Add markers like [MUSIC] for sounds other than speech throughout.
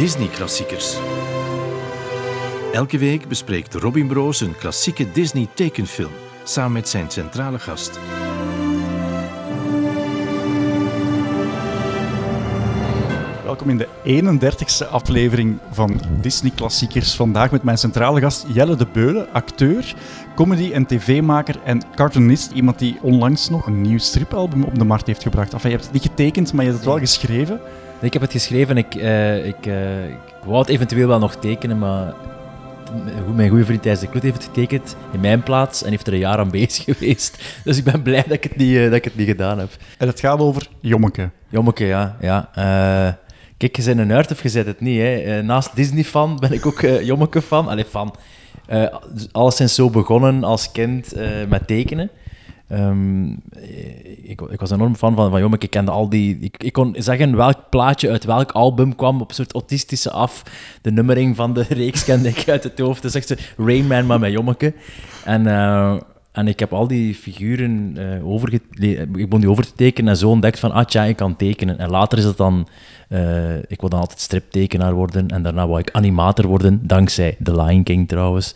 Disney-klassiekers. Elke week bespreekt Robin Broos een klassieke Disney-tekenfilm samen met zijn centrale gast. Welkom in de 31ste aflevering van Disney Klassiekers. Vandaag met mijn centrale gast Jelle de Beulen, acteur, comedy- en tv-maker en cartoonist. Iemand die onlangs nog een nieuw stripalbum op de markt heeft gebracht. Enfin, je hebt het niet getekend, maar je hebt het wel geschreven. Ik heb het geschreven. Ik, uh, ik, uh, ik wou het eventueel wel nog tekenen, maar mijn goede vriend Thijs de Kloet heeft het getekend in mijn plaats en heeft er een jaar aan bezig [LAUGHS] geweest. Dus ik ben blij dat ik het niet, uh, dat ik het niet gedaan heb. En het gaat over Jommeke. Jommeke, ja. ja. kijk, je bent een nerd of je zet het niet. Hè. naast Disney-fan ben ik ook Jommeke-fan. Allee, fan. alles is zo begonnen als kind met tekenen. Um, ik, ik, was enorm fan van, van Jommeke. Ik kende al die... Ik, ik, kon zeggen welk plaatje uit welk album kwam op een soort autistische af. De nummering van de [LAUGHS] reeks kende ik uit het hoofd. Dus echt zo Rain Man, maar met Jommeke. En, uh, en ik heb al die figuren uh, overge... Ik begon die over te tekenen en zo ontdekt van, ah tja, ik kan tekenen. En later is het dan... Uh, ik wil dan altijd striptekenaar worden. En daarna wou ik animator worden, dankzij The Lion King trouwens.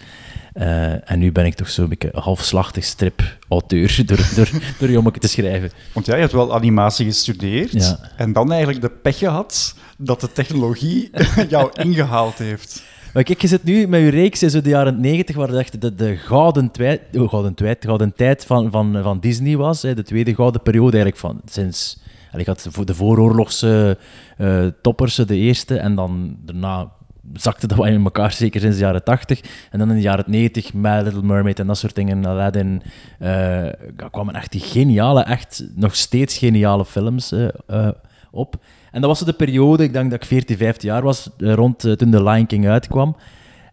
Uh, en nu ben ik toch zo'n beetje halfslachtig strip-auteur [LAUGHS] door, door, door Jommeke te schrijven. Want jij hebt wel animatie gestudeerd ja. en dan eigenlijk de pech gehad dat de technologie [LAUGHS] jou ingehaald heeft. Maar kijk, je zit nu met je reeks in de jaren 90, waar echt de, de gouden, twijt, oh, gouden, twijt, gouden tijd van, van, van Disney was. Hè, de tweede gouden periode eigenlijk van sinds... Ik had de vooroorlogse uh, toppers, de eerste, en dan daarna zakte dat wel in elkaar, zeker sinds de jaren 80. En dan in de jaren 90, My Little Mermaid en dat soort dingen, Aladdin, uh, kwamen echt die geniale, echt nog steeds geniale films uh, uh, op. En dat was de periode, ik denk dat ik 14, 15 jaar was, rond toen The Lion King uitkwam.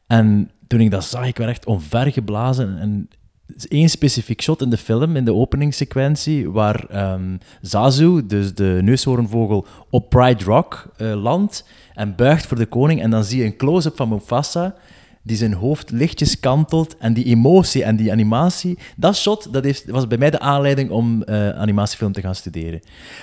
En toen ik dat zag, ik werd echt onvergeblazen. En één specifiek shot in de film, in de openingssequentie, waar um, Zazu, dus de neushoornvogel, op Pride Rock uh, landt en buigt voor de koning. En dan zie je een close-up van Mufasa, die zijn hoofd lichtjes kantelt. En die emotie en die animatie, dat shot, dat heeft, was bij mij de aanleiding om uh, animatiefilm te gaan studeren.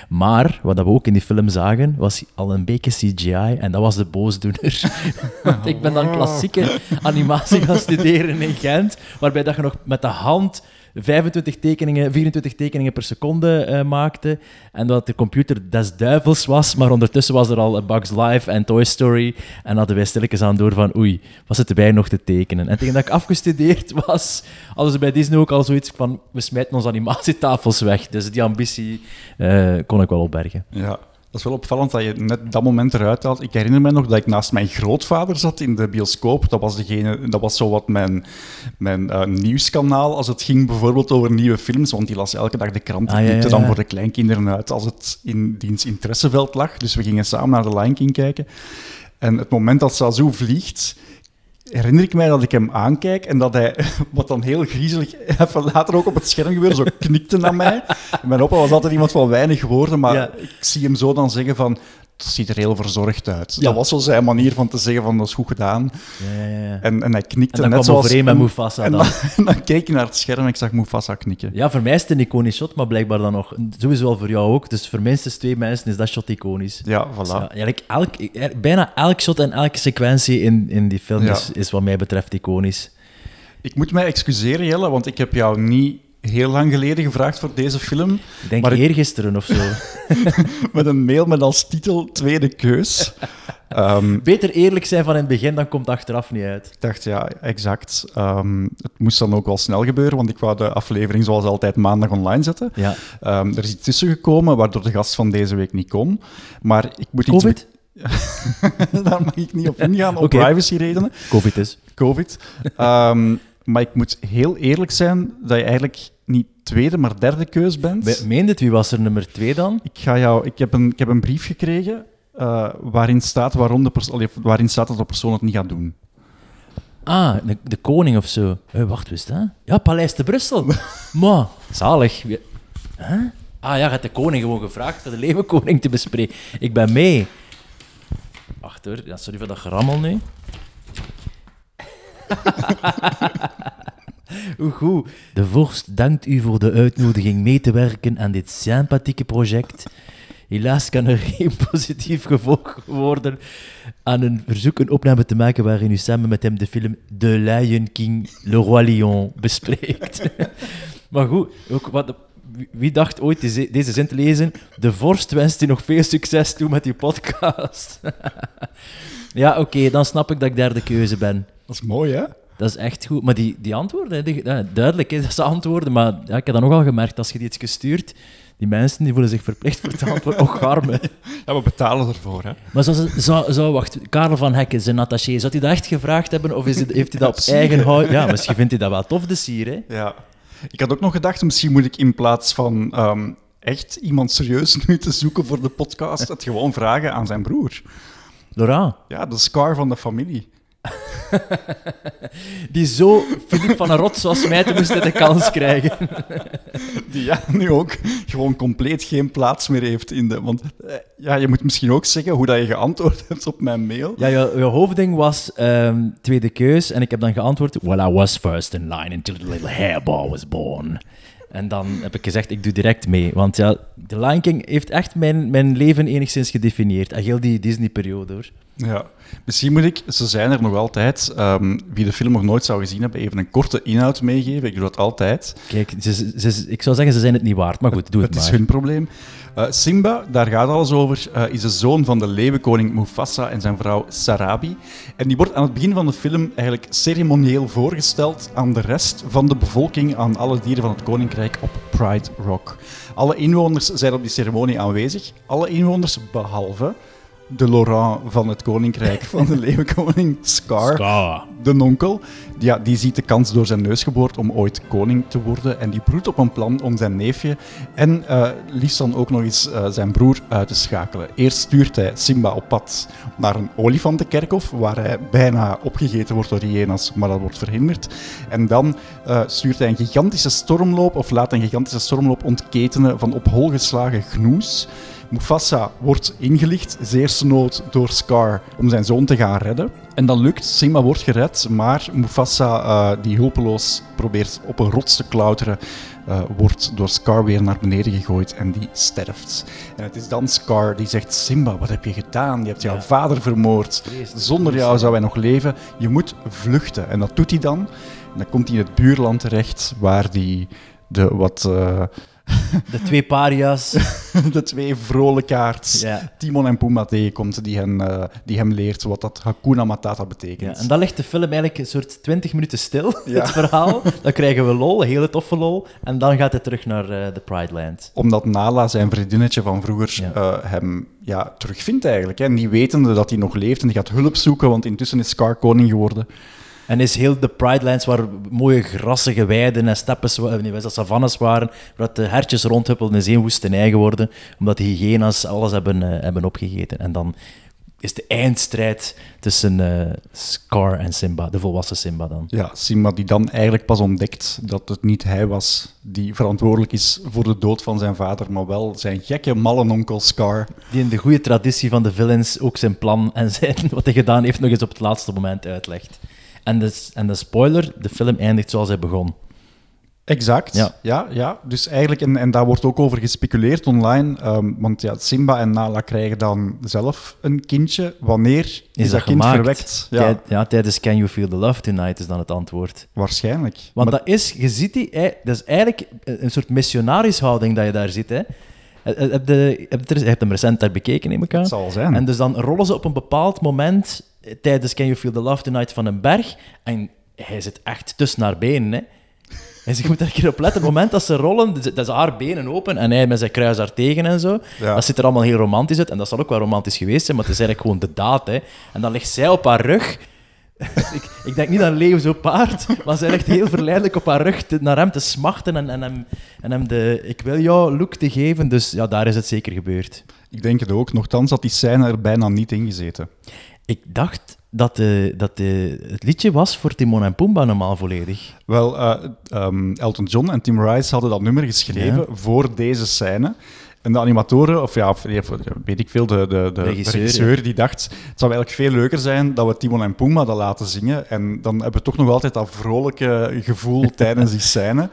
Maar, wat we ook in die film zagen, was al een beetje CGI. En dat was de boosdoener. [LAUGHS] Want ik ben dan klassieke animatie gaan studeren in Gent, waarbij dat je nog met de hand 25 tekeningen, 24 tekeningen per seconde uh, maakte. En dat de computer des duivels was, maar ondertussen was er al Bugs Life en Toy Story. En hadden wij stilletjes aan door van, oei, wat zitten wij nog te tekenen? En tegen dat ik afgestudeerd was, hadden ze bij Disney ook al zoiets van, we smijten onze animatietafels weg. Dus die ambitie uh, kon ik wel opbergen. Ja. Dat is wel opvallend dat je net dat moment eruit haalt. Ik herinner me nog dat ik naast mijn grootvader zat in de bioscoop. Dat was, degene, dat was zo wat mijn, mijn uh, nieuwskanaal als het ging bijvoorbeeld over nieuwe films. Want die las elke dag de krant. Ah, ja, ja, ja. dan voor de kleinkinderen uit als het in diens interesseveld lag. Dus we gingen samen naar de Lion King kijken. En het moment dat Sazu vliegt, herinner ik mij dat ik hem aankijk en dat hij, [LAUGHS] wat dan heel griezelig, even later ook op het scherm gebeurde, zo [LAUGHS] knikte naar mij. mijn opa was altijd iemand van weinig woorden, maar Ja. ik zie hem zo dan zeggen van, ziet er heel verzorgd uit. Ja. Dat was zo zijn manier van te zeggen van, dat is goed gedaan. Ja, ja, ja. En, en hij knikte En dan net zoals... overeen met en- Mufasa En dan. dan, en dan keek ik naar het scherm en ik zag Mufasa knikken. Ja, voor mij is het een iconisch shot, maar blijkbaar dan nog... Sowieso wel voor jou ook. Dus voor minstens twee mensen is dat shot iconisch. Ja, voilà. Dus ja, eigenlijk elk, bijna elk shot en elke sequentie in, in die film is, is wat mij betreft iconisch. Ik moet mij excuseren, Jelle, want ik heb jou niet heel lang geleden gevraagd voor deze film. Ik denk Maar ik- eergisteren of zo. [LAUGHS] Met een mail met als titel Tweede Keus. Ehm, Beter eerlijk zijn van in het begin, dan komt het achteraf niet uit. Ik dacht, ja, exact. Ehm, het moest dan ook wel snel gebeuren, want ik wou de aflevering zoals altijd maandag online zetten. Ja. Ehm, er is iets tussen gekomen, waardoor de gast van deze week niet kon. Maar ik moet iets... Covid? [LAUGHS] Daar mag ik niet op ingaan, om Oké. privacyredenen. Covid is. Covid. Maar ik moet heel eerlijk zijn dat je eigenlijk niet tweede, maar derde keus bent. Me- Meende het, wie was er nummer twee dan? Ik, ga jou, ik, heb een, ik heb een brief gekregen eh, waarin, staat waarom de perso- waarin staat dat de persoon het niet gaat doen. Ah, de, de koning of zo. Eh, wacht, wist dat? Ja, Paleis te Brussel. [LAUGHS] maar, zalig. Wie- Huh? Ah ja, je hebt de koning gewoon gevraagd voor de leeuwenkoning te bespreken. Ik ben mee. Wacht hoor, ja, sorry voor dat gerammel nu. [LAUGHS] Hoe goed. De vorst dankt u voor de uitnodiging mee te werken aan dit sympathieke project. Helaas kan er [LAUGHS] geen positief gevolg worden aan een verzoek een opname te maken waarin u samen met hem de film The Lion King, Le Roi Lion bespreekt. [LAUGHS] maar goed, ook wat, wie dacht ooit deze, zin te lezen? De vorst wenst u nog veel succes toe met uw podcast. ja, oké, dan snap ik dat ik derde keuze ben. Dat is mooi, hè? Dat is echt goed. Maar die, die antwoorden, die, ja, duidelijk is dat ze antwoorden, maar ja, ik heb dan ook al gemerkt, als je die iets gestuurd, die mensen die voelen zich verplicht voor te antwoorden. Och, arme. [LAUGHS] Ja, we betalen ervoor, hè? Maar zou, zou, zou, wacht, Karel van Hekken, zijn attaché, zou hij dat echt gevraagd hebben, of is het, heeft hij dat op [LAUGHS] Sier, eigen hè? hout? Ja, misschien vindt hij dat wel tof, de sier, hè? Ja. Ik had ook nog gedacht, misschien moet ik in plaats van ehm, echt iemand serieus [LAUGHS] nu te zoeken voor de podcast, het gewoon vragen aan zijn broer. Laurent, Ja, de scar van de familie. [LAUGHS] die zo Filip van een Rot zoals mij te moest hij de kans krijgen. [LAUGHS] Die ja, nu ook gewoon compleet geen plaats meer heeft in de... Want eh, ja, je moet misschien ook zeggen hoe dat je geantwoord hebt op mijn mail. Ja, je, je hoofdding was ehm, tweede keus en ik heb dan geantwoord, well, I was first in line until the little hairball was born. En dan heb ik gezegd, ik doe direct mee. Want ja, The Lion King heeft echt mijn, mijn leven enigszins gedefinieerd. En heel die Disney-periode, hoor. Ja, misschien moet ik, ze zijn er nog altijd, ehm, wie de film nog nooit zou gezien hebben, even een korte inhoud meegeven. Ik doe dat altijd. Kijk, ze, ze- ik zou zeggen, ze zijn het niet waard. Maar goed, doe het, Het is maar. hun probleem. Eh, Simba, daar gaat alles over, eh, is de zoon van de leeuwenkoning Mufasa en zijn vrouw Sarabi. En die wordt aan het begin van de film eigenlijk ceremonieel voorgesteld aan de rest van de bevolking, aan alle dieren van het koninkrijk op Pride Rock. Alle inwoners zijn op die ceremonie aanwezig. Alle inwoners behalve de Laurent van het koninkrijk van de leeuwenkoning Scar de nonkel, ja, die ziet de kans door zijn neus geboord om ooit koning te worden. En die broedt op een plan om zijn neefje en eh, liefst dan ook nog eens eh, zijn broer uit te schakelen. Eerst stuurt hij Simba op pad naar een olifantenkerkhof, waar hij bijna opgegeten wordt door hyena's, maar dat wordt verhinderd. En dan eh, stuurt hij een gigantische stormloop, of laat een gigantische stormloop ontketenen van op hol geslagen gnoes. Mufasa wordt ingelicht, zeer nood door Scar, om zijn zoon te gaan redden. En dat lukt, Simba wordt gered, maar Mufasa, eh, die hulpeloos probeert op een rots te klauteren, eh, wordt door Scar weer naar beneden gegooid en die sterft. En het is dan Scar die zegt, Simba, wat heb je gedaan? Je hebt jouw Ja. vader vermoord. Zonder jou zou hij nog leven. Je moet vluchten. En dat doet hij dan. En dan komt hij in het buurland terecht, waar hij de wat... eh, De twee paria's. [LAUGHS] de twee vrolijkaards, ja. Timon en Pumbaa tegenkomt, die, hen, eh, die hem leert wat dat Hakuna Matata betekent. Ja, en dan ligt de film eigenlijk een soort 20 minuten stil, [LAUGHS] Ja. het verhaal. Dan krijgen we lol, een hele toffe lol. En dan gaat hij terug naar eh, de Pride Land. Omdat Nala, zijn vriendinnetje van vroeger, eh, hem ja, terugvindt eigenlijk. Hè. Niet wetende dat hij nog leeft en die gaat hulp zoeken, want intussen is Scar koning geworden. En is heel de Pride Lands waar mooie grassige weiden en steppes, nee, dat, savannes waren, waar de hertjes rondhuppelden, is één woestenij geworden, omdat de hyena's alles hebben, eh, hebben opgegeten. En dan is de eindstrijd tussen eh, Scar en Simba, de volwassen Simba dan. Ja, Simba die dan eigenlijk pas ontdekt dat het niet hij was die verantwoordelijk is voor de dood van zijn vader, maar wel zijn gekke malle onkel Scar. Die in de goede traditie van de villains ook zijn plan en zijn, [LAUGHS] wat hij gedaan heeft nog eens op het laatste moment uitlegt. En de, en de spoiler, de film eindigt zoals hij begon. Exact. Ja. Ja, ja, Dus eigenlijk, en, en daar wordt ook over gespeculeerd online, ehm, want ja, Simba en Nala krijgen dan zelf een kindje. Wanneer is, Is, dat, kind gemaakt? verwekt? Ja, Tijd- ja, tijdens Can You Feel the Love Tonight is dan het antwoord. waarschijnlijk. Want Maar- dat is, je ziet die, dat is eigenlijk een een soort missionarishouding dat je daar ziet. Hè. Heb je, heb je, hebt hem recent daar bekeken, neem ik aan. het zal zijn. En dus dan rollen ze op een bepaald moment tijdens Can You Feel the Love Tonight van een berg. En hij zit echt tussen haar benen. Hè. Dus je moet er een keer op letten. Het moment dat ze rollen, dat is haar benen open en hij met zijn kruis daar tegen en zo. Ja. Dat ziet er allemaal heel romantisch uit. En dat zal ook wel romantisch geweest zijn, maar het is eigenlijk gewoon de daad. Hè. En dan ligt zij op haar rug. Ik, ik denk niet aan Leo zo paard, maar zij ligt heel verleidelijk op haar rug te- naar hem te smachten en, en, hem, en hem de ik wil jou look te geven. Dus ja, daar is het zeker gebeurd. Ik denk het ook. Nochtans had die scène er bijna niet in gezeten. Ik dacht dat, de, dat de, het liedje was voor Timon en Pumbaa normaal volledig. Wel, eh, ehm, Elton John en Tim Rice hadden dat nummer geschreven voor deze scène. En de animatoren, of ja, of, weet ik veel, de, de, de Regisseur, regisseur, die dacht, het zou eigenlijk veel leuker zijn dat we Timon en Pumbaa dat laten zingen. En dan hebben we toch nog altijd dat vrolijke gevoel [LAUGHS] tijdens die scène.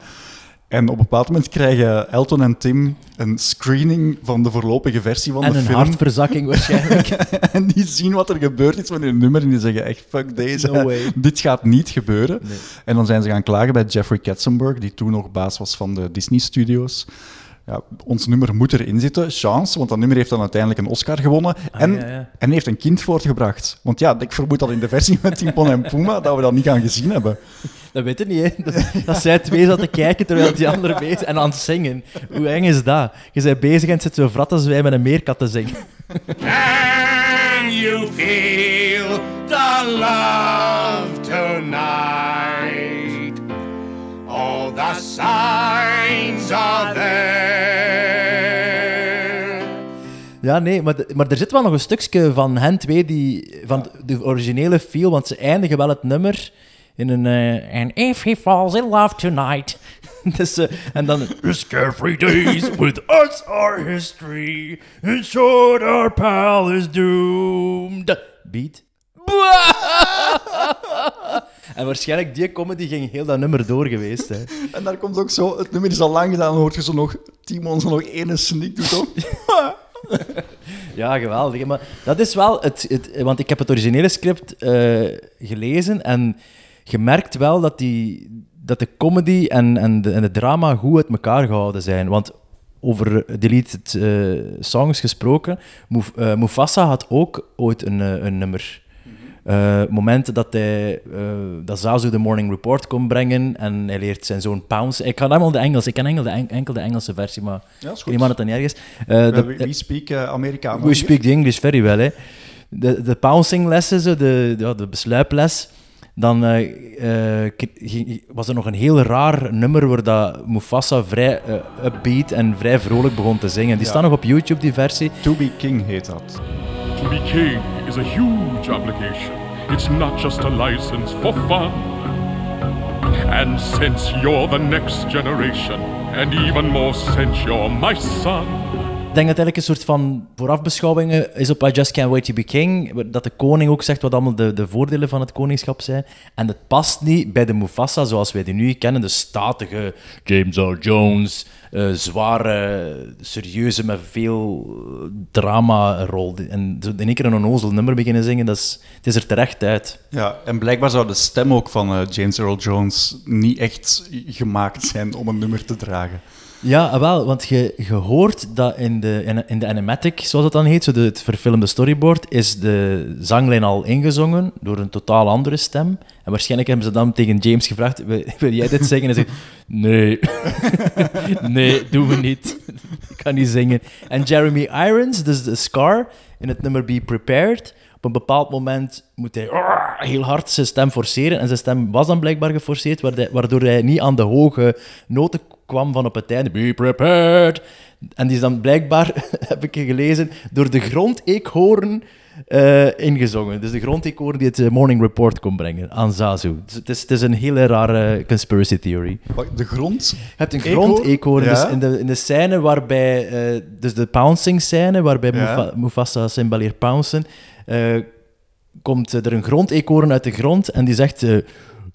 En op een bepaald moment krijgen Elton en Tim een screening van de voorlopige versie van En de een film. hartverzakking waarschijnlijk. [LAUGHS] en die zien wat er gebeurd is met hun nummer en die zeggen echt, fuck deze, No [LAUGHS] dit gaat niet gebeuren. Nee. En dan zijn ze gaan klagen bij Jeffrey Katzenberg, die toen nog baas was van de Disney Studios. Ja, ons nummer moet erin zitten, chance, want dat nummer heeft dan uiteindelijk een Oscar gewonnen. en, Ah, ja, ja. en heeft een kind voortgebracht. Want ja, ik vermoed dat in de versie met Timpon en Puma, dat we dat niet gaan gezien hebben. Dat weet je niet, hè. Dat, dat zij twee zaten te kijken terwijl die andere bezig en aan het zingen. Hoe eng is dat? Je bent bezig en zit zo vrat als wij met een meerkat te zingen. Can you feel the love tonight? All the signs are there. Ja, nee, maar, de- maar er zit wel nog een stukje van hen twee, die, van de originele feel, want ze eindigen wel het nummer in een... eh And if he falls in love tonight. [LAUGHS] dus, eh, en dan... His carefree days with us are history. In short, our pal is doomed. Beat. [LAUGHS] [LAUGHS] en waarschijnlijk die comedy ging heel dat nummer door geweest. Hè. [LAUGHS] En daar komt ook zo, het nummer is al lang gedaan, dan hoort je zo nog, Timon zo nog ene snik doet op. Ja, geweldig. Maar dat is wel het, het... Want ik heb het originele script eh, gelezen en je merkt wel dat, die, dat de comedy en, en, de, en de drama goed uit elkaar gehouden zijn. Want over deleted eh, songs gesproken, Muf- eh, Mufasa had ook ooit een, een nummer. Eh, momenten dat hij eh, dat Zazu de Morning Report kon brengen en hij leert zijn zoon Pounce. Ik kan helemaal de Engels, ik ken enkel de, en- enkel de Engelse versie, maar Ja, is het dan erg is. Eh, de- We, we speak uh, Amerikaans. We speak the English very well, hè. De, de pouncing lessen, zo, de, ja, de besluiples. Dan eh, eh, was er nog een heel raar nummer waar dat Mufasa vrij eh, upbeat en vrij vrolijk begon te zingen. Die Ja. staan nog op YouTube, die versie. To be King heet dat. To be king is a huge obligation. It's not just a license for fun. And since you're the next generation, and even more since you're my son, denk dat eigenlijk een soort van voorafbeschouwingen is op I Just Can't Wait to Be King. Dat de koning ook zegt wat allemaal de, de voordelen van het koningschap zijn. En het past niet bij de Mufasa zoals wij die nu kennen. De statige James Earl Jones, eh, zware, serieuze, met veel eh, drama-rol. En in één keer een onnozel nummer beginnen zingen, dat is, het is er terecht uit. Ja, en blijkbaar zou de stem ook van eh, James Earl Jones niet echt gemaakt zijn om een nummer te dragen. Ja, ah, wel, want je, hoort dat in de, in, de animatic, zoals dat dan heet, zo de, het verfilmde storyboard, is de zanglijn al ingezongen door een totaal andere stem. En waarschijnlijk hebben ze dan tegen James gevraagd, wil, [LAUGHS] wil jij dit zeggen? En hij zegt, nee, [LAUGHS] nee, doen we niet. [LAUGHS] Ik kan niet zingen. En Jeremy Irons, dus de Scar, in het nummer Be Prepared, op een bepaald moment moet hij heel hard zijn stem forceren. En zijn stem was dan blijkbaar geforceerd, waardoor hij niet aan de hoge noten kwam van op het einde. Be prepared. En die is dan blijkbaar, [LAUGHS] heb ik gelezen, door de grondeekhoorn eh, ingezongen. Dus de grondeekhoorn die het eh, Morning Report kon brengen aan Zazu. Dus het, is, het is een hele rare conspiracy theory. De grond? Je hebt een Eekhoorn? grondeekhoorn. Ja. Dus in de, in de scène waarbij... eh, dus de pouncing scène, waarbij Ja. Mufa- Mufasa cymbaleert pouncen, eh, komt er een grondeekhoorn uit de grond en die zegt... eh,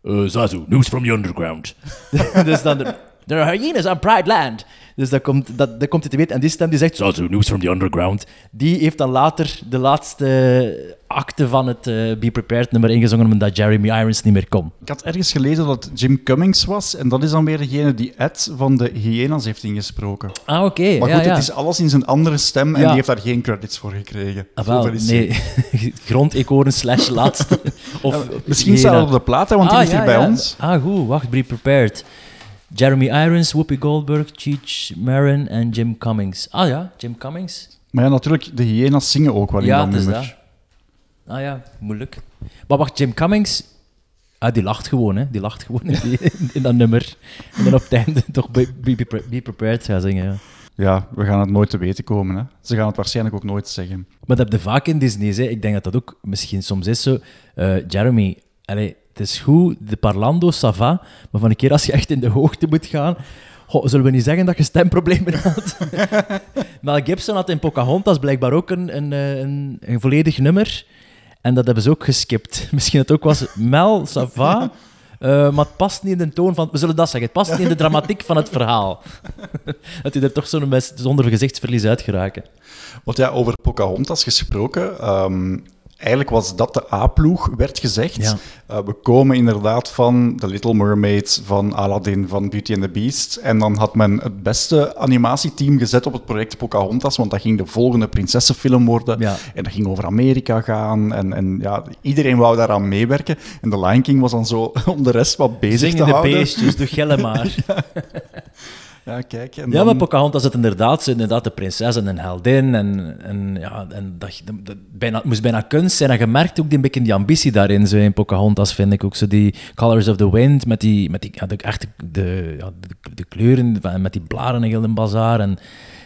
uh, Zazu, news from the underground. [LAUGHS] dus dan... There are hyenas on Pride Land. Dus dat komt, dat, dat komt hij te weten. En die stem die zegt... Zazu, news from the underground. Die heeft dan later de laatste acte van het eh, Be Prepared nummer ingezongen, omdat Jeremy Irons niet meer kon. Ik had ergens gelezen dat het Jim Cummings was, en dat is dan weer degene die Ed van de Hyenas heeft ingesproken. Ah, oké. Maar ja, goed, ja. het is alles in zijn andere stem en Ja. die heeft daar geen credits voor gekregen. Ah, wel, is nee. [LAUGHS] Grondeekhoorn slash laatste. [LAUGHS] Of. Misschien staat het op de plaat, hè, want die Ah, ligt hier bij ja. ons. Ah, goed. Wacht, Be Prepared. Jeremy Irons, Whoopi Goldberg, Cheech Marin en Jim Cummings. Ah ja, Jim Cummings. Maar ja, natuurlijk, de Hyenas zingen ook wel in Ja, dat is nummer. dat. Ah ja, moeilijk. Maar wacht, Jim Cummings... Ah, die lacht gewoon, hè. Die lacht gewoon in, die- in dat nummer. En dan op het einde toch Be, Be, Be- Be Prepared gaan zingen, ja. Ja, we gaan het nooit te weten komen. Hè. Ze gaan het waarschijnlijk ook nooit zeggen. Maar dat heb je vaak in Disney's. Hè. Ik denk dat dat ook misschien soms is zo. Eh, Jeremy, allee, het is goed, de parlando, ça va, maar van een keer als je echt in de hoogte moet gaan... Zullen we niet zeggen dat je stemproblemen [LAUGHS] had? Mel Gibson had in Pocahontas blijkbaar ook een, een, eh, een, volledig nummer. En dat hebben ze ook geskipt. [LAUGHS] Misschien dat het ook was Mel, ça va, Eh, maar het past niet in de toon van... We zullen dat zeggen. Het past niet in de dramatiek van het verhaal. [LAUGHS] dat hij er toch zo met zonder gezichtsverlies uit geraken. Want ja, over Pocahontas gesproken. ehm, eigenlijk was dat de A-ploeg, werd gezegd. Ja. Eh, we komen inderdaad van The Little Mermaid, van Aladdin, van Beauty and the Beast. En dan had men het beste animatieteam gezet op het project Pocahontas, want dat ging de volgende prinsessenfilm worden. Ja. En dat ging over Amerika gaan. En, en ja, iedereen wou daaraan meewerken. En The Lion King was dan zo [LAUGHS] om de rest wat bezig te Zingende houden. beestjes, doe gelle [LAUGHS] maar. Ja, [LAUGHS] kijk. En Ja, dan- maar Pocahontas is inderdaad, inderdaad de prinses en een heldin. En, en, ja, en dat, bijna, het moest bijna kunst zijn. En je merkt ook die, een beetje die ambitie daarin, zo in Pocahontas, vind ik ook. Zo die Colors of the Wind, met die, met die ja, de, echt de, ja, de, de kleuren, met die blaren en heel een bazaar. En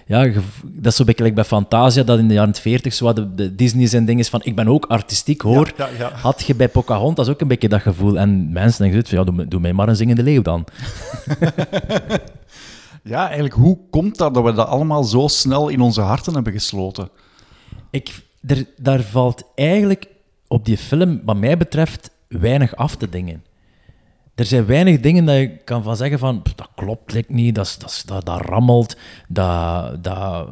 ja, dat is zo een beetje like bij Fantasia, dat in de jaren 40 zo de, de Disney zijn ding is van, ik ben ook artistiek, hoor. Ja, ja, ja. Had je bij Pocahontas ook een beetje dat gevoel. En mensen denken, van, ja, doe, doe mij maar een zingende leeuw dan. [LAUGHS] Ja, eigenlijk, hoe komt dat dat we dat allemaal zo snel in onze harten hebben gesloten? Ik, er, daar valt eigenlijk op die film, wat mij betreft, weinig af te dingen. Er zijn weinig dingen dat je kan van zeggen van, "Pff, dat klopt like niet, dat, dat, dat, dat rammelt, dat... dat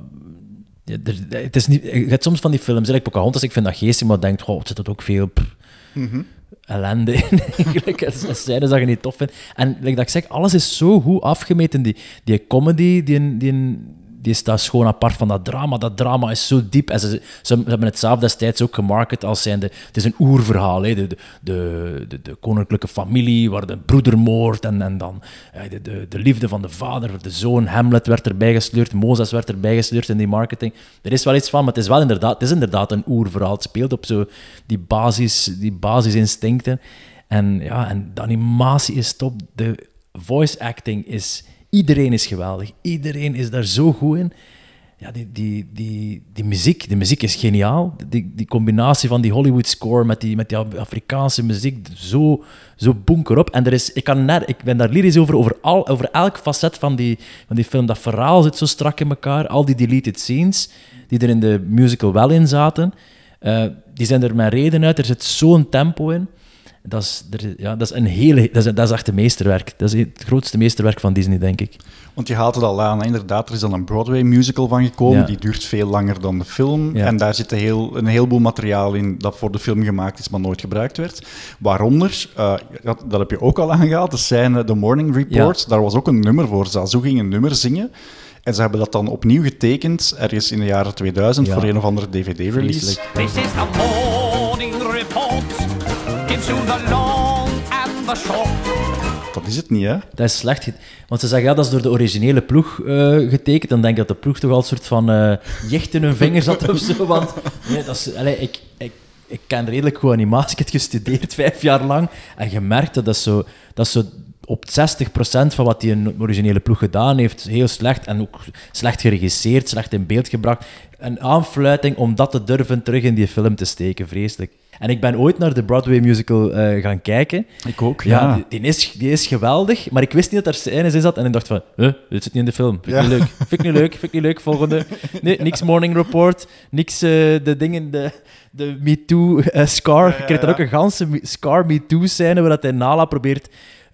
er- het is niet, je hebt soms van die films, like Pocahontas, ik vind dat geestig, maar denkt, goh, er zit er ook veel pff, ellende in, [LAUGHS] eigenlijk. Is scènes dat je niet tof vindt. En like dat ik zeg, alles is zo goed afgemeten. Die, die comedy, die, die, die staat schoon apart van dat drama. Dat drama is zo diep. En ze, ze, hebben het zelf destijds ook gemarket als zijnde... Het is een oerverhaal, hè. De, de, de, de, de koninklijke familie, waar de broedermoord en, en dan eh, de, de, de liefde van de vader voor de zoon. Hamlet werd erbij gesleurd, Mozes werd erbij gesleurd in die marketing. Er is wel iets van, maar het is wel inderdaad, het is inderdaad een oerverhaal. Het speelt op zo die, basis, die basisinstincten. En ja, en de animatie is top. De voice acting is... Iedereen is geweldig. Iedereen is daar zo goed in. Ja, die, die, die, die muziek, die muziek is geniaal. Die, die combinatie van die Hollywood score met die, met die Afrikaanse muziek, zo, zo bonker op. En er is, ik, kan net, ik ben daar lyrisch over, over, al, over elk facet van die, van die film. Dat verhaal zit zo strak in elkaar. Al die deleted scenes, die er in de musical wel in zaten, eh, die zijn er met reden uit. Er zit zo'n tempo in. Dat is, er, ja, dat is een hele, dat is, dat is echt een meesterwerk. Dat is het grootste meesterwerk van Disney, denk ik. Want je haalt het al aan, inderdaad, er is dan een Broadway-musical van gekomen, Ja. die duurt veel langer dan de film. Ja. En daar zit een, heel, een heleboel materiaal in dat voor de film gemaakt is, maar nooit gebruikt werd. Waaronder, eh, dat, dat heb je ook al aangehaald, de scène The Morning Report, daar was ook een nummer voor. Zazu ging een nummer zingen. En ze hebben dat dan opnieuw getekend, ergens in de jaren 2000, Ja. voor een of andere DVD-release. This is the. You the long and the short. Dat is het niet, hè? Dat is slecht. Want ze zeggen, ja, dat is door de originele ploeg eh, getekend. Dan denk ik dat de ploeg toch al een soort van eh jicht in hun vingers had of zo. Want nee, dat is, allee, ik, ik, ik ken redelijk goed animatie. Ik heb het gestudeerd [LAUGHS] vijf jaar lang. En je merkt dat dat zo, dat zo op 60% van wat die een originele ploeg gedaan heeft, heel slecht. En ook slecht geregisseerd, slecht in beeld gebracht. Een aanfluiting om dat te durven terug in die film te steken, vreselijk. En ik ben ooit naar de Broadway musical eh, gaan kijken. Ik ook, Ja, ja. Die, die is, die is geweldig, maar ik wist niet dat er scènes in zat en ik dacht van, huh, dit zit niet in de film. Vind ik Ja. niet leuk. Vind ik niet leuk, vind ik niet leuk. Volgende. Nee, niks Morning Report, niks eh, de dingen, de, de MeToo eh, Scar. Krijgt dan ja. ook een ganse Me- Scar MeToo scène waar dat hij Nala probeert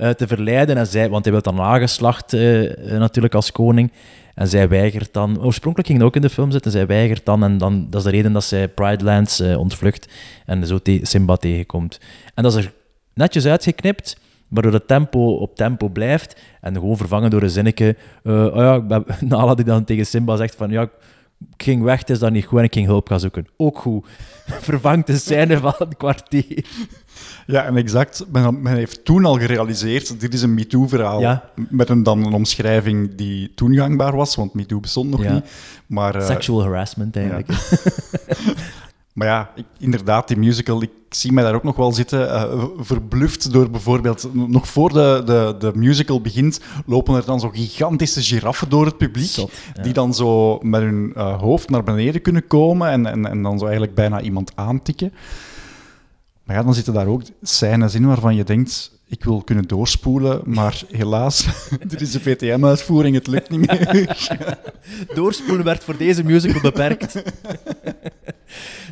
te verleiden. En zij, want hij wil dan nageslacht eh, eh, natuurlijk als koning. En zij weigert dan. Oorspronkelijk ging dat ook in de film zitten. Zij weigert dan. En dan, dat is de reden dat zij Pride Lands eh, ontvlucht. En zo te- Simba tegenkomt. En dat is er netjes uitgeknipt. Waardoor het tempo op tempo blijft. En gewoon vervangen door een zinnetje. eh, oh ja, Nala [LAUGHS] die dan tegen Simba zegt van. Ja, ik ging weg, het is dat niet goed en ik ging hulp gaan zoeken. Ook goed. [LAUGHS] Vervangt de scène van het kwartier. Ja, en exact. Men, men heeft toen al gerealiseerd, dit is een MeToo-verhaal. Ja. Met een, dan een omschrijving die toen gangbaar was, want MeToo bestond nog Ja. niet. Maar, eh, Sexual harassment eigenlijk. [LAUGHS] maar ja, ik- inderdaad, die musical, ik zie mij daar ook nog wel zitten. eh, verbluft door bijvoorbeeld, nog voor de, de, de musical begint, lopen er dan zo gigantische giraffen door het publiek. Zot, ja. Die dan zo met hun eh, hoofd naar beneden kunnen komen en, en, en dan zo eigenlijk bijna iemand aantikken. Maar ja, dan zitten daar ook scènes in waarvan je denkt, ik wil kunnen doorspoelen, maar helaas, dit [LAUGHS] is de VTM-uitvoering, het lukt niet meer. [LAUGHS] Doorspoelen werd voor deze musical beperkt. [LAUGHS]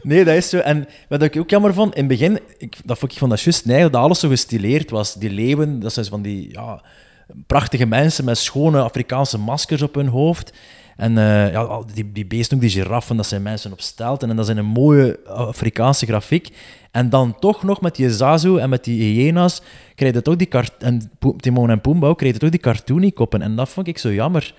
Nee, dat is zo. En wat ik ook jammer vond, in het begin, ik, dat vond ik vond dat juist nee, dat alles zo gestileerd was. Die leeuwen, dat zijn van die ja, prachtige mensen met schone Afrikaanse maskers op hun hoofd. En eh, ja, die, die beesten, ook die giraffen, dat zijn mensen op stelten. En dat zijn een mooie Afrikaanse grafiek. En dan toch nog met die Zazu en met die hyena's, je toch die... En Timon en Pumbaa je toch die cartoony-koppen. En dat vond ik zo jammer.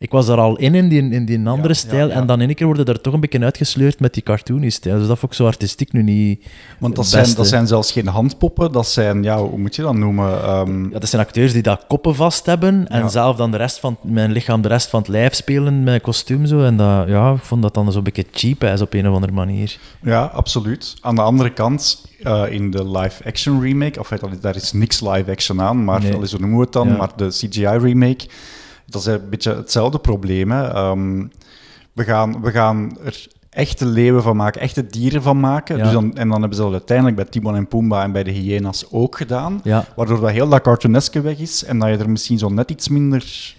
Ik was daar al in, in die, in die andere Ja, stijl. ja. En dan in één keer worden er toch een beetje uitgesleurd met die cartoony-stijl. Dus dat vond ik zo artistiek nu niet Want dat zijn, dat zijn zelfs geen handpoppen, dat zijn, ja, hoe moet je dat noemen? Ehm, Ja, dat zijn acteurs die dat koppen vast hebben en zelf dan de rest van mijn lichaam de rest van het lijf spelen met kostuum zo. En dat, ja, ik vond dat dan zo'n beetje cheap is op een of andere manier. Ja, absoluut. Aan de andere kant, eh, in de live-action remake, of daar is niks live-action aan, maar Nee. nee. zo noemen we het dan, Ja. maar de CGI-remake, dat is een beetje hetzelfde probleem. Hè. Ehm, we, gaan, we gaan er echte leeuwen van maken, echte dieren van maken. Ja. Dus dan, en dan hebben ze dat uiteindelijk bij Timon en Pumbaa en bij de hyena's ook gedaan. Ja. Waardoor dat heel dat cartooneske weg is en dat je er misschien zo net iets minder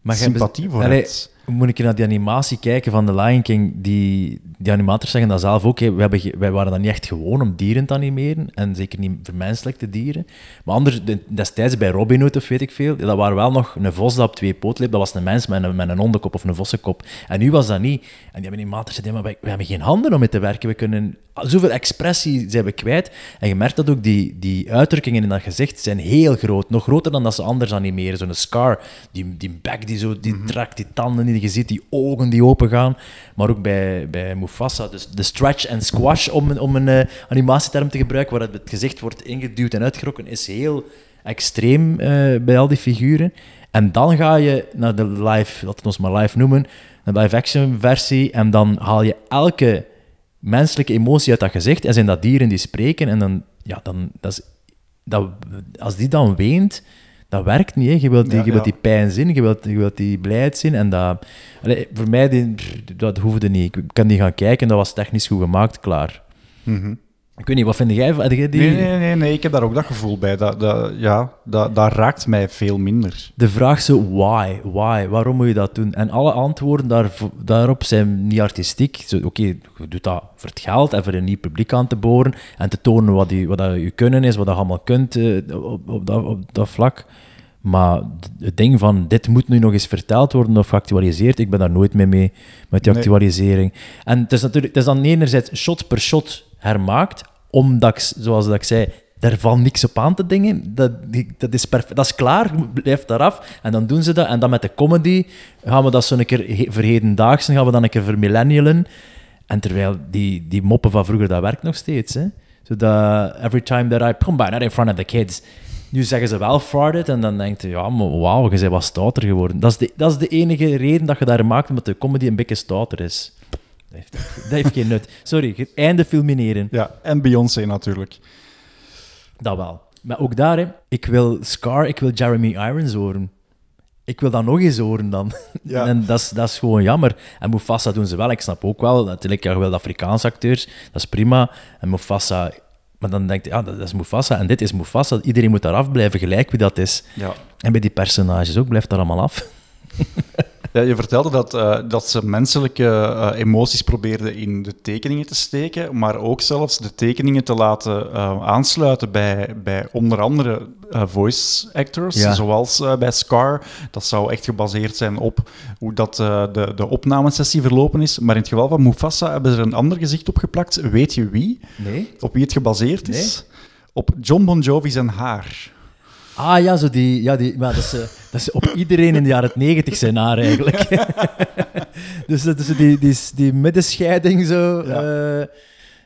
Maar sympathie voor hebt. Moet ik naar die animatie kijken van The Lion King? Die, die animators zeggen dat zelf ook. hè. We hebben wij waren dan niet echt gewoon om dieren te animeren. En zeker niet vermenselijkte dieren. Maar anders, de- destijds bij Robin Hood of weet ik veel, dat waren wel nog een vos dat op twee poten liep. Dat was een mens met een, met een hondenkop of een vossenkop. En nu was dat niet. En die animators zeiden, maar wij, we hebben geen handen om mee te werken. We kunnen... Zoveel expressie zijn we kwijt. En je merkt dat ook, die, die uitdrukkingen in dat gezicht zijn heel groot. Nog groter dan dat ze anders animeren. Zo'n scar, die, die bek die zo die trekt, die tanden die je ziet, die ogen die open gaan. Maar ook bij, bij Mufasa, dus de stretch en squash, om, een- om een eh, animatieterm te gebruiken, waar het gezicht wordt ingeduwd en uitgerokken, is heel extreem eh, bij al die figuren. En dan ga je naar de live, laten we ons maar live noemen, een live-action versie, en dan haal je elke menselijke emotie uit dat gezicht, en zijn dat dieren die spreken, en dan, ja, dan, dat dat, als die dan weent, dat werkt niet. Hè. Je wilt, die, Ja, je wilt ja. die pijn zien, je wilt, je wilt die blijheid zien, en dat, voor mij, die, dat hoefde niet. Ik kan die gaan kijken, dat was technisch goed gemaakt, klaar. Ik weet niet, wat vind jij van die... Nee, nee, nee, nee, ik heb daar ook dat gevoel bij. Dat, dat, ja, dat, dat raakt mij veel minder. De vraag zo, why? Why? Waarom moet je dat doen? En alle antwoorden daar, daarop zijn niet artistiek. Zo, Oké, je doet dat voor het geld en voor een nieuw publiek aan te boren en te tonen wat, die, wat dat je kunnen is, wat dat je allemaal kunt eh, op, op, dat, op dat vlak. Maar het ding van, dit moet nu nog eens verteld worden of geactualiseerd, ik ben daar nooit mee mee met die Nee. actualisering. En het is natuurlijk, het is dan enerzijds shot per shot hermaakt, omdat, zoals dat ik zei, daar valt niks op aan te dingen. Dat, dat, is perfect. dat is klaar, blijft daaraf. En dan doen ze dat. En dan met de comedy gaan we dat zo'n keer he- verhedendaagse, gaan we dan een keer vermillennialen. En terwijl die, die moppen van vroeger, dat werkt nog steeds. Hè? So that every time that I come by, not in front of the kids. Nu zeggen ze wel farted en dan denkt je, ja, maar wauw, je bent wat stouter geworden. Dat is, de, dat is de enige reden dat je daar maakt, omdat de comedy een beetje stouter is. Dat heeft, dat heeft geen nut. Sorry, einde fulmineren. Ja, en Beyoncé natuurlijk. Dat wel. Maar ook daar, hè, ik wil Scar, ik wil Jeremy Irons horen. Ik wil dat nog eens horen dan. [LAUGHS] Ja. En dat is, dat is gewoon jammer. En Mufasa doen ze wel. Ik snap ook wel, natuurlijk, je wil Afrikaanse acteurs, dat is prima. En Mufasa, maar dan denk je, ja, dat is Mufasa en dit is Mufasa. Iedereen moet daar af blijven, gelijk wie dat is. Ja. En bij die personages ook, blijft dat allemaal af. [LAUGHS] Ja, je vertelde dat, eh, dat ze menselijke eh, emoties probeerden in de tekeningen te steken, maar ook zelfs de tekeningen te laten eh, aansluiten bij, bij onder andere voice actors, Ja. zoals bij Scar. Dat zou echt gebaseerd zijn op hoe dat, de, de opnamesessie verlopen is. Maar in het geval van Mufasa hebben ze er een ander gezicht op geplakt. Weet je wie? Nee? Op wie het gebaseerd is? Op John Bon Jovi zijn haar. Ah ja, zo die, ja die, maar dat, is, eh, dat is op iedereen in de jaren negentig zijn haar eigenlijk. [LAUGHS] dus dat is die, die, die middenscheiding zo. Ja. Ja,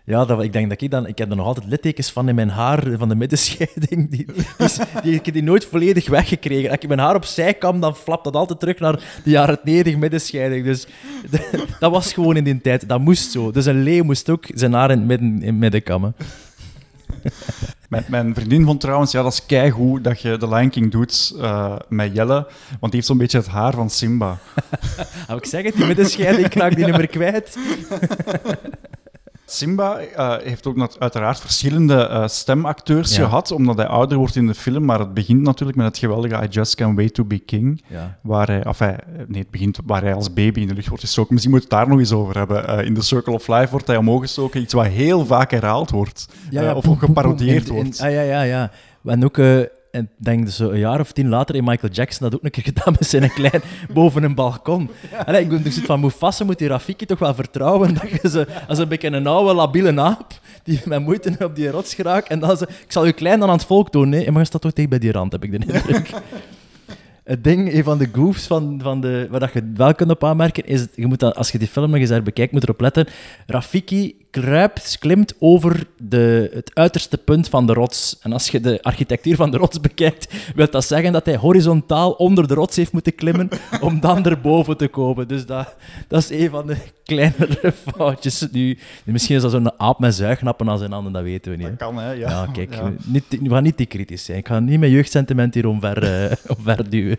ja dat, ik denk dat ik dan... Ik heb er nog altijd littekens van in mijn haar, van de middenscheiding. Die, die, die, ik heb die nooit volledig weggekregen. Als ik mijn haar opzij kam, dan flapt dat altijd terug naar de jaren 90 middenscheiding. Dus [LAUGHS] dat was gewoon in die tijd. Dat moest zo. Dus een leeuw moest ook zijn haar in het midden, in het midden kammen. [LAUGHS] Mijn, mijn vriendin vond trouwens, ja, dat is keigoed dat je de Lion King doet eh, met Jelle, want die heeft zo'n beetje het haar van Simba. [LAUGHS] Heb ik zeg het, die middenscheiding, ik raak die nummer kwijt. [LAUGHS] Simba eh, heeft ook uiteraard verschillende eh, stemacteurs Ja. gehad, omdat hij ouder wordt in de film. Maar het begint natuurlijk met het geweldige I Just Can't Wait to Be King. Ja. Waar hij, enfin, nee, het begint waar hij als baby in de lucht wordt gestoken. Misschien moet je het daar nog eens over hebben. Eh, in The Circle of Life wordt hij omhoog gestoken, iets wat heel vaak herhaald wordt. Of ook geparodieerd wordt. ah, ja, ja, ja. En ook, en denk zo een jaar of tien later in Michael Jackson dat ook een keer [LAUGHS] gedaan met zijn klein [LAUGHS] boven een balkon. Ik ben dus van Mufasa moet die Rafiki toch wel vertrouwen [LAUGHS] dat je ze als een beetje een oude labiele aap die met moeite op die rots geraakt en dan ze, ik zal je klein dan aan het volk doen, nee, maar je staat toch tegen bij die rand, heb ik de indruk. Het ding, een van de goofs van, van de, waar dat je wel kunt op aanmerken, is, je moet dat, als je die film nog eens daar bekijkt, moet erop letten. Rafiki kruipt, klimt over de, het uiterste punt van de rots. En als je de architectuur van de rots bekijkt, wil dat zeggen dat hij horizontaal onder de rots heeft moeten klimmen [LAUGHS] om dan erboven te komen. Dus dat, dat is een van de kleinere foutjes. Nu, misschien is dat zo'n aap met zuignappen aan zijn handen, dat weten we niet. hè. Dat kan, hè? Ja, Ja, kijk, Ja. Niet, we gaan niet te kritisch zijn. Ik ga niet met jeugdsentiment hier omver, eh [LAUGHS] omver duwen.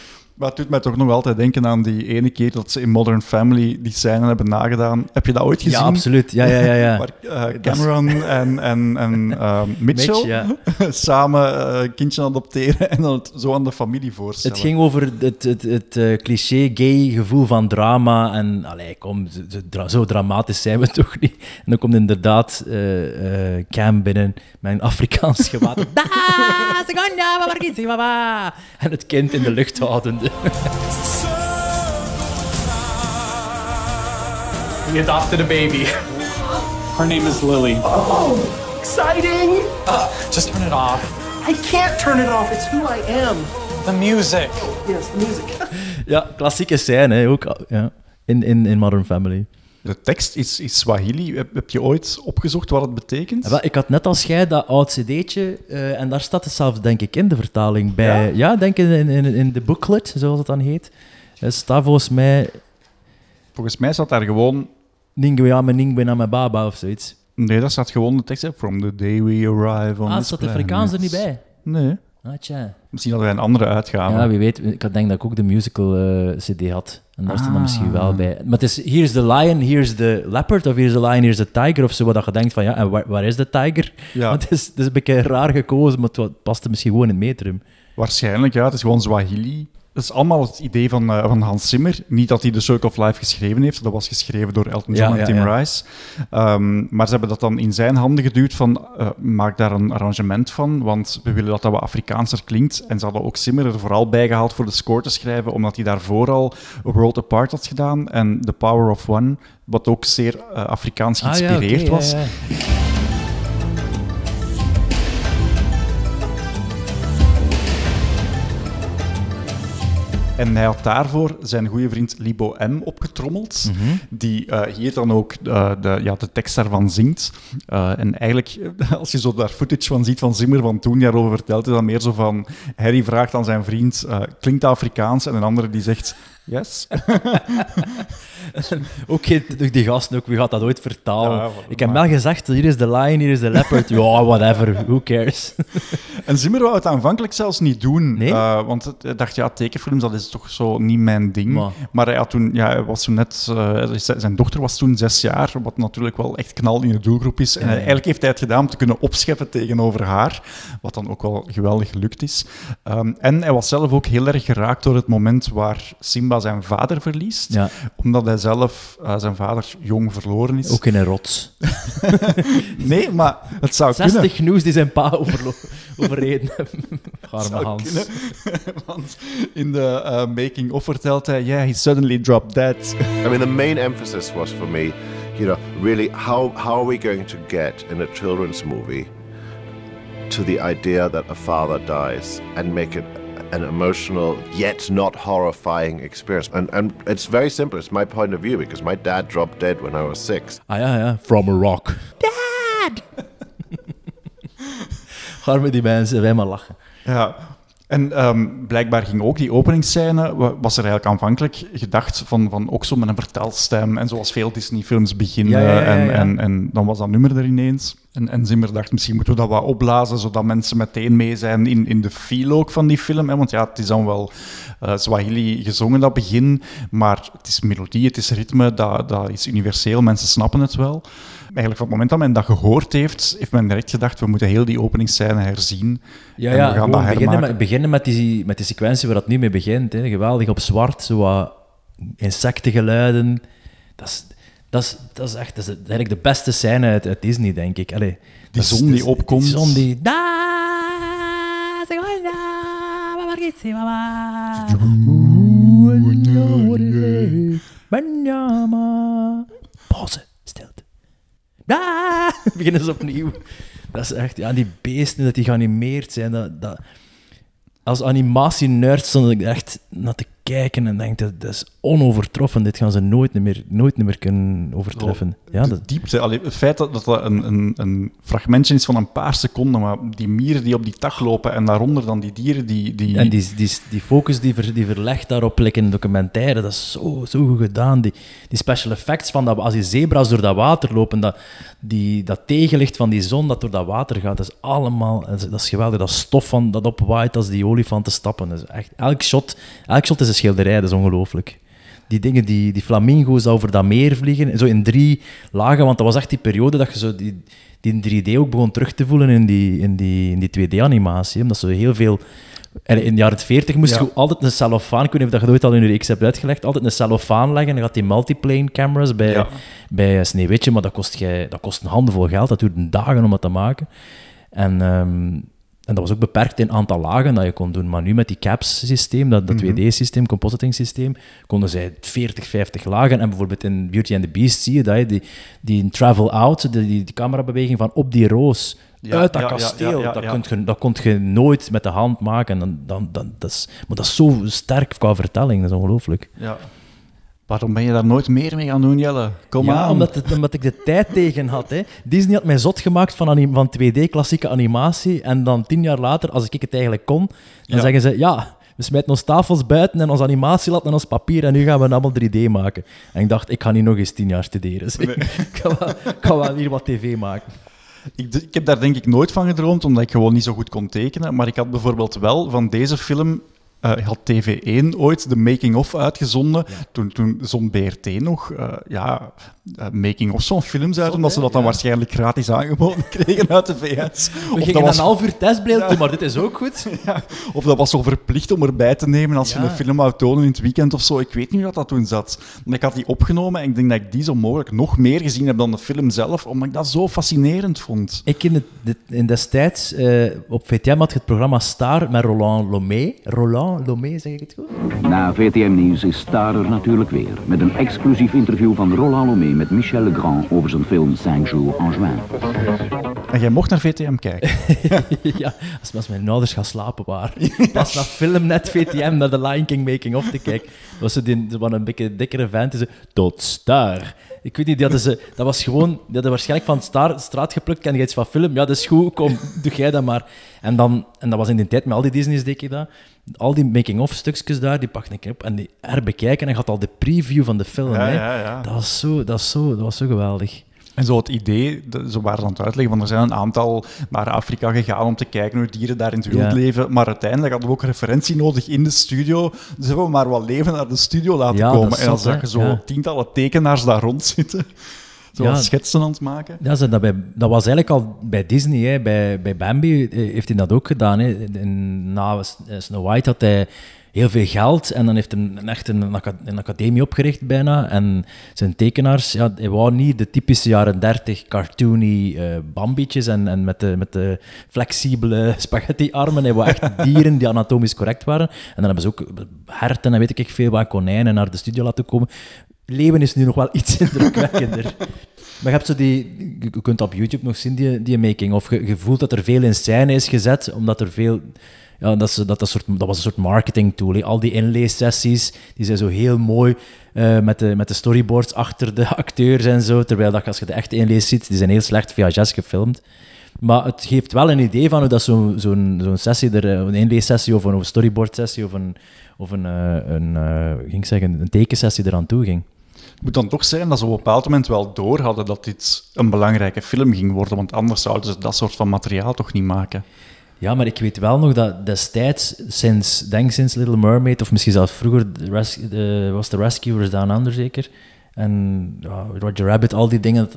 Maar het doet mij toch nog altijd denken aan die ene keer dat ze in Modern Family die scène hebben nagedaan. Heb je dat ooit gezien? Ja, absoluut. Ja, ja, ja. ja. [LAUGHS] Waar eh, Cameron en, en, en [LAUGHS] eh, Mitchell Mitch, ja. [LAUGHS] samen een kindje adopteren en dan het zo aan de familie voorstellen. Het ging over het, het, het eh, cliché gay gevoel van drama. En allee, kom, zo, zo dra- zo dramatisch zijn we toch niet. En dan komt inderdaad eh, eh, Cam binnen met een Afrikaans gewaad. Da, seconda, baba. En het kind in de lucht houdende. We adopted a baby. Her name is Lily. Oh, exciting! Uh, just turn it off. I can't turn it off. It's who I am. The music. Yes, the music. Ja, klassieke scène hè, ook. Ja. In, in, in Modern Family. De tekst is, is Swahili. Heb, heb je ooit opgezocht wat het betekent? Ja, ik had net als jij dat oud cd'tje, eh, en daar staat het zelfs, denk ik, in de vertaling bij. Ja? Ja, denk in, in, in de booklet, zoals het dan heet. Er staat volgens mij Volgens mij staat daar gewoon... Ningwe Ningwe na baba of zoiets. Nee, daar staat gewoon de tekst. hè, From the day we arrive on Ah, staat de. Afrikaans er niet bij? Nee. Ah, tja. Misschien hadden wij een andere uitgave. Ja, wie weet. Ik had denk dat ik ook de musical eh, cd had. En daar staat dan misschien Ah. wel bij. Maar het is, hier is de lion, hier is de leopard, of hier is de lion, hier is de tiger, of zo. Wat je denkt van, ja, en waar, waar is de tiger? Ja. Want het is, het is een beetje raar gekozen, maar het paste misschien gewoon in het metrum. Waarschijnlijk, ja. Het is gewoon Swahili. Dat is allemaal het idee van, eh, van Hans Zimmer. Niet dat hij The Circle of Life geschreven heeft. Dat was geschreven door Elton John Ja, en ja, Tim ja. Rice. Ehm, maar ze hebben dat dan in zijn handen geduwd van... eh, maak daar een arrangement van, want we willen dat dat wat Afrikaanser klinkt. En ze hadden ook Zimmer er vooral bij gehaald voor de score te schrijven, omdat hij daarvoor al World Apart had gedaan en The Power of One, wat ook zeer eh, Afrikaans Ah, geïnspireerd was. En hij had daarvoor zijn goede vriend Libo M opgetrommeld, die eh, hier dan ook eh, de, ja, de tekst daarvan zingt. Eh, en eigenlijk, [LAUGHS] als je zo daar footage van ziet van Zimmer van toen daarover vertelt, is dat meer zo van... Harry vraagt aan zijn vriend, klinkt Afrikaans? En een andere die zegt, yes. [LAUGHS] [LAUGHS] Ook geen- die gasten ook, wie gaat dat ooit vertalen? Ja, ik heb wel gezegd, hier is de lion, hier is de leopard. ja, whatever, who cares? [LAUGHS] En Zimmer wou het aanvankelijk zelfs niet doen. Nee? eh, want hij dacht, ja, tekenfilms, dat is toch zo niet mijn ding. Maar- Maar, hij, had toen, ja, hij was toen net... eh, zijn dochter was toen zes jaar, wat natuurlijk wel echt knal in de doelgroep is. En eigenlijk heeft hij het gedaan om te kunnen opscheppen tegenover haar, wat dan ook wel geweldig gelukt is. Ehm, en hij was zelf ook heel erg geraakt door het moment waar Simba zijn vader verliest. Ja, Omdat hij zelf eh, zijn vader jong verloren is. ook in een rots. [LAUGHS] Nee, maar het zou kunnen. 60 nieuws die zijn pa overlo- overreden hebben. [LAUGHS] Arme Hans. kunnen. [LAUGHS] Want in de uh, making-of vertelt hij... Yeah, he suddenly dropped dead. I mean, the main emphasis was for me, you know, really how how are we going to get in a children's movie to the idea that a father dies and make it an emotional yet not horrifying experience. And and it's very simple. It's my point of view because my dad dropped dead when I was six. Ah ja, ja. From a rock. Dad! [LAUGHS] Arme die mensen, wij maar lachen. Ja. En ehm, blijkbaar ging ook die openingsscène, wa- was er eigenlijk aanvankelijk gedacht van, van ook zo met een vertelstem en zoals veel Disney-films beginnen. Ja, ja, ja, En, ja. en, en dan was dat nummer er ineens. En, en Zimmer dacht, misschien moeten we dat wat opblazen, zodat mensen meteen mee zijn in, in de feel ook van die film. Hè? Want ja, het is dan wel eh, Swahili gezongen, dat begin, maar het is melodie, het is ritme, dat, dat is universeel, mensen snappen het wel. Eigenlijk van het moment dat men dat gehoord heeft, heeft men direct gedacht, we moeten heel die openingsscène herzien. Ja, en ja we gaan dat beginnen, met, beginnen met, die, met die sequentie waar dat nu mee begint. Hè. Geweldig op zwart, zo wat insectengeluiden. Dat is, dat is, dat is echt dat is eigenlijk de beste scène uit, uit Disney, denk ik. Allee, is- zon die opkomt. Die zon die... Pauze, stilte. Da, [LAUGHS] beginnen ze opnieuw. Dat is echt, ja, die beesten dat die geanimeerd zijn, dat, dat, als animatie-nerd stond ik echt naar te kijken en denk dat, dat is onovertroffen. Dit gaan ze nooit meer, nooit meer kunnen overtreffen. Ja, de dat, diepte, allee, het feit dat, dat een, een, een fragmentje is van een paar seconden, maar die mieren die op die tak lopen en daaronder dan die dieren die... die En die, die, die focus die, ver, die verlegt daarop, like in documentaire, dat is zo, zo goed gedaan. Die, die special effects van dat, als die zebra's door dat water lopen, dat, die, dat tegenlicht van die zon dat door dat water gaat, dat is allemaal, dat is, dat is geweldig. Dat stof van, dat opwaait als die olifanten stappen. Dat is echt, elk, shot, elk shot is een schilderij, dat is ongelooflijk. Die dingen, die, die flamingo's over dat meer vliegen, zo in drie lagen, want dat was echt die periode dat je zo die, die 3D ook begon terug te voelen in die, in die, in die 2D-animatie. Omdat ze heel veel... En in de jaren 40 moest Ja. je altijd een cellofaan, ik weet niet of dat je dat ooit al in je reeks hebt uitgelegd, altijd een cellofaan leggen. Dan gaat die multiplane cameras bij, Ja. bij Sneeuwwitje, maar dat kost, jij, dat kost een handenvol geld. Dat duurde dagen om dat te maken. En, ehm, en dat was ook beperkt in aantal lagen dat je kon doen. Maar nu met die CAPS-systeem, dat, dat 2D-systeem, compositing-systeem, konden zij 40, 50 lagen. En bijvoorbeeld in Beauty and the Beast zie je dat, je, die, die travel out, die, die, camerabeweging van op die roos, Ja, uit dat ja, kasteel, ja, dat. Kunt je, dat kon je nooit met de hand maken. En dan, dan, dan, dat is, maar dat is zo sterk qua vertelling, dat is ongelooflijk. Ja. Waarom ben je daar nooit meer mee gaan doen, Jelle? Kom ja, aan. Omdat, het, omdat ik de tijd tegen had. Hè. Disney had mij zot gemaakt van, van 2D-klassieke animatie. En dan tien jaar later, als ik het eigenlijk kon, dan Ja. zeggen ze... Ja, we smijten ons tafels buiten en onze animatie laten en ons papier en nu gaan we het allemaal 3D maken. En ik dacht, ik ga niet nog eens tien jaar studeren. [LAUGHS] ik, ga wel, ik ga wel hier wat tv maken. Ik, ik heb daar denk ik nooit van gedroomd, omdat ik gewoon niet zo goed kon tekenen. Maar ik had bijvoorbeeld wel van deze film... eh, had TV1 ooit de making-of uitgezonden. Toen, toen zond BRT nog eh, ja, eh, making-ofs van films uit, omdat ze dat dan waarschijnlijk gratis aangeboden [LAUGHS] kregen uit de VS. [LAUGHS] We Of gingen dat was, een half uur testbeeld doen, maar dit is ook goed. [LAUGHS] of dat was zo verplicht om erbij te nemen als je een film wou tonen in het weekend of zo. Ik weet niet hoe dat, toen zat. Maar ik had die opgenomen en ik denk dat ik die zo mogelijk nog meer gezien heb dan de film zelf, omdat ik dat zo fascinerend vond. Ik in, het, in destijds, op VTM had je het programma Star met Roland Lomé. Roland Lomé, zeg ik het goed? Na VTM Nieuws is Star er natuurlijk weer. Met een exclusief interview van Roland Lomé met Michel Legrand over zijn film 5 jours en juin. En jij mocht naar VTM kijken. [LAUGHS] ja, als, als mijn ouders gaan slapen waren. Pas naar Filmnet VTM naar de Lion King making of te kijken. Dat was zo die, een beetje dikkere vent. Tot star. Ik weet niet, die hadden ze, dat was gewoon... Die hadden waarschijnlijk van star, straat geplukt. Ken je iets van film? Ja, dat is goed. Kom, doe jij dat maar. En, dan, en dat was in die tijd met al die Disney's, deed ik dat. Al die making-of stukjes daar, die pakte ik op en die herbekijken. En had al de preview van de film. Ja, hè. ja, ja. Dat, was zo, dat, was zo, dat was zo geweldig. En zo het idee, de- ze waren aan het uitleggen van er zijn een aantal naar Afrika gegaan om te kijken hoe dieren daar in het wild Ja. leven. Maar uiteindelijk hadden we ook referentie nodig in de studio. Dus hebben we maar wat leven naar de studio laten Ja, komen. En dan zag je zo Ja. tientallen tekenaars daar rondzitten. [LAUGHS] Zo Ja. wat schetsen aan het maken. Ja, ze- dat, bij, dat was eigenlijk al bij Disney, hè. Bij, bij Bambi eh, heeft hij dat ook gedaan. Hè. Na Snow White had hij heel veel geld en dan heeft hij echt een, een academie opgericht bijna. En zijn tekenaars, ja, hij wou niet de typische jaren 30 cartoony eh bambietjes en, en met, de, met de flexibele [LAUGHS] spaghetti-armen. Hij wou echt [LAUGHS] dieren die anatomisch correct waren. En dan hebben ze ook herten en weet ik veel wat, konijnen naar de studio laten komen. Leeuwen is nu nog wel iets [LAUGHS] indrukwekkender. Maar je hebt zo die, je kunt op YouTube nog zien, die, die making. Of je, voelt dat er veel in scène is gezet, omdat er veel... Ja, dat, is, dat, dat, soort, dat was een soort marketing tool. Al die inleessessies, die zijn zo heel mooi eh, met, de, met de storyboards achter de [LAUGHS] acteurs en zo. Terwijl dat, als je de echte inlees ziet, die zijn heel slecht VHS gefilmd. Maar het geeft wel een idee van hoe dat zo'n zo'n zo'n sessie, er, eh, een inleessessie of een storyboard sessie of een, of een, eh, een, ging ik zeggen, een tekensessie eraan toe ging. Het moet dan toch zijn dat ze op een bepaald moment wel door hadden dat dit een belangrijke film ging worden, want anders zouden ze dat soort van materiaal toch niet maken. Ja, maar ik weet wel nog dat destijds, sinds, denk sinds Little Mermaid, of misschien zelfs vroeger, de de- was de Rescuers Down Under zeker, En ja, Roger Rabbit, al die dingen.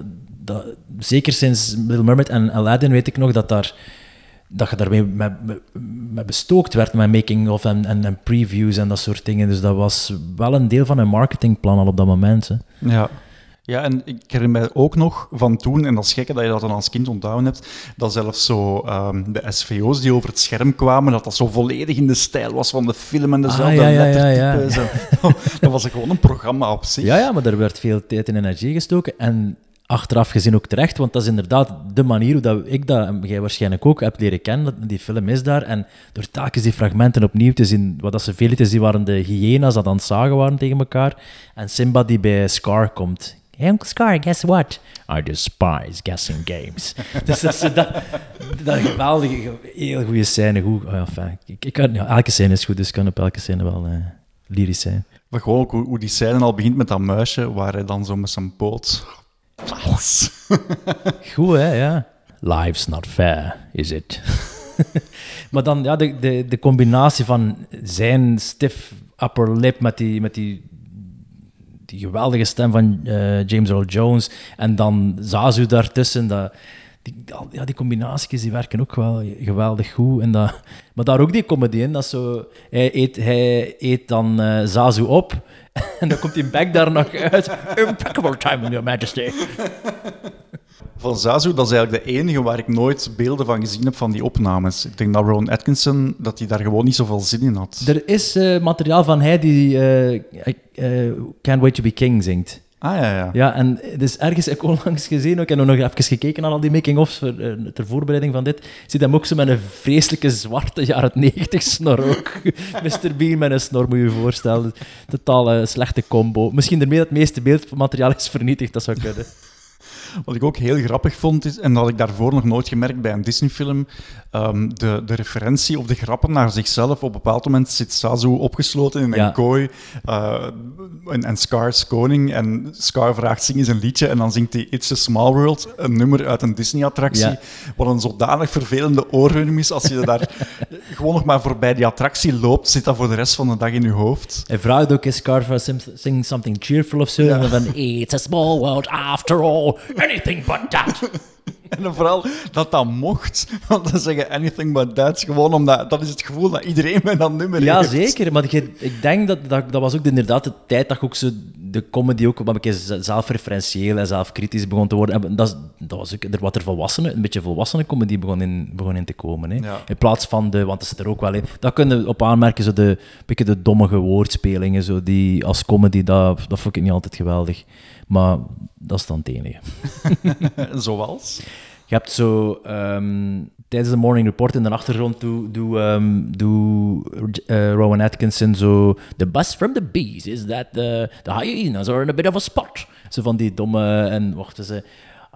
Dat- zeker sinds Little Mermaid en Aladdin weet ik nog dat, daar, dat je daarmee met, met, bestookt werd met making-of en, en, en previews en dat soort dingen. Dus dat was wel een deel van een marketingplan al op dat moment. Hè. Ja. Ja, en ik herinner mij ook nog van toen, en dat is gekke dat je dat dan als kind onthouden hebt, dat zelfs zo ehm, de SVO's die over het scherm kwamen, dat dat zo volledig in de stijl was van de film en dezelfde Ah, ja, ja, ja, ja. lettertypes. [LAUGHS] dat was gewoon een programma op zich. Ja, ja, maar er werd veel tijd en energie gestoken. En achteraf gezien ook terecht, want dat is inderdaad de manier hoe dat ik dat, en jij waarschijnlijk ook, hebt leren kennen. Die film is daar. En door telkens die fragmenten opnieuw te zien, wat dat ze veel lieten zien, waren de hyena's dat aan het zagen waren tegen elkaar. En Simba die bij Scar komt. Hey, Uncle Scar, guess what? I despise guessing games. [LAUGHS] dus dat dat, dat geweldige, heel goede scène. Goed, oh, ik, ik kan, elke scène is goed, dus ik kan op elke scène wel eh, lyrisch zijn. Maar gewoon ook hoe, hoe die scène al begint met dat muisje, waar hij dan zo met zijn poot... [LAUGHS] Goed, hè, ja. Life's not fair, is it? [LAUGHS] maar dan, ja, de, de, de combinatie van zijn stiff upper lip met die, met die, die geweldige stem van eh, James Earl Jones en dan Zazu daartussen, dat, die, ja, die combinaties die werken ook wel geweldig goed. En dat, maar daar ook die comedy in, dat zo, hij, eet, hij eet dan eh, Zazu op [LAUGHS] en dan komt die bek daar nog uit. Impeccable timing, your majesty. Van Zazu, dat is eigenlijk de enige waar ik nooit beelden van gezien heb van die opnames. Ik denk dat Rowan Atkinson, dat hij daar gewoon niet zoveel zin in had. Er is eh, materiaal van hij die eh, eh, Can't Wait to Be King zingt. Ah, ja, ja. Ja, en dus ergens heb ik onlangs gezien, ook, heb nog even gekeken naar al die making-ofs voor, eh, ter voorbereiding van dit, ziet hem ook zo met een vreselijke zwarte jaren 90 snor ook. [LAUGHS] Mr. Bean met een snor, moet je je voorstellen. Totaal slechte combo. Misschien ermee dat het meeste beeldmateriaal is vernietigd, dat zou kunnen. Wat ik ook heel grappig vond, is, en dat had ik daarvoor nog nooit gemerkt bij een Disney-film, ehm, de, de referentie of de grappen naar zichzelf. Op een bepaald moment zit Sazu opgesloten in een Ja. kooi eh, en, en Scar is koning. En Scar vraagt, zing eens een liedje. En dan zingt hij It's a Small World, een nummer uit een Disney-attractie. Ja. Wat een zodanig vervelende oorhum is. Als je daar [LAUGHS] gewoon nog maar voorbij die attractie loopt, zit dat voor de rest van de dag in je hoofd. Hij vraagt ook eens Carver, sim- sing something cheerful of zo. En dan van, it's a small world after all, [LAUGHS] anything but that. [LAUGHS] En dan vooral dat dat mocht. Want dan zeggen anything but that. Gewoon omdat dat is het gevoel dat iedereen met dat nummer Ja, heeft. zeker. Maar je- ik denk dat, dat dat was ook inderdaad de tijd dat ook zo de comedy ook wat een z- zelfreferentieel en zelfkritisch begon te worden. En dat, is- dat was ook er wat er volwassene, een beetje volwassene comedy begon in, begon in te komen. Hè. Ja. In plaats van de, want dat zit er ook wel in. Dat kunnen we op aanmerken, zo de, een beetje de dommige woordspelingen, zo die als comedy, dat, dat vond ik niet altijd geweldig. Maar dat is dan het enige. [LAUGHS] Zoals? Je hebt zo ehm, tijdens de morning report in de achtergrond doe, doe, ehm, doe eh, Rowan Atkinson zo the bus from the bees is that the, the hyenas are in a bit of a spot. Zo van die domme en wachten ze.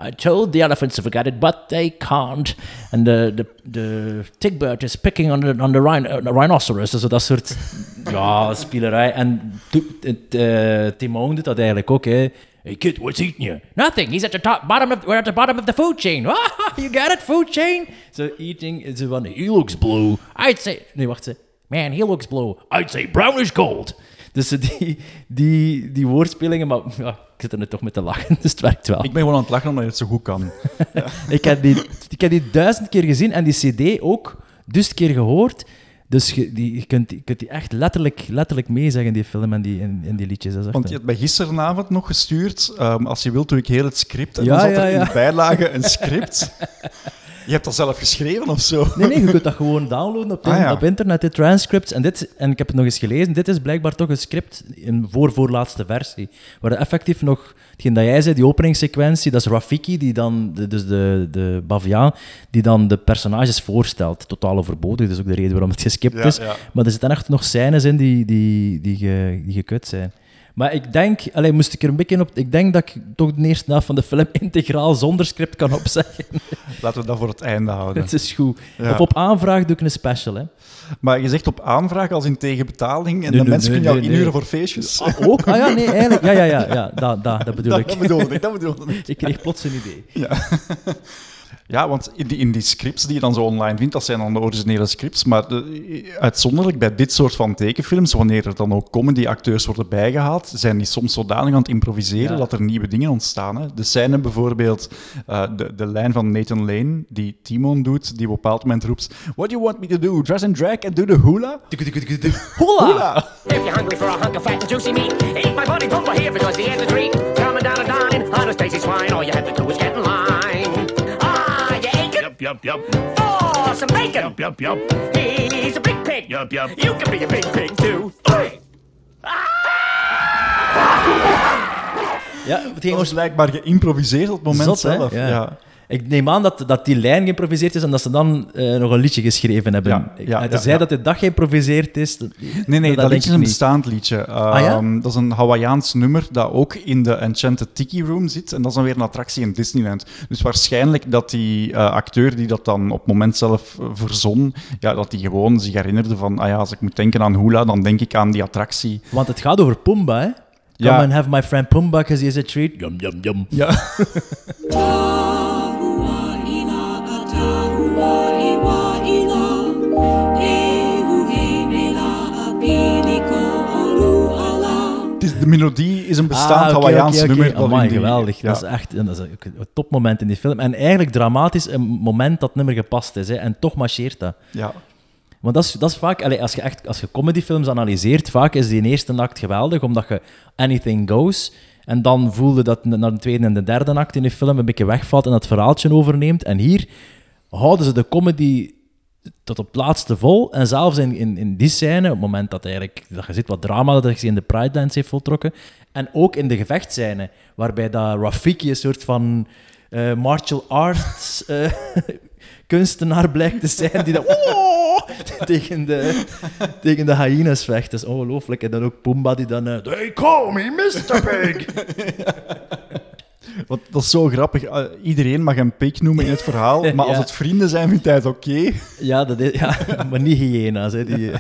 I told the elephants to forget it, but they can't. And the, the, the tigbird is picking on the, on the, uh, the rhinoceros. Dus dat soort [LAUGHS] ja, spielerij. En to- het, eh, Timon doet dat eigenlijk ook. Hè. Hey kid, what's eating you? Nothing. He's at the top, bottom of. We're at the bottom of the food chain. [LAUGHS] you got it, food chain. So eating is van. He looks blue. I'd say. Nee, wacht ze. Man, he looks blue. I'd say brownish gold. Dus zo die, die, die woordspelingen, maar ja, ik zit er nu toch met te lachen, [LAUGHS] dus het werkt wel. Ik ben gewoon aan het lachen omdat je het zo goed kan. [LAUGHS] ik, heb die, ik heb die duizend keer gezien en die CD ook duizend keer gehoord. Dus je, die, je, kunt, je kunt die echt letterlijk, letterlijk meezeggen, die film en die, en, en die liedjes. Dat is echt, Want je eh, hebt mij gisteravond nog gestuurd. ehm, als je wilt, doe ik heel het script. En Ja, dan zat ja, er in de bijlage een script. [LAUGHS] je hebt dat zelf geschreven of zo? Nee, nee, je kunt dat gewoon downloaden op, Ah, ja. op internet, de transcripts. En, dit, en ik heb het nog eens gelezen, dit is blijkbaar toch een script in voor-voorlaatste versie. Waar effectief nog, hetgeen dat jij zei, die openingssequentie, dat is Rafiki, die dan, de, dus de, de baviaan, die dan de personages voorstelt. Totaal overbodig, dat is ook de reden waarom het geskipt Ja, is. ja. Maar er zitten echt nog scènes in die, die, die gekut zijn. Maar ik denk, allee, moest ik er een beetje op. Ik denk dat ik toch de eerste helft van de film [LAUGHS] integraal zonder script kan opzeggen. [LAUGHS] Laten we dat voor het einde houden. Het is goed. Ja. Of op aanvraag doe ik een special. Hè. Maar je zegt op aanvraag als in tegenbetaling en Nee, de nee, mensen nee, kunnen jou inhuren voor feestjes. Ah, ook? Ah ja, nee, eigenlijk. Ja, ja, ja, ja dat, dat, dat [LAUGHS] bedoel Dat- ik. dat bedoelde ik, dat bedoelde ik. ik kreeg plots een idee. Ja. Ja, want in die, in die scripts die je dan zo online vindt, dat zijn dan de originele scripts. Maar de- uitzonderlijk bij dit soort van tekenfilms, wanneer er dan ook comedy-acteurs worden bijgehaald, zijn die soms zodanig aan het improviseren Ja. dat er nieuwe dingen ontstaan. Hè. De scène bijvoorbeeld, eh, de, de lijn van Nathan Lane, die Timon doet, die op een bepaald moment roept What do you want me to do? Dress and drag and do the hula? Hola! [LAUGHS] If you're hungry for a hunk of fat and juicy meat, eat my buddy Pumba here because the end of the treat. Coming down to dine, honest tasty swine. All you have to do is get in line. Yup, yup. For some bacon. Yup, yup, yup. He's a big pig. Yup, yup. You can be a big pig too. Ja, het ging Dat ons blijkbaar geïmproviseerd op het moment Zot, hè? zelf. Ja. Ja. Ik neem aan dat, dat die lijn geïmproviseerd is en dat ze dan eh, nog een liedje geschreven hebben. Ja, ja, ja, ja. dat de dag geïmproviseerd is. dat- Nee, nee, dat, liedje is een bestaand liedje. Ah, ja? Ehm, Dat is een Hawaiiaans nummer dat ook in de Enchanted Tiki Room zit. En dat is dan weer een attractie in Disneyland. Dus waarschijnlijk dat die eh, acteur die dat dan op het moment zelf eh, verzon, ja, dat die gewoon zich herinnerde van, ah ja, als ik moet denken aan hula, dan denk ik aan die attractie. Want het gaat over Pumba, hè? Come Ja. and have my friend Pumba, because he is a treat. Yum, yum, yum. Ja. [LAUGHS] melodie is een bestaand Ah, Hawaiiaans oké, oké. nummer. Amai, die- geweldig. ja. Dat is echt dat is een topmoment in die film. En eigenlijk dramatisch een moment dat nummer gepast is. Hè? En toch marcheert dat. Ja. Want dat is, dat is vaak, allee, als je echt als je comedyfilms analyseert, vaak is die eerste act geweldig, omdat je anything goes. En dan voelde dat naar de tweede en de derde act in de film een beetje wegvalt en dat verhaaltje overneemt. En hier houden ze de comedy tot op het laatste vol. En zelfs in, in, in die scène, op het moment dat, eigenlijk, dat je ziet wat drama dat zich in de Pride Dance heeft voltrokken. En ook in de gevechtscène, waarbij dat Rafiki een soort van eh, martial arts eh, [LAUGHS] kunstenaar blijkt te zijn, die dan [LAUGHS] [LAUGHS] tegen, de, tegen de hyenas vecht. Dat is ongelooflijk. En dan ook Pumba die dan... eh, They call me Mr. Pig! Want dat is zo grappig. Eh, iedereen mag hem pik noemen in het verhaal, [LAUGHS] maar als het vrienden zijn, vindt hij het oké. ja, dat is, ja, [LAUGHS] maar niet hyena's. Hè, die,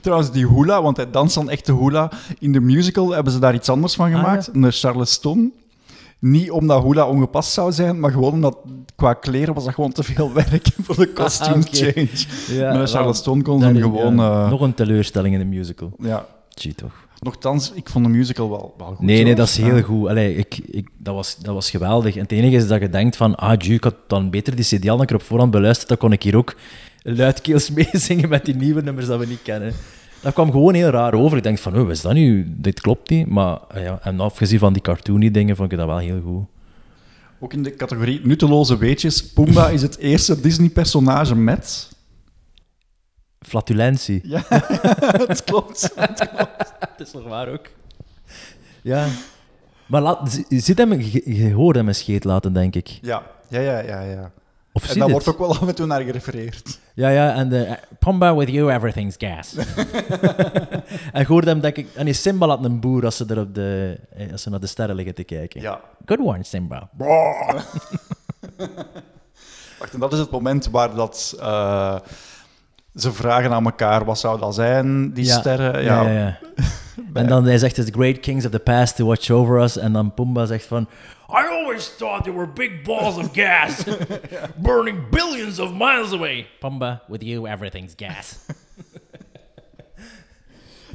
Trouwens, die hula, want hij danst dan echt de hula. In de musical hebben ze daar iets anders van Ah, gemaakt, ja. de Charleston. Niet omdat hula ongepast zou zijn, maar gewoon omdat qua kleren was dat gewoon te veel werk [LAUGHS] voor de costume Ah, Oké. change. Ja, de Charleston kon ze gewoon... eh, nog een teleurstelling in de musical. ja. Gee, toch. Nochtans, ik vond de musical wel, wel goed. Nee, nee, dat is Ja. heel goed. Allee, ik, ik, dat, was, dat was geweldig. En het enige is dat je denkt van, ah, ju, ik had dan beter die CD al een keer op voorhand beluisterd, dan kon ik hier ook luidkeels [LAUGHS] meezingen met die nieuwe nummers dat we niet kennen. Dat kwam gewoon heel raar over. Ik denk van, oh, wat is dat nu? Dit klopt niet. Maar ah ja, en afgezien van die cartoony dingen vond ik dat wel heel goed. Ook in de categorie nutteloze weetjes. Pumba is het eerste Disney-personage met... Flatulentie. Ja, [LAUGHS] het klopt. [LAUGHS] Dat is nog waar ook. Ja. Maar laat, zit hem, je, hoort hem een scheet laten, denk ik. Ja, ja, ja, ja. ja. Of en daar wordt ook wel af en toe naar gerefereerd. Ja, ja, en de Pumba with you, everything's gas. en je hoort hem, denk ik... En die Simba laat een boer als ze, er op de, eh, als ze naar de sterren liggen te kijken. Ja. Good one, Simba. [LAUGHS] Wacht, en dat is het moment waar dat, eh, ze vragen aan elkaar, wat zou dat zijn, die Ja. sterren? Ja, ja, ja. [LAUGHS] en dan hij zegt, the great kings of the past to watch over us. En dan Pumba zegt van... I always thought they were big balls of gas, [LAUGHS] burning billions of miles away. Pumba, with you, everything's gas. [LAUGHS]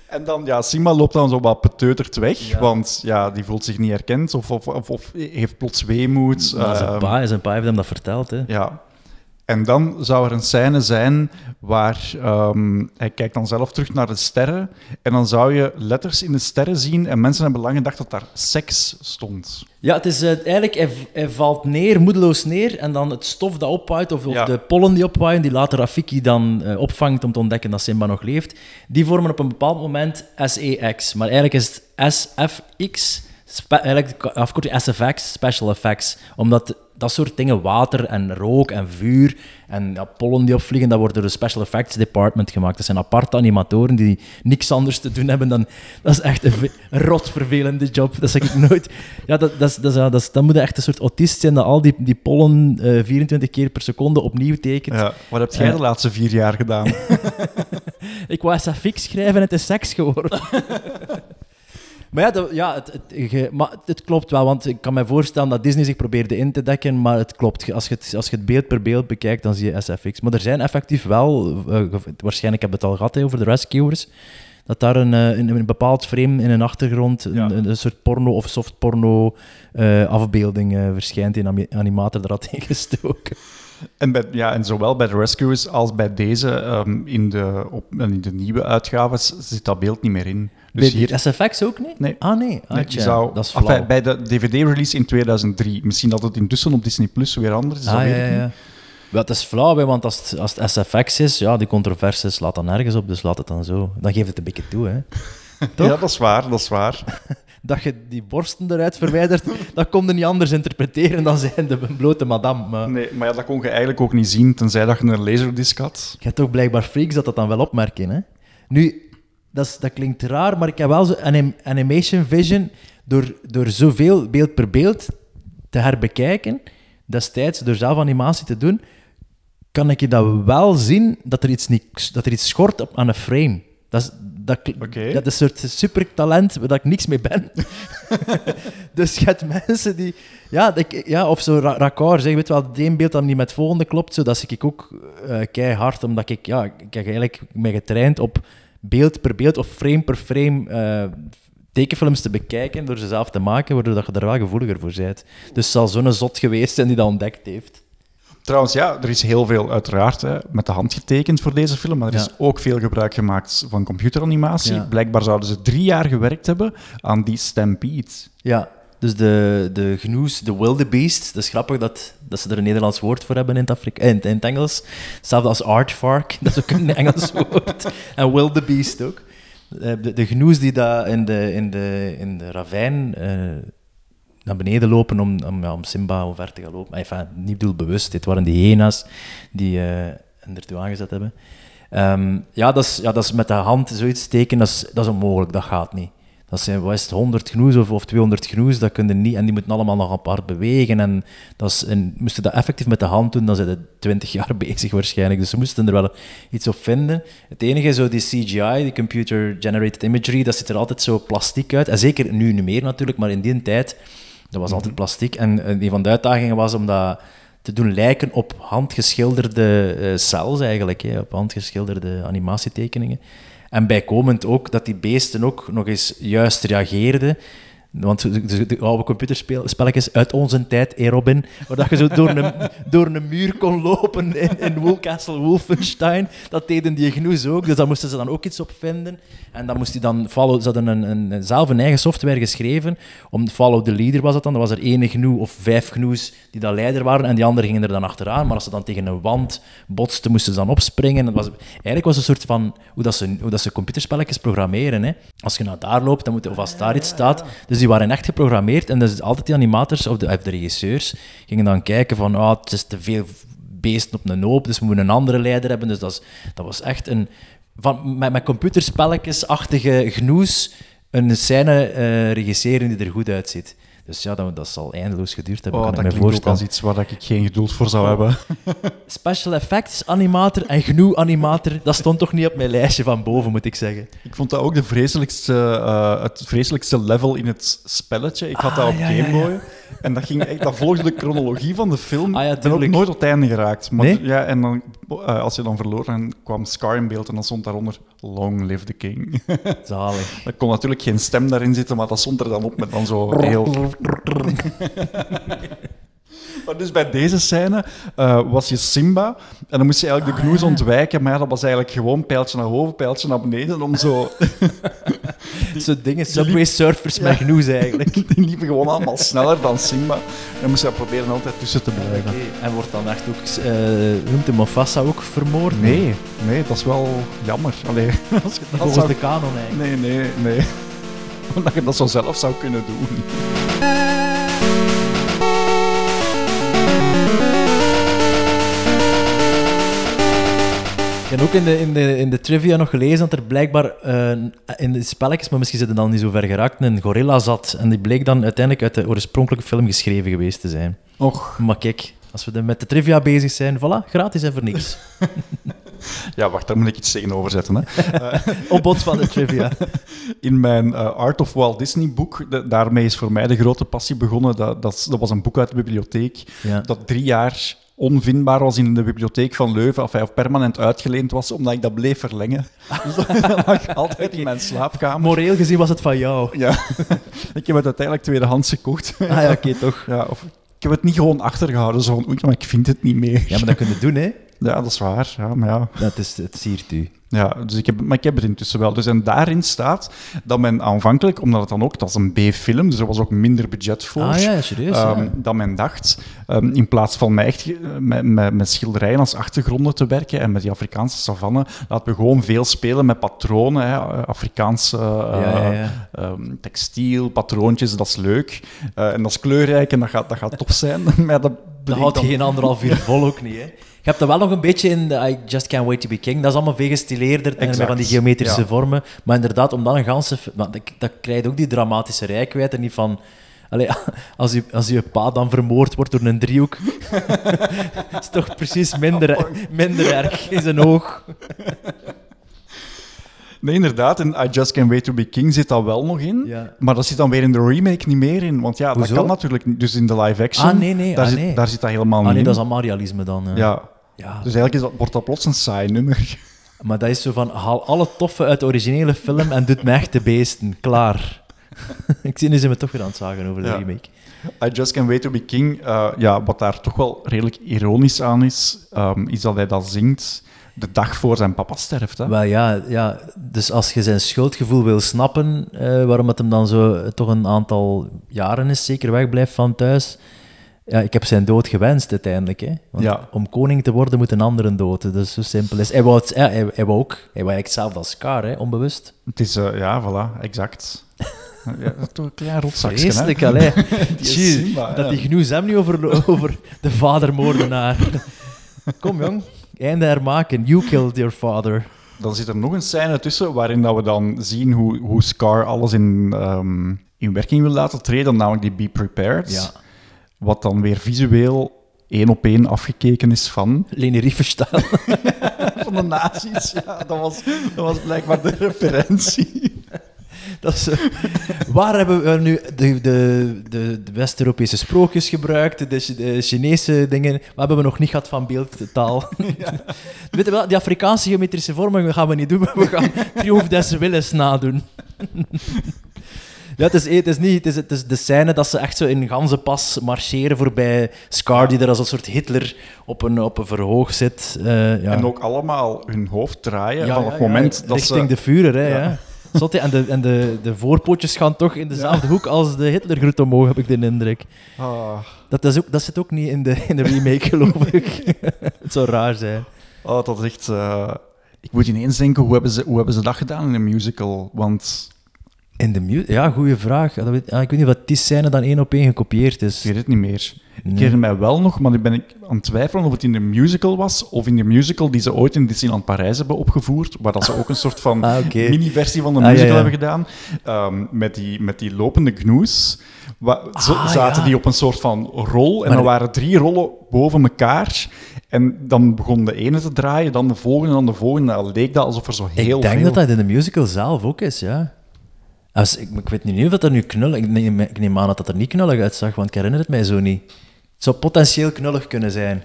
En dan, ja, Simba loopt dan zo wat beteuterd weg, Ja. want ja, die voelt zich niet herkend of, of, of, of heeft plots weemoed. Maar zijn ehm, pa, zijn pa heeft hem dat verteld, hè. Ja. En dan zou er een scène zijn waar ehm, hij kijkt dan zelf terug naar de sterren en dan zou je letters in de sterren zien en mensen hebben lang gedacht dat daar seks stond. Ja, het is eh, eigenlijk, hij, valt neer, moedeloos neer, en dan het stof dat opwaait, of, of Ja. de pollen die opwaaien, die later Rafiki dan eh, opvangt om te ontdekken dat Simba nog leeft, die vormen op een bepaald moment SEX. Maar eigenlijk is het SFX, spe- eigenlijk de afkorting SFX, Special Effects, omdat dat soort dingen, water en rook en vuur en ja, pollen die opvliegen, dat wordt door de Special Effects Department gemaakt. Dat zijn aparte animatoren die niks anders te doen hebben dan... Dat is echt een, een rot vervelende job. Dat zeg ik nooit... Ja, dat, dat, is, dat, is, dat, is, dat moet echt een soort autist zijn dat al die, die pollen eh, 24 keer per seconde opnieuw tekent. Ja, wat heb jij Eh, de laatste vier jaar gedaan? [LAUGHS] ik wou SFX schrijven en het is seks geworden. [LAUGHS] Maar ja, dat- ja het, het, ge- maar het klopt wel, want ik kan me voorstellen dat Disney zich probeerde in te dekken, maar het klopt. Als je het, als je het beeld per beeld bekijkt, dan zie je SFX. Maar er zijn effectief wel, eh, waarschijnlijk heb je het al gehad over de Rescuers, dat daar een, eh, in een bepaald frame in een achtergrond een, een, een soort porno of softporno eh, afbeelding verschijnt die een animator er had [LAUGHS] ingestoken. En, bij, ja, en zowel bij de Rescuers als bij deze, ehm, in, de, op, in de nieuwe uitgaves, zit dat beeld niet meer in. Dus Bij de SFX ook niet? Nee. Ah nee, ah, Nee, zou, dat is enfin, bij de DVD-release in 2003. Misschien dat het intussen op Disney Plus weer anders is. dat Ah, weet ja, ja. Wel, het is flauw, hè, want als het, als het SFX is, ja, die controverse slaat dan nergens op, dus laat het dan zo. Dan geeft het een beetje toe, hè. [LAUGHS] Toch? Ja, dat is waar, dat is waar. [LAUGHS] Dat je die borsten eruit verwijdert, [LAUGHS] dat kon je niet anders interpreteren dan zijn de blote madame. Maar Nee, maar ja, dat kon je eigenlijk ook niet zien, tenzij dat je een laserdisc had. je hebt toch blijkbaar freaks dat dat dan wel opmerken, hè. Nu, dat, is, dat klinkt raar, maar ik heb wel zo anim- animation vision, door, door zoveel beeld per beeld te herbekijken, destijds door zelf animatie te doen, kan ik je dat wel zien dat er iets, niet, dat er iets schort op, aan een frame. Dat is, dat, dat is een soort supertalent waar ik niks mee ben. [LAUGHS] dus je hebt mensen die... Ja, ik, ja of zo ra- raccord, zeg, weet je wel, het een beeld dan niet met het volgende klopt, zo, dat zie ik ook eh keihard, omdat ik, ja, ik heb eigenlijk me getraind op beeld per beeld of frame per frame eh, tekenfilms te bekijken, door ze zelf te maken, waardoor dat je er wel gevoeliger voor bent. Dus het zal zo'n zot geweest zijn die dat ontdekt heeft. Trouwens, ja, er is heel veel uiteraard hè, met de hand getekend voor deze film, maar er Ja. is ook veel gebruik gemaakt van computeranimatie. Ja. Blijkbaar zouden ze drie jaar gewerkt hebben aan die Stampede. Ja, dus de, de gnoes, de wildebeest, dat is grappig dat, dat ze er een Nederlands woord voor hebben in het, Afrika, eh, in, in Engels. Hetzelfde als aardvark, [LAUGHS] dat is ook een Engels woord. En wildebeest ook. Eh, De, de gnoes die daar in de, in de, in de ravijn eh, naar beneden lopen om, om, om Simba omver te gaan lopen. Enfin, niet doelbewust, dit waren die hyena's die eh hen ertoe aangezet hebben. Ehm, ja, dat is, ja, dat is met de hand zoiets tekenen, dat dat is onmogelijk, dat gaat niet. Dat zijn wat is het, 100 gnoes of, of 200 gnoes, dat kun je niet. En die moeten allemaal nog apart bewegen. En, dat is, en moest je dat effectief met de hand doen, dan zijn ze 20 jaar [LAUGHS] bezig waarschijnlijk. Dus ze moesten er wel iets op vinden. Het enige, zo die CGI, die Computer Generated Imagery, dat ziet er altijd zo plastiek uit. En zeker nu niet meer natuurlijk, maar in die tijd, dat was altijd plastiek. En eh, een van de uitdagingen was om dat te doen lijken op handgeschilderde eh cels eigenlijk, hè, op handgeschilderde animatietekeningen. En bijkomend ook dat die beesten ook nog eens juist reageerden. Want de, de, de oude computerspelletjes uit onze tijd, eh Robin, waar dat je zo door een, [LAUGHS] door een muur kon lopen in, in Wolfenstein, dat deden die gnoes ook. Dus daar moesten ze dan ook iets op vinden. En dan moest dan follow, ze hadden een, een, zelf een eigen software geschreven, om follow the leader was dat dan. Er was er één gnoe of vijf gnoes die dat leider waren, en die anderen gingen er dan achteraan. Maar als ze dan tegen een wand botsten, moesten ze dan opspringen. Het was, eigenlijk was het een soort van hoe, dat ze, hoe dat ze computerspelletjes programmeren. Hè. Als je naar daar loopt, dan moet, of als daar iets staat. Dus die waren echt geprogrammeerd. En dus altijd die animators of de, of de regisseurs gingen dan kijken van, ah, het is te veel beesten op een hoop, dus we moeten een andere leider hebben. Dus dat, dat was echt een... Van, met, met computerspelletjes-achtige gnoes een scène eh, regisseren die er goed uitziet. Dus ja, dat, dat zal eindeloos geduurd hebben, Oh, kan dat ik me voorstellen. als iets waar ik geen geduld voor zou hebben. [LAUGHS] Special effects animator en GNU animator, dat stond toch niet op mijn lijstje van boven, moet ik zeggen. Ik vond dat ook de vreselijkste, eh, het vreselijkste level in het spelletje. Ik had dat Ah, op ja, Game Boy. ja. En dat, ging echt, dat volgde de chronologie van de film. Ah, ik ben ook nooit tot het einde geraakt. Maar, Nee? ja, en dan, eh, als je dan verloor, dan kwam Scar in beeld en dan stond daaronder Long live the king. [LAUGHS] Zalig. Er kon natuurlijk geen stem daarin zitten, maar dat stond er dan op met dan zo heel... [LAUGHS] Maar dus bij deze scène eh, was je Simba en dan moest je eigenlijk de gnoes ontwijken, maar dat was eigenlijk gewoon pijltje naar boven, pijltje naar beneden, om zo... [LAUGHS] Zo dingen, Subway Surfers met gnoes eigenlijk. [LAUGHS] Die liepen gewoon allemaal sneller dan Simba en moest je proberen altijd tussen te blijven. En wordt dan echt ook, eh noemt de Mufasa ook vermoord? Nee, nee, dat is wel jammer. Allee, als je dat Volgens zou- de kanon eigenlijk. Nee, nee, nee. [LAUGHS] Omdat je dat zo zelf zou kunnen doen. Ik heb ook in de, in, de, in de trivia nog gelezen dat er blijkbaar eh, in de spelletjes, maar misschien zit het dan niet zo ver geraakt, een gorilla zat. En die bleek dan uiteindelijk uit de oorspronkelijke film geschreven geweest te zijn. Och. Maar kijk, Als we dan met de trivia bezig zijn, voilà, gratis en voor niks. [LAUGHS] Ja, wacht, daar moet ik iets tegenover zetten. Hè. [LAUGHS] Eh, Opbod van de trivia. [LAUGHS] In mijn eh, Art of Walt Disney boek, de- daarmee is voor mij de grote passie begonnen. Dat, dat, dat was een boek uit de bibliotheek, Ja. dat drie jaar onvindbaar was in de bibliotheek van Leuven, of, of permanent uitgeleend was, omdat ik dat bleef verlengen. Dus dat lag altijd in mijn slaapkamer. Moreel gezien was het van jou. Ja, ik heb het uiteindelijk tweedehands gekocht. Ah ja, oké, toch. Ja, of, ik heb het niet gewoon achtergehouden, zo van, oei, maar ik vind het niet meer. Ja, maar dat kun je doen, hè. Ja, dat is waar. Ja, maar ja. Dat is, het siert u. Ja, dus ik heb, maar ik heb het intussen wel. Dus en daarin staat dat men aanvankelijk, omdat het dan ook, dat is een B-film, dus er was ook minder budget voor. Ah ja, serieus, ehm, ja. Dat men dacht, ehm, in plaats van met, echt, ge- met, met, met schilderijen als achtergronden te werken en met die Afrikaanse savanne, laten we gewoon veel spelen met patronen, hè, Afrikaanse eh, Ja, ehm, textiel, patroontjes, dat is leuk. Eh, en dat is kleurrijk en dat gaat, dat gaat tof zijn. [LAUGHS] maar dat Dat houdt dan- geen anderhalf uur vol ook niet, hè. Je hebt er wel nog een beetje in de I Just Can't Wait to Be King. Dat is allemaal veel gestileerder en van die geometrische ja. vormen. Maar inderdaad, om dan een ganse... dat, dat krijgt ook die dramatische rijkwijde en niet van... Allee, [LAUGHS] als, je, als je pa dan vermoord wordt door een driehoek, [LAUGHS] is toch precies minder, minder erg in zijn oog. [LAUGHS] Nee, inderdaad. In I Just Can't Wait to Be King zit dat wel nog in. Ja. Maar dat zit dan weer in de remake niet meer in. Want ja, Hoezo? dat kan natuurlijk niet. Dus in de live action, Ah, nee, nee, daar, ah, zit, nee. daar zit dat helemaal Ah niet nee, in. dat is allemaal realisme dan. ja. Ja. Ja. Dus eigenlijk is dat, wordt dat plots een saai nummer. Maar dat is zo van, haal alle toffe uit de originele film en doet mij echt de beesten. Klaar. [LAUGHS] Ik zie nu zijn we toch weer aan het zagen over de Ja. remake. I Just Can't Wait to Be King, eh, ja, wat daar toch wel redelijk ironisch aan is, ehm, is dat hij dat zingt de dag voor zijn papa sterft. Hè? Wel ja, ja, dus als je zijn schuldgevoel wil snappen, eh, waarom het hem dan zo eh, toch een aantal jaren is, zeker wegblijft van thuis. Ja, ik heb zijn dood gewenst uiteindelijk. Hè? Want Ja. om koning te worden moet een ander een dood. Dus zo simpel is. Hij wou, het, ja, hij, hij wou ook, hij wou eigenlijk hetzelfde als Scar, hè, onbewust. Het is, eh, ja, voilà, exact. [LAUGHS] ja, dat is toch een klein rotzakje, hè? Vreselijk, Tjie, [LAUGHS] dat die gnoes hem niet over, [LAUGHS] over de vadermoordenaar. Kom jong, einde hermaken. You killed your father. Dan zit er nog een scène tussen waarin dat we dan zien hoe, hoe Scar alles in, ehm, in werking wil laten treden, namelijk die Be Prepared. Ja. Wat dan weer visueel één op één afgekeken is van... Leni Riefenstahl. [LAUGHS] van de nazi's, ja. Dat was, dat was blijkbaar de referentie. Dat is, eh, waar hebben we nu de, de, de, de West-Europese sprookjes gebruikt, de, Chi- de Chinese dingen? Wat hebben we nog niet gehad van beeldtaal? [LAUGHS] [LAUGHS] Weet je wel, die Afrikaanse geometrische vormen gaan we niet doen, we gaan Triomf des Willens nadoen. Ja, het is, eh, het, is niet, het, is, het is de scène dat ze echt zo in ganzenpas marcheren voorbij Scar, die er als een soort Hitler op een, op een verhoog zit. Eh, ja. En ook allemaal hun hoofd draaien Ja, van het moment dat richting ze... de vuren, hè, Ja. ja. Zot, hè. en de, en de, de voorpootjes gaan toch in dezelfde hoek als de Hitlergroet omhoog, heb ik de indruk. Ah. Dat, is ook, dat zit ook niet in de, in de remake, [LAUGHS] geloof ik. het zou raar zijn. Oh, dat is echt... eh, Ik moet ineens denken, hoe hebben, ze, hoe hebben ze dat gedaan in een musical? Want In de Ja, goede vraag. Ja, ik weet niet wat die scène dan één op één gekopieerd is. ik weet het niet meer. Ik herinner mij wel nog, maar nu ben ik aan het twijfelen of het in de musical was, of in de musical die ze ooit in Disneyland Parijs hebben opgevoerd, waar dat ze ook een soort van [LAUGHS] Ah, mini-versie van de Ah, ja, musical ja. hebben gedaan, ehm, met, die, met die lopende gnoes. Ah, zaten die op een soort van rol, en Maar dan de- waren drie rollen boven elkaar. En dan begon de ene te draaien, dan de volgende, dan de volgende. Dan leek dat alsof er zo heel ik denk veel... dat dat in de musical zelf ook is, ja. Als, ik, ik weet niet of dat nu knullig... Ik neem, aan dat dat er niet knullig uitzag, want ik herinner het mij zo niet. Het zou potentieel knullig kunnen zijn.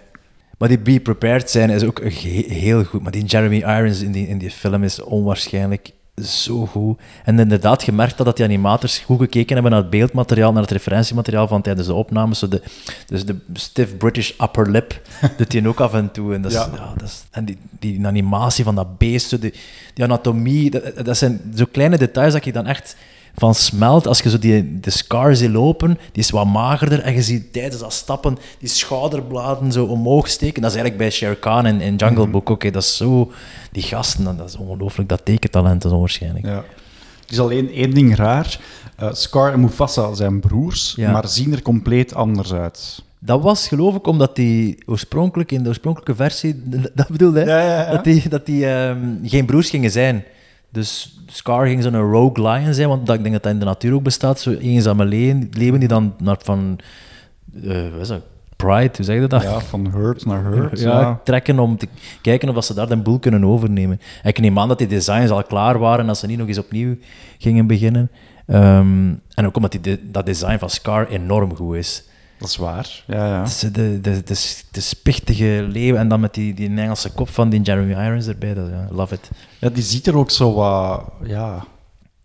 Maar die Be Prepared zijn is ook heel goed. Maar die Jeremy Irons in die, in die film is onwaarschijnlijk zo goed. En inderdaad, gemerkt dat, dat die animators goed gekeken hebben naar het beeldmateriaal, naar het referentiemateriaal van tijdens de opnames. Zo de, dus de stiff British upper lip [LAUGHS] doet hij ook af en toe. En, dat is, Ja. ja. dat is, en die, die animatie van dat beest, zo die, die anatomie, dat, dat zijn zo kleine details dat je dan echt van smelt. Als je zo die, de Scar ziet lopen, die is wat magerder en je ziet tijdens dat stappen die schouderbladen zo omhoog steken. Dat is eigenlijk bij Shere Khan in, in Jungle Book ook. hè. Dat is zo... Die gasten, dat is ongelooflijk. Dat tekentalent is onwaarschijnlijk. Ja. Het is alleen één ding raar. Eh, Scar en Mufasa zijn broers, Ja. maar zien er compleet anders uit. Dat was geloof ik omdat die oorspronkelijk in de oorspronkelijke versie, [LAUGHS] dat bedoelde hè? Ja, dat die, dat die ehm, geen broers gingen zijn. Dus Scar ging zo'n rogue lion zijn, want dat, ik denk dat dat in de natuur ook bestaat. Zo eenzame leen- leeuwen die dan naar van eh, wat is dat? Pride, hoe zeg je dat? Ja, van hurt naar hurt. [LAUGHS] Ja, Ja. trekken om te kijken of ze daar de boel kunnen overnemen. En ik neem aan dat die designs al klaar waren en dat ze niet nog eens opnieuw gingen beginnen. Ehm, en ook omdat die de- dat design van Scar enorm goed is. Dat is waar. Ja, ja. Het is de, de, de, de, de spichtige leeuw en dan met die, die Engelse kop van die Jeremy Irons erbij. Dat, ja, love it. Ja, die ziet er ook zo wat ja,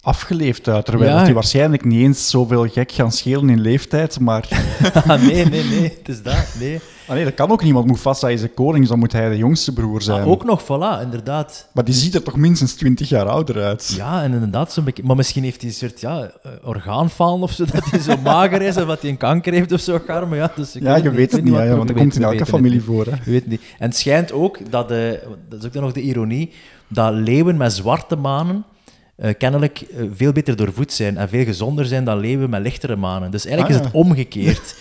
afgeleefd uit. Terwijl Ja. dat die waarschijnlijk niet eens zoveel gek gaan schelen in leeftijd. Maar [LAUGHS] Ah, nee, nee, nee. Het is dat. Nee. ah, nee, dat kan ook niemand. Mufasa is de koning, dus dan moet hij de jongste broer zijn. Ah, ook nog, voilà, inderdaad. Maar die ziet er toch minstens 20 jaar ouder uit. Ja, en inderdaad, zo'n beetje. Maar misschien heeft hij een soort ja, eh, orgaanfalen of zo, dat hij zo mager is of dat hij een kanker heeft of zo. Maar ja, dus Ja, je weet het niet, ja, want dat komt in elke familie voor, hè. Je weet niet. En het schijnt ook dat, de, dat is ook dan nog de ironie, dat leeuwen met zwarte manen eh, kennelijk eh, veel beter doorvoed zijn en veel gezonder zijn dan leeuwen met lichtere manen. Dus eigenlijk Ah, is het ja. omgekeerd.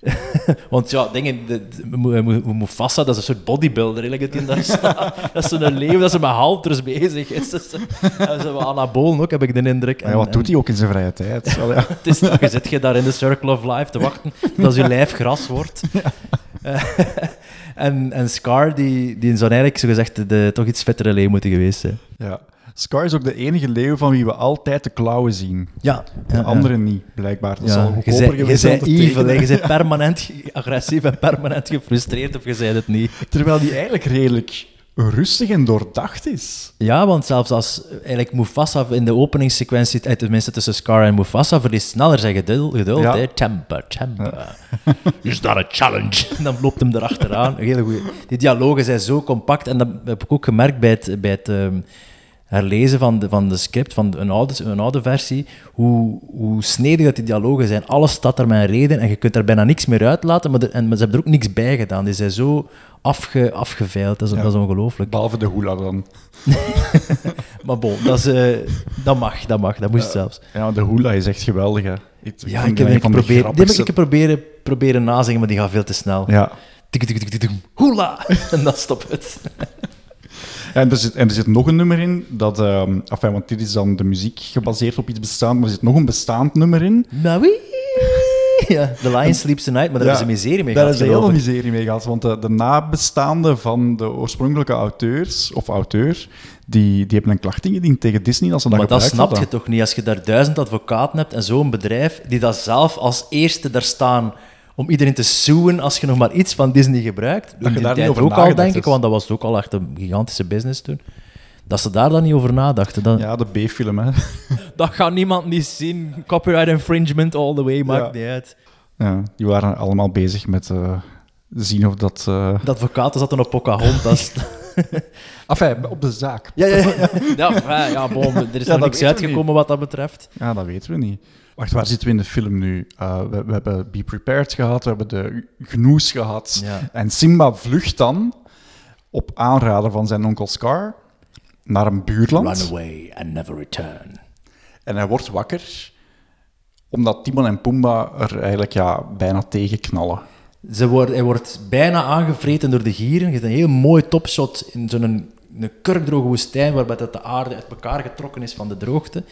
[LAUGHS] Want ja, dingen, de, Mufasa, dat is een soort bodybuilder, eigenlijk, dat daar [LAUGHS] staat. Dat is zo'n leeuw dat ze met halters bezig is. Dat is, dat wel anabolen ook, heb ik de indruk. Ja, wat doet hij ook in zijn vrije tijd? [LAUGHS] Wel, ja. Het is, dan zit je daar in de circle of life te wachten tot als je lijf gras wordt. Eh, en, en Scar, die, die zou eigenlijk zogezegd de, de toch iets vettere leeuw moeten geweest zijn. Ja. Scar is ook de enige leeuw van wie we altijd de klauwen zien. Ja. De Ja, ja. anderen niet, blijkbaar. Dat Ja, zal je goedkoper je te evil, je bent [LAUGHS] permanent agressief en permanent gefrustreerd of je zei het niet. Terwijl die eigenlijk redelijk rustig en doordacht is. Ja, want zelfs als eigenlijk Mufasa in de openingssequentie, eh, tenminste tussen Scar en Mufasa, verliest sneller zijn geduld. geduld Ja. hè. Temper, temper. [LAUGHS] Is dat een challenge? En [LAUGHS] dan loopt hem erachteraan. Hele goeie. Die dialogen zijn zo compact. En dat heb ik ook gemerkt bij het, bij het ehm, herlezen van de, van de script, van een oude, een oude versie, hoe, hoe snedig dat die dialogen zijn. Alles staat er met een reden en je kunt er bijna niks meer uitlaten, maar, er- en, maar ze hebben er ook niks bij gedaan. Die zijn zo afge, afgeveild. Dat is, Ja. dat is ongelooflijk. Behalve de hula dan. [LAUGHS] Maar bon, dat, is, eh, dat mag, dat mag, dat moest zelfs. Ja, de hula is echt geweldig. Hè. Ik, Ja, ik heb, die ik probeer, die heb ik grappigste- een keer proberen, proberen nazingen, maar die gaat veel te snel. Ja. Tik, tik, tik, tik, tik, Hoela! [LAUGHS] En dan stopt het. En er, zit, en er zit nog een nummer in, dat, enfin, want dit is dan de muziek gebaseerd op iets bestaand, maar er zit nog een bestaand nummer in. Nou, wie? [LAUGHS] Ja, The Lion Sleeps Tonight, maar daar Ja, hebben ze miserie mee Daar gehad, hebben ze heel veel miserie mee gehad, want de, de nabestaanden van de oorspronkelijke auteurs, of auteur, die, die hebben een klacht ingediend tegen Disney als ze dat Maar dat gebruikt snap je toch niet, als je daar duizend advocaten hebt en zo'n bedrijf die dat zelf als eerste daar staan om iedereen te suwen als je nog maar iets van Disney gebruikt. je In die daar niet over ook al, denk ik, want dat was ook al echt een gigantische business toen. Dat ze daar dan niet over nadachten. Dat, Ja, de B-film, hè. [LAUGHS] dat gaat niemand niet zien. Copyright infringement all the way, maakt Ja. niet uit. Ja, die waren allemaal bezig met eh, zien of dat... eh De advocaten zaten op Pocahontas. [LAUGHS] Enfin, op de zaak. ja, ja, ja. [LAUGHS] ja, ja, bon, er is Ja, nog dat niks uitgekomen niet. wat dat betreft. Ja, dat weten we niet. Wacht, waar zitten we in de film nu? Uh, we, we hebben Be Prepared gehad, we hebben de Gnoes gehad. Ja. En Simba vlucht dan, op aanraden van zijn onkel Scar, naar een buurland. Run away and never return. En hij wordt wakker, omdat Timon en Pumbaa er eigenlijk ja, bijna tegen knallen. Ze wordt, hij wordt bijna aangevreten door de gieren. Je hebt een heel mooi topshot in zo'n een, een kurkdroge woestijn, waarbij dat de aarde uit elkaar getrokken is van de droogte.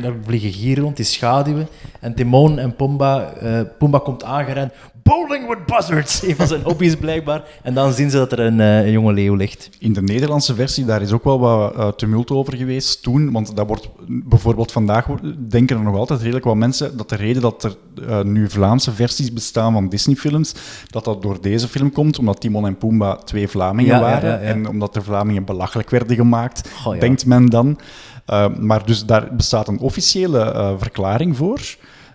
Daar vliegen gieren rond, die schaduwen. En Timon en Pumba, eh Pumba komt aangerend. Bowling with buzzards, [LAUGHS] een van zijn hobby's blijkbaar. En dan zien ze dat er een, eh, een jonge leeuw ligt. In de Nederlandse versie, daar is ook wel wat eh, tumult over geweest toen. Want dat wordt bijvoorbeeld vandaag, denken er nog altijd redelijk wat mensen, dat de reden dat er nu Vlaamse versies bestaan van Disney-films, dat dat door deze film komt, omdat Timon en Pumbaa twee Vlamingen Ja, waren. ja, ja. En omdat de Vlamingen belachelijk werden gemaakt, ja. denkt men dan. Eh, maar dus daar bestaat een officiële eh, verklaring voor.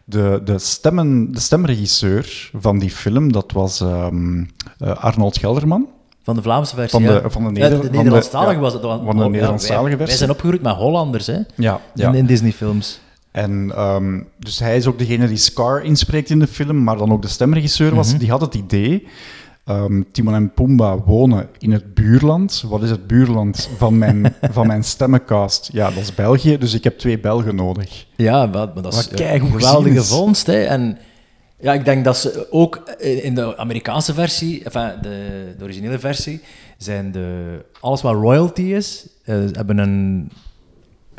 De, de, stemmen, de stemregisseur van die film, dat was ehm, eh, Arnold Gelderman. Van de Vlaamse versie, Van de- ja. van de Neder- de van de- Nederlandstalige ja, was het. van de Nederlandstalige wij, versie. Wij zijn opgegroeid met Hollanders, hè. Ja, ja. In, in Disney-films. En ehm, dus hij is ook degene die Scar inspreekt in de film, maar dan ook de stemregisseur was. Mhm. Die had het idee. Ehm, Timon en Pumbaa wonen in het buurland. Wat is het buurland van mijn, [LAUGHS] van mijn stemmencast? Ja, dat is België, dus ik heb twee Belgen nodig. Ja, maar, maar dat is Wat een geweldige vondst. Hè. En ja, ik denk dat ze ook in de Amerikaanse versie, enfin, de, de originele versie, zijn de, alles wat royalty is, eh, hebben een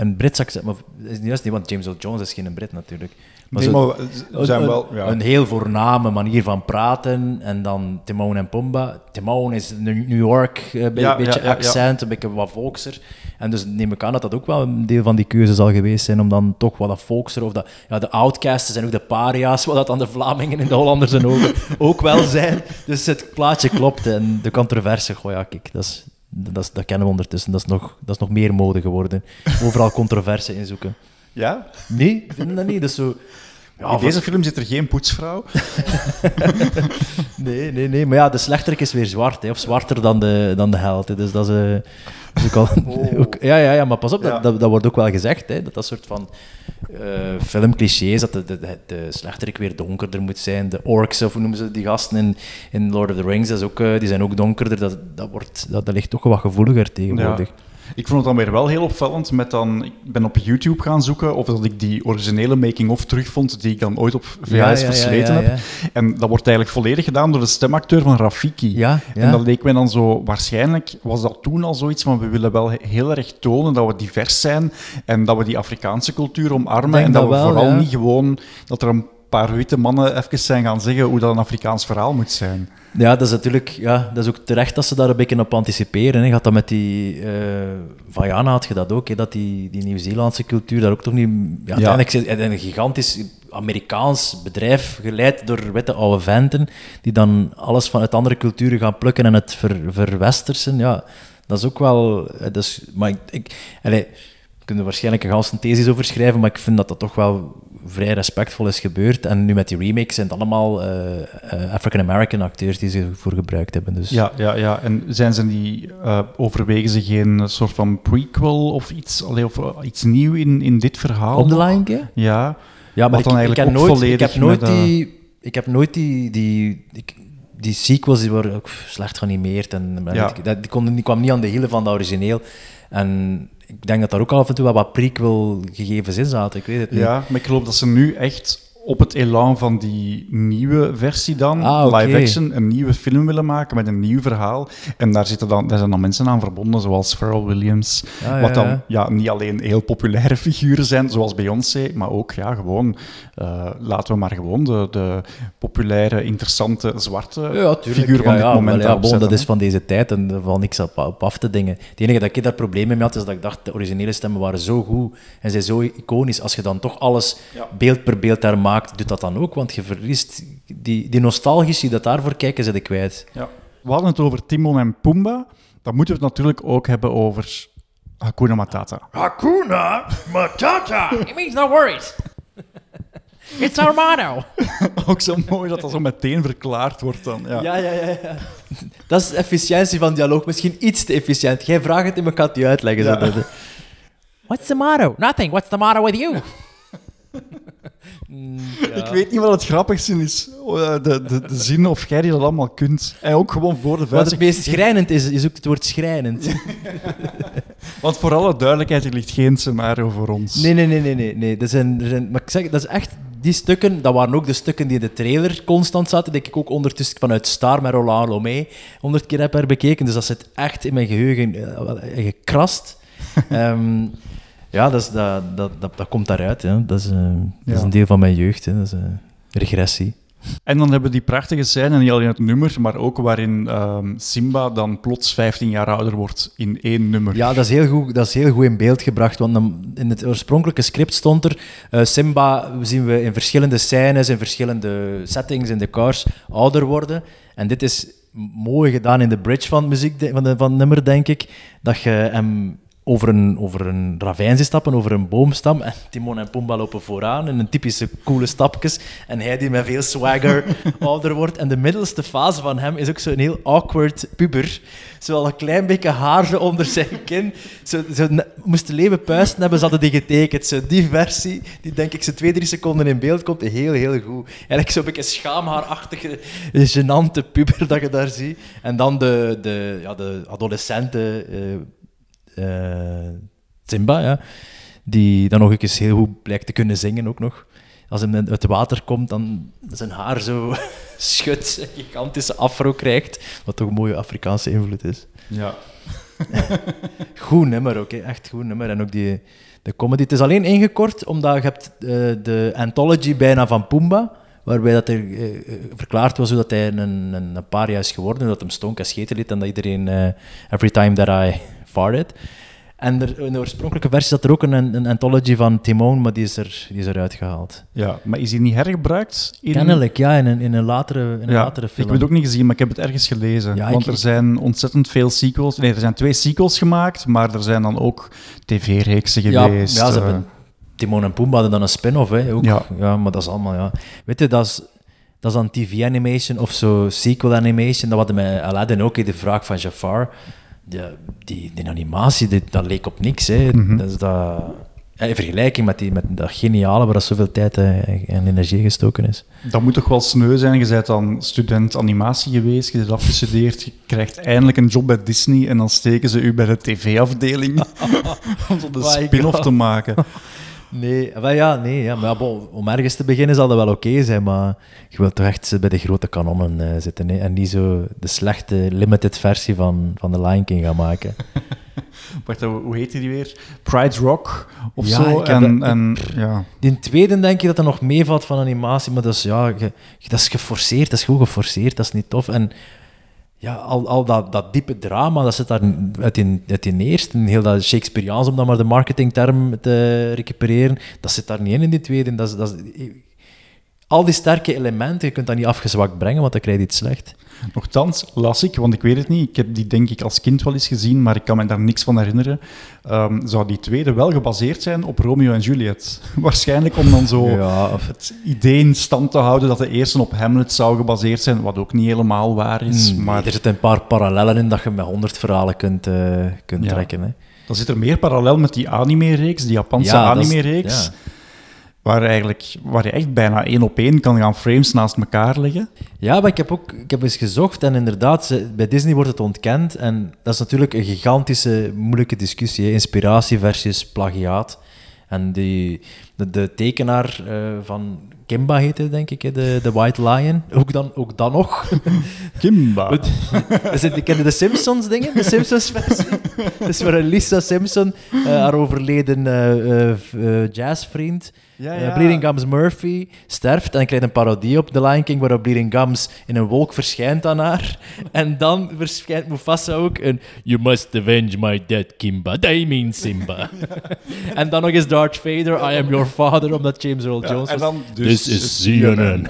een Brits accent, maar is niet juist niet, want James Earl Jones is geen Brit natuurlijk. Zo- maar ze zijn een, wel, ja. een heel voorname manier van praten en dan Timon en Pumba. Timon is een New York, eh, een Ja, beetje ja, accent, een beetje wat volkser. En dus neem ik aan dat dat ook wel een deel van die keuze zal geweest zijn om dan toch wat dat volkser of dat, ja, de outcasts zijn ook de paria's, [LAUGHS] wat dat aan de Vlamingen en de Hollanders en ogen [LAUGHS] ook wel zijn. Dus het plaatje klopt en de controverse, goh ja, kijk, dat, is, dat, is, dat kennen we ondertussen. Dat is, nog, dat is nog meer mode geworden. Overal controverse inzoeken. Ja? Nee, ik vind dat niet. Dat is zo... Ja, In deze film zit er geen poetsvrouw. [LAUGHS] Nee, nee, nee. Maar ja, de slechterik is weer zwart, hè, of zwarter dan de, dan de held. Hè. Dus dat is, eh, dat is ook al... ook- ja, ja, ja, maar pas op, Ja. dat, dat, dat wordt ook wel gezegd, hè, dat dat soort van eh filmclichés, dat de, de, de, de slechterik weer donkerder moet zijn. De orcs, of hoe noemen ze die gasten in, in Lord of the Rings, dat is ook, eh, die zijn ook donkerder. Dat, dat, wordt, dat, dat ligt toch wat gevoeliger tegenwoordig. Ja. Ik vond het dan weer wel heel opvallend met dan... Ik ben op YouTube gaan zoeken of dat ik die originele making-of terugvond die ik dan ooit op VHS Ja, ja, ja, versleten heb. En dat wordt eigenlijk volledig gedaan door de stemacteur van Rafiki. En dat leek mij dan zo... Waarschijnlijk was dat toen al zoiets van we willen wel heel erg tonen dat we divers zijn en dat we die Afrikaanse cultuur omarmen en dat, dat we wel, vooral niet gewoon... Dat er een paar witte mannen even zijn gaan zeggen hoe dat een Afrikaans verhaal moet zijn. Ja, dat is natuurlijk ja, dat is ook terecht dat ze daar een beetje op anticiperen. Hè. Gaat dat met die eh Vajana had je dat ook, hè, dat die, die Nieuw-Zeelandse cultuur daar ook toch niet. Ja, uiteindelijk is het een gigantisch Amerikaans bedrijf geleid door witte oude venten die dan alles vanuit andere culturen gaan plukken en het ver, verwestersen. Ja, dat is ook wel. eh, Dat is, maar ik, ik, we kunnen er waarschijnlijk een ganse thesis over schrijven, maar ik vind dat dat toch wel vrij respectvol is gebeurd. En nu met die remakes zijn het allemaal eh, eh, African-American acteurs die ze voor gebruikt hebben. Dus. Ja, ja, ja. En zijn ze die, eh, overwegen ze geen soort van prequel of iets, allee, of iets nieuw in, in dit verhaal? Op de? Lion King? Ja. Ja, maar ik, heb nooit, ik heb nooit die... Ik heb nooit die... die ik- die sequels die worden ook slecht geanimeerd en Ja. die, dat- die, konden, die kwam niet aan de hielen van dat origineel. En ik denk dat daar ook af en toe wel wat prequel-gegevens in zaten. Ik weet het niet. Ja, maar ik geloof dat ze nu echt op het elan van die nieuwe versie dan, Ah, live action, een nieuwe film willen maken met een nieuw verhaal. En daar, zitten dan, daar zijn dan mensen aan verbonden, zoals Pharrell Williams. Ah, wat dan ja. ja, niet alleen heel populaire [LAUGHS] figuren zijn, zoals Beyoncé, maar ook ja, gewoon, eh, laten we maar gewoon de, de populaire, interessante zwarte Ja, figuur van dit moment ja, bon, dat is van deze tijd en er valt niks op, op af te dingen. Het enige dat ik daar problemen mee had, is dat ik dacht, de originele stemmen waren zo goed en zijn zo iconisch. Als je dan toch alles beeld per beeld daar maakt, doet dat dan ook, want je verliest die, die die dat daarvoor kijken, zit ik kwijt. Ja. We hadden het over Timon en Pumbaa. Dan moeten we het natuurlijk ook hebben over Hakuna Matata. Hakuna Matata. [LAUGHS] It means no worries. It's our motto. [LAUGHS] ook zo mooi dat dat zo meteen verklaard wordt dan. Ja, Ja, ja, ja. ja. Dat is de efficiëntie van dialoog. Misschien iets te efficiënt. Jij vraagt het en ik ga het je uitleggen. Ja. [LAUGHS] What's the motto? Nothing. What's the matter with you? Ik weet niet wat het grappigste is. Oh, De, de, de zin of jij die dat allemaal kunt. En ook gewoon voor de Wat vuist. het meest schrijnend is, je zoekt het woord schrijnend. [LAUGHS] Want voor alle duidelijkheid, er ligt geen scenario voor ons. Nee, nee, nee, nee. nee, nee. Dat zijn, er zijn, maar ik zeg, dat is echt... Die stukken, dat waren ook de stukken die in de trailer constant zaten, die ik ook ondertussen vanuit Star met Roland Lomé honderd keer heb herbekeken. Dus dat zit echt in mijn geheugen eh, wel, eh, gekrast. [LAUGHS] Ehm, ja, dat, is, dat, dat, dat, dat komt daaruit. Hè. Dat, is, dat is een deel van mijn jeugd. Hè. Dat is eh, regressie. En dan hebben we die prachtige scène, niet alleen het nummer, maar ook waarin ehm, Simba dan plots 15 jaar ouder wordt in één nummer. Ja, dat is heel goed, dat is heel goed in beeld gebracht. Want in het oorspronkelijke script stond er... eh, Simba zien we in verschillende scènes, in verschillende settings, in de cars, ouder worden. En dit is mooi gedaan in de bridge van muziek, van, de, van het nummer, denk ik. Dat je hem over een, over een ravijn stappen, over een boomstam. En Timon en Pumbaa lopen vooraan in een typische coole stapjes. En hij die met veel swagger [LAUGHS] ouder wordt. En de middelste fase van hem is ook zo'n heel awkward puber. Zo een klein beetje haar onder zijn kin. Zo, zo, moesten leven puisten hebben, ze hadden die getekend. Zo, die versie, die denk ik zo twee, drie seconden in beeld komt, heel, heel goed. Eigenlijk zo'n beetje schaamhaarachtige, gênante puber dat je daar ziet. En dan de, de, ja, de adolescente eh, eh, Simba, ja, die dan nog eens heel goed blijkt te kunnen zingen ook nog. als hij uit het water komt, dan zijn haar zo [LAUGHS] schudt, een gigantische afro krijgt, wat toch een mooie Afrikaanse invloed is. Ja. [LAUGHS] goed nummer ook, echt goed nummer. En ook die, de comedy. Het is alleen ingekort, omdat je hebt eh, de anthology bijna van Pumba, waarbij dat er eh, eh, verklaard was hoe dat hij een, een, een paria is geworden, dat hem stonk en scheten liet en dat iedereen eh, every time that I farted. En er, in de oorspronkelijke versie zat er ook een, een anthology van Timon, maar die is, er, die is eruit gehaald. Ja, maar is die niet hergebruikt? In... Kennelijk, ja, in een, in een, latere, in een Ja, latere ik film. heb het ook niet gezien, maar ik heb het ergens gelezen. Ja, Want ik- er zijn ontzettend veel sequels. Nee, er zijn twee sequels gemaakt, maar er zijn dan ook tv-reeksen geweest. Ja, ze eh. hebben Timon en Pumbaa hadden dan een spin-off, hè, ook. Ja. Ja. maar dat is allemaal, ja. Weet je, dat is, dat is dan TV-animation of zo sequel-animation. Dat hadden met Aladdin ook, de vraag van Jafar. Die, die, die animatie, die- dat leek op niks, hè. Mhm. Dat is dat... ja, In vergelijking met, die, met dat geniale waar dat zoveel tijd eh, en energie gestoken is. Dat moet toch wel sneu zijn. Je bent dan student animatie geweest, je bent afgestudeerd, je krijgt eindelijk een job bij Disney en dan steken ze u bij de tv-afdeling [LAUGHS] [LAUGHS] om zo de spin-off te maken. Nee, ja, nee, ja, maar bon, om ergens te beginnen zal dat wel oké zijn, maar je wilt toch echt bij de grote kanonnen eh, zitten hè, en niet zo de slechte limited versie van, van The Lion King gaan maken. [LAUGHS] Wacht, hoe hoe heet die weer? Pride Rock of Ja, zo. En, dat- en, ja. Die tweede denk je dat er nog meevalt van animatie, maar dat is, ja, ge- dat is geforceerd, dat is goed geforceerd, dat is niet tof. En ja, al, al dat, dat diepe drama, dat zit daar uit in, uit in eerste, heel dat Shakespeareaans, om dan maar de marketingterm te recupereren, dat zit daar niet in in die tweede. Dat dat al die sterke elementen, je kunt dat niet afgezwakt brengen, want dan krijg je iets slecht. Nochtans las ik, want ik weet het niet, ik heb die denk ik als kind wel eens gezien, maar ik kan me daar niks van herinneren, ehm, zou die tweede wel gebaseerd zijn op Romeo en Juliet. [LAUGHS] Waarschijnlijk om dan zo Ja, of- het idee in stand te houden dat de eerste op Hamlet zou gebaseerd zijn, wat ook niet helemaal waar is. Hmm, maar Er zitten een paar parallellen in dat je met honderd verhalen kunt, eh, kunt Ja. trekken. Hè. dan zit er meer parallel met die anime-reeks, die Japanse Ja, anime-reeks, ja. Waar, eigenlijk, waar je echt bijna één op één kan gaan frames naast elkaar leggen. Ja, maar ik heb ook ik heb eens gezocht en inderdaad, bij Disney wordt het ontkend. En dat is natuurlijk een gigantische, moeilijke discussie. Inspiratie versus plagiaat. En die, de, de tekenaar eh, van Kimba heette, denk ik, de, de White Lion. Ook dan, ook dan nog. [LAUGHS] Kimba. Kende de Simpsons dingen, de Simpsons versie. Dus waar Lisa Simpson, eh, haar overleden v- eh, jazzvriend, Ja, ja. Bleeding Gums Murphy, sterft en krijgt een parodie op The Lion King waarop Bleeding Gums in een wolk verschijnt aan haar. En dan verschijnt Mufasa ook een You must avenge my dead Kimba, they mean Simba. [LAUGHS] en dan nog eens Darth Vader, I am your father, omdat James Earl Jones en dan dus Is.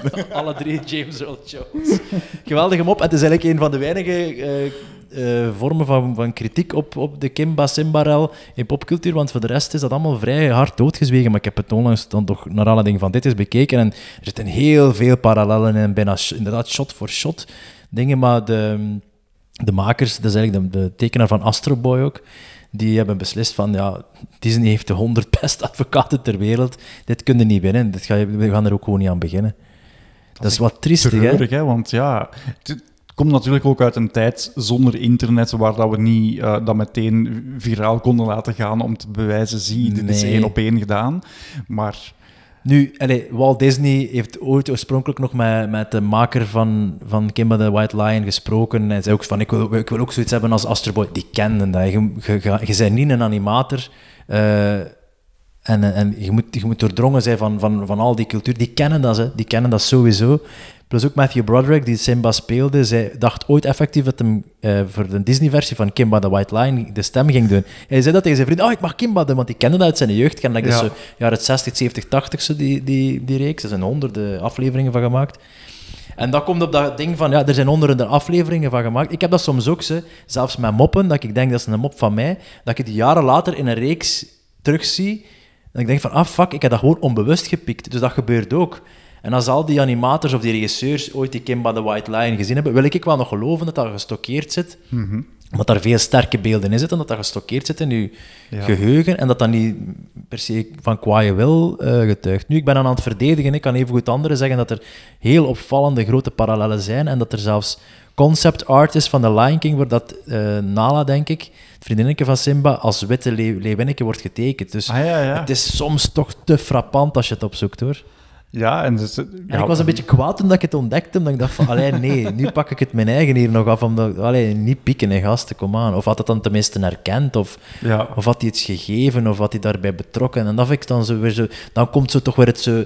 [LAUGHS] Alle drie James Earl Jones. Geweldige mop. Het is eigenlijk een van de weinige eh, eh, vormen van, van kritiek op, op de Kimba Simbarel in popcultuur, want voor de rest is dat allemaal vrij hard doodgezwegen. Maar ik heb het onlangs dan toch naar aanleiding van dit eens bekeken en er zitten heel veel parallellen in, bijna inderdaad shot voor shot dingen, maar de, de makers, dat is eigenlijk de, de tekenaar van Astro Boy ook, die hebben beslist van, ja, Disney heeft de 100 [LAUGHS] beste advocaten ter wereld, dit kunnen niet winnen, dit ga je, we gaan er ook gewoon niet aan beginnen. Dat, is wat triestig, hè? Treurig, hè? Want ja, het komt natuurlijk ook uit een tijd zonder internet, waar dat we niet eh, dat meteen viraal konden laten gaan om te bewijzen, zie, dit is Nee. één op één gedaan. Maar Nu, allee, Walt Disney heeft ooit oorspronkelijk nog met, met de maker van, van Kimba the White Lion gesproken. Hij zei ook van, ik wil, ik wil ook zoiets hebben als Astro Boy. Die kenden dat. Je, je bent niet een animator. eh, en, en je, moet, je moet doordrongen zijn van, van, van al die cultuur. Die kennen dat, hè. die kennen dat sowieso. Plus ook Matthew Broderick, die Simba speelde, zij dacht ooit effectief dat hem eh, voor de Disney-versie van Kimba the White Lion de stem ging doen. Hij zei dat tegen zijn vriend, oh, ik mag Kimba doen, want die kende dat uit zijn jeugd. Kende dat Ja. dus zo jaren 60, 70, 80, zo die, die, die reeks. Er zijn honderden afleveringen van gemaakt. En dat komt op dat ding van, ja, er zijn honderden afleveringen van gemaakt. Ik heb dat soms ook, ze, zelfs met moppen, dat ik denk dat is een mop van mij, dat ik die jaren later in een reeks terugzie, dat ik denk van, ah fuck, ik heb dat gewoon onbewust gepikt. Dus dat gebeurt ook. En als al die animators of die regisseurs ooit die Kimba the White Lion gezien hebben, wil ik wel nog geloven dat dat gestockeerd zit. Mhm. Omdat daar veel sterke beelden in zitten, dat dat gestockeerd zit in je Ja. geheugen en dat dat niet per se van kwaaie wil eh, getuigt. Nu, ik ben aan het verdedigen, ik kan even goed anderen zeggen dat er heel opvallende grote parallellen zijn en dat er zelfs concept art is van The Lion King, waar dat eh, Nala, denk ik, het vriendinnetje van Simba, als witte leeuw- leeuwinnetje wordt getekend. Dus Ah, ja, ja. het is soms toch te frappant als je het opzoekt, hoor. Ja, en dus, En ja, ik was een beetje kwaad toen dat ik het ontdekte, omdat ik dacht van, allee, nee, nu pak ik het mijn eigen hier nog af, omdat, allee, niet pieken, hè, gasten, kom aan. Of had het dan tenminste herkend, of, Ja. of had hij iets gegeven, of had hij daarbij betrokken. En dat vind ik dan zo weer zo, dan komt zo toch weer het zo,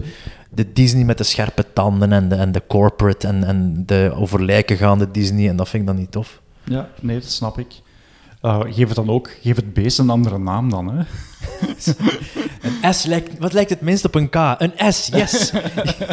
de Disney met de scherpe tanden en de, en de corporate en, en de over lijken gaande Disney, en dat vind ik dan niet tof. Ja, nee, dat snap ik. Eh, geef het dan ook, geef het beest een andere naam dan, hè? [LAUGHS] S lijkt, wat lijkt het minst op een K? Een S, yes!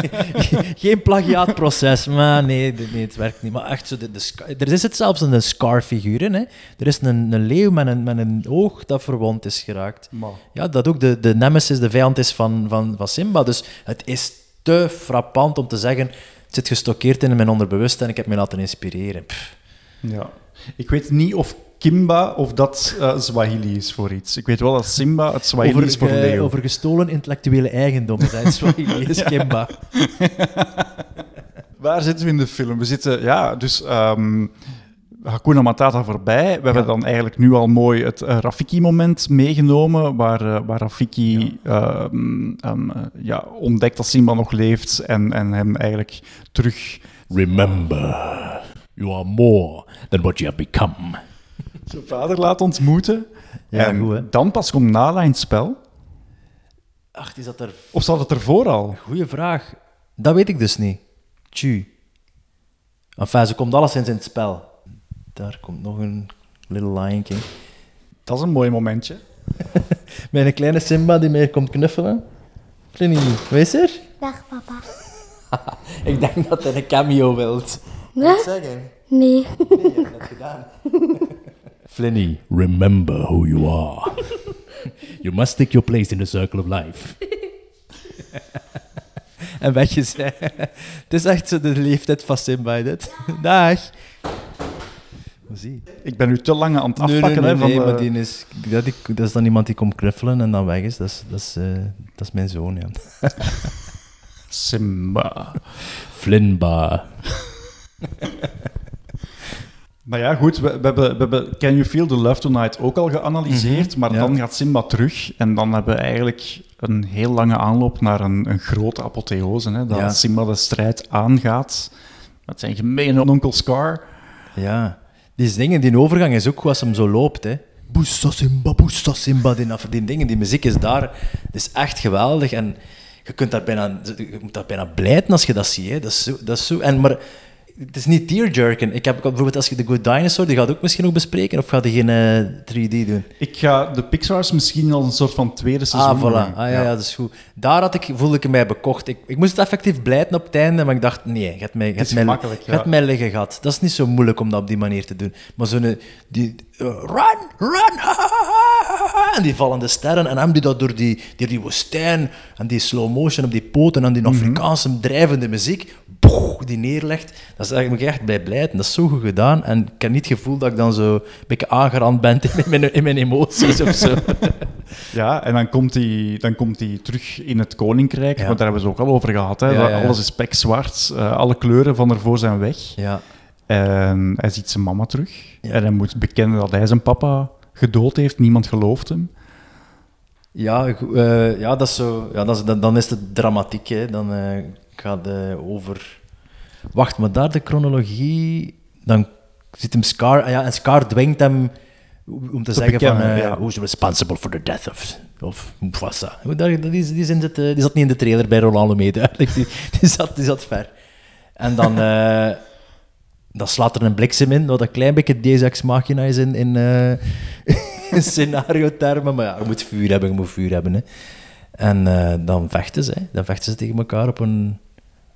[LAUGHS] Geen plagiaatproces, maar nee, nee, het werkt niet. Maar echt zo, de, er is het zelfs een Scar-figuur in. Hè? Er is een, een leeuw met een, met een oog dat verwond is geraakt. Maar- Ja, dat ook de, de nemesis, de vijand is van, van, van Simba. Dus het is te frappant om te zeggen, het zit gestockeerd in mijn onderbewust en ik heb me laten inspireren. Pff. Ja. Ik weet niet of Kimba of dat eh Swahili is voor iets. Ik weet wel dat Simba het Swahili Over, is voor leeuw. over gestolen intellectuele eigendom, zijn Swahili is [LAUGHS] Kimba. [LAUGHS] Waar zitten we in de film? We zitten, ja, dus ehm Hakuna Matata voorbij. We hebben dan eigenlijk nu al mooi het eh, Rafiki-moment meegenomen, waar, eh, waar Rafiki ehm, ehm, eh, ja, ontdekt dat Simba nog leeft en, en hem eigenlijk terug... Remember, you are more than what you have become. Zijn vader laat ontmoeten. Ja, en goed, hè? dan pas komt Nala in het spel. Ach, is dat er... Of zat het ervoor al? Goeie vraag. Dat weet ik dus niet. Tju. Enfin, ze komt alleszins in het spel. Daar komt nog een Little Lion King. Dat is een mooi momentje. [LAUGHS] Met een kleine Simba die mij komt knuffelen. Flinny, wees er? Dag papa. [LAUGHS] Ik denk dat hij een cameo wilt. Wat? zeggen? Nee. gedaan. [LAUGHS] Flinny, remember who you are. [LAUGHS] you must take your place in the circle of life. [LAUGHS] En weggezet. Het is echt zo de leeftijd van Simba, dit. [LAUGHS] Dag. Zie je? Ik ben u te lang aan het afpakken. nee, van nee, de- maar die is, dat, dat is dan iemand die komt knuffelen en dan weg is. Dat is, dat is, eh, dat is mijn zoon, ja. Simba. Flinba. Maar ja, goed, we, we, hebben, we hebben Can You Feel the Love Tonight ook al geanalyseerd, Mhm, maar ja. dan gaat Simba terug en dan hebben we eigenlijk een heel lange aanloop naar een, een grote apotheose, hè, dat Ja. Simba de strijd aangaat met zijn gemene onkel Scar. Ja, die dingen, die overgang is ook hoe als hem zo loopt, hè. Boesta Simba, Boesta Simba, die dingen, die muziek is daar, het is echt geweldig en je kunt daar bijna, je moet daar bijna blijten als je dat ziet, hè. Dat is zo, dat is zo, en maar het is niet tearjerken. Ik heb bijvoorbeeld als je The Good Dinosaur, die gaat ook misschien nog bespreken, of gaat die geen eh, 3D doen? Ik ga de Pixar's misschien als een soort van tweede seizoen Ah, voilà. doen. Ah, ja, ja. dat is goed. Daar had ik, voelde ik mij bekocht. Ik, ik moest het effectief blijten op het einde, maar ik dacht, nee, je hebt mij, je Het hebt is mij, gemakkelijk, je ja. mij liggen gehad. Dat is niet zo moeilijk om dat op die manier te doen. Maar zo'n... Die, eh, run, run, en die vallende sterren, en hem die dat door die, door die woestijn, en die slow motion op die poten, en die Mhm. Afrikaanse drijvende muziek, die neerlegt. Dat is eigenlijk echt bij blijten. Dat is zo goed gedaan. En ik heb niet het gevoel dat ik dan zo een beetje aangerand ben [LAUGHS] in mijn, in mijn emoties of zo. [LAUGHS] Ja, en dan komt hij dan komt hij terug in het koninkrijk, Ja. want daar hebben we het ook al over gehad. Hè? Ja, Dat ja, ja. Alles is pekzwart, eh, alle kleuren van ervoor zijn weg. Ja. En hij ziet zijn mama terug. En hij moet bekennen dat hij zijn papa gedood heeft. Niemand gelooft hem. Ja, eh, ja, dat is zo, ja dat is, dan, dan is het dramatiek. Hè. Dan gaat het over... Wacht, maar daar de chronologie... Dan zit hem Scar... ah Ja, en Scar dwingt hem om te, zeggen van... eh ja. Who's responsible for the death of, of Mufasa? Die, die, zit, eh, die zat niet in de trailer bij Rolando mee, duidelijk. Die, die, zat, die zat ver. En dan... eh, dan slaat er een bliksem in, wat een klein beetje Deus Ex Machina is in, in, [LAUGHS] scenario-termen. Maar ja, je moet vuur hebben, je moet vuur hebben. Hè. En dan vechten ze. Hè. Dan vechten ze tegen elkaar op een,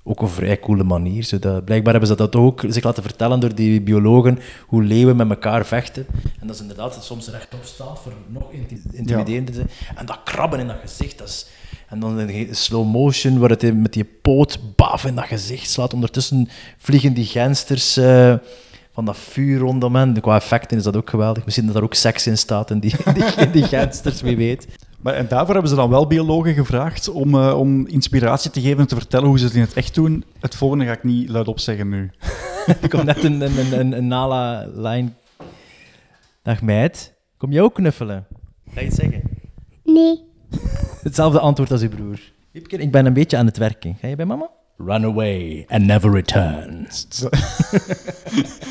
ook een vrij coole manier. Blijkbaar hebben ze dat ook zich laten vertellen door die biologen, hoe leeuwen met elkaar vechten. En dat is inderdaad soms rechtop staat voor nog inti- intimiderender te zijn. En dat krabben in dat gezicht, dat. En dan in slow motion, waar het met die poot baf in dat gezicht slaat. Ondertussen vliegen die gensters eh, van dat vuur rondom hen. Qua effecten is dat ook geweldig. Misschien dat er ook seks in staat in [LAUGHS] die, die, die gensters, wie weet. Maar, en daarvoor hebben ze dan wel biologen gevraagd om, eh, om inspiratie te geven en te vertellen hoe ze het in het echt doen. Het volgende ga ik niet luidop zeggen nu. [LAUGHS] Er komt net een, een, een, een, een Nala-lijn. Dag meid, kom jij ook knuffelen? Ga je het zeggen? Nee. [LAUGHS] Hetzelfde antwoord als uw broer. Wiepke, ik ben een beetje aan het werken. Ga je bij mama? Run away and never return. [LAUGHS]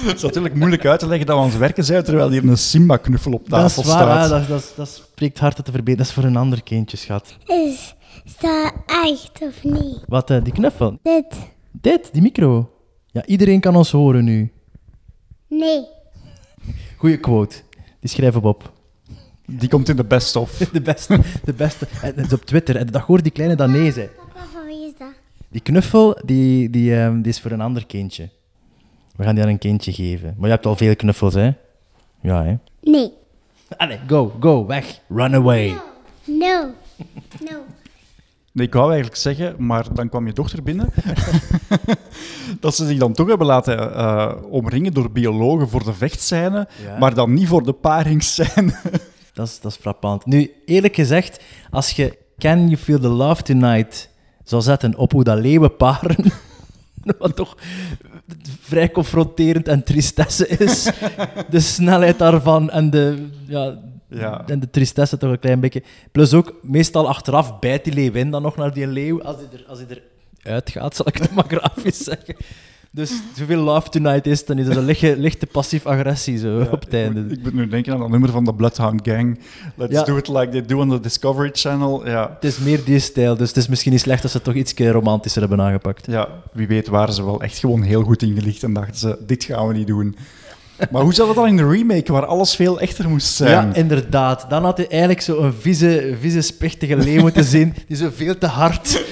Het is natuurlijk moeilijk uit te leggen dat we aan het werken zijn terwijl hier een Simba-knuffel op Dat tafel is waar, staat. dat, dat, dat spreekt hard te verbeteren. Dat is voor een ander kindje, schat. Is, is dat echt of niet? Wat, eh, die knuffel? Dit. Dit, die micro. Ja, iedereen kan ons horen nu. Nee. Goeie quote. Die schrijven we op. Die komt in de best-of. [LAUGHS] De beste. De beste. En het is op Twitter. En dat hoort die kleine. Papa, van wie is dat? Die knuffel, die, die, ehm, die is voor een ander kindje. We gaan die aan een kindje geven. Maar je hebt al veel knuffels, hè? Ja, hè? Nee. Allee, go, go, weg. Run away. No. No. Nee, ik wou eigenlijk zeggen, maar dan kwam je dochter binnen. [LAUGHS] dat ze zich dan toch hebben laten eh, omringen door biologen voor de vechtscène, Ja. maar dan niet voor de paringsscène. Dat is, dat is frappant. Nu, eerlijk gezegd, als je Can You Feel the Love Tonight zou zetten op hoe dat leeuwen paren, [LAUGHS] wat toch vrij confronterend en tristesse is, [LAUGHS] de snelheid daarvan en de, ja, Ja. en de tristesse toch een klein beetje. Plus ook, meestal achteraf bijt die leeuwin dan nog naar die leeuw, als hij er, als hij er uitgaat, zal ik het maar grafisch zeggen. Dus zoveel love tonight is, dan is er een lichte, lichte passief-agressie zo op het einde. Ik moet nu denken aan dat nummer van de Bloodhound Gang. Let's Ja. do it like they do on the Discovery Channel. Ja. Het is meer die stijl, dus het is misschien niet slecht dat ze het toch iets romantischer hebben aangepakt. ja, wie weet waren ze wel echt gewoon heel goed ingelicht en dachten ze, dit gaan we niet doen. Maar hoe zat het dan in de remake, waar alles veel echter moest zijn? Ja, inderdaad. Dan had hij eigenlijk zo'n vieze, vieze, spichtige leeuw moeten [LAUGHS] zien, die zo veel te hard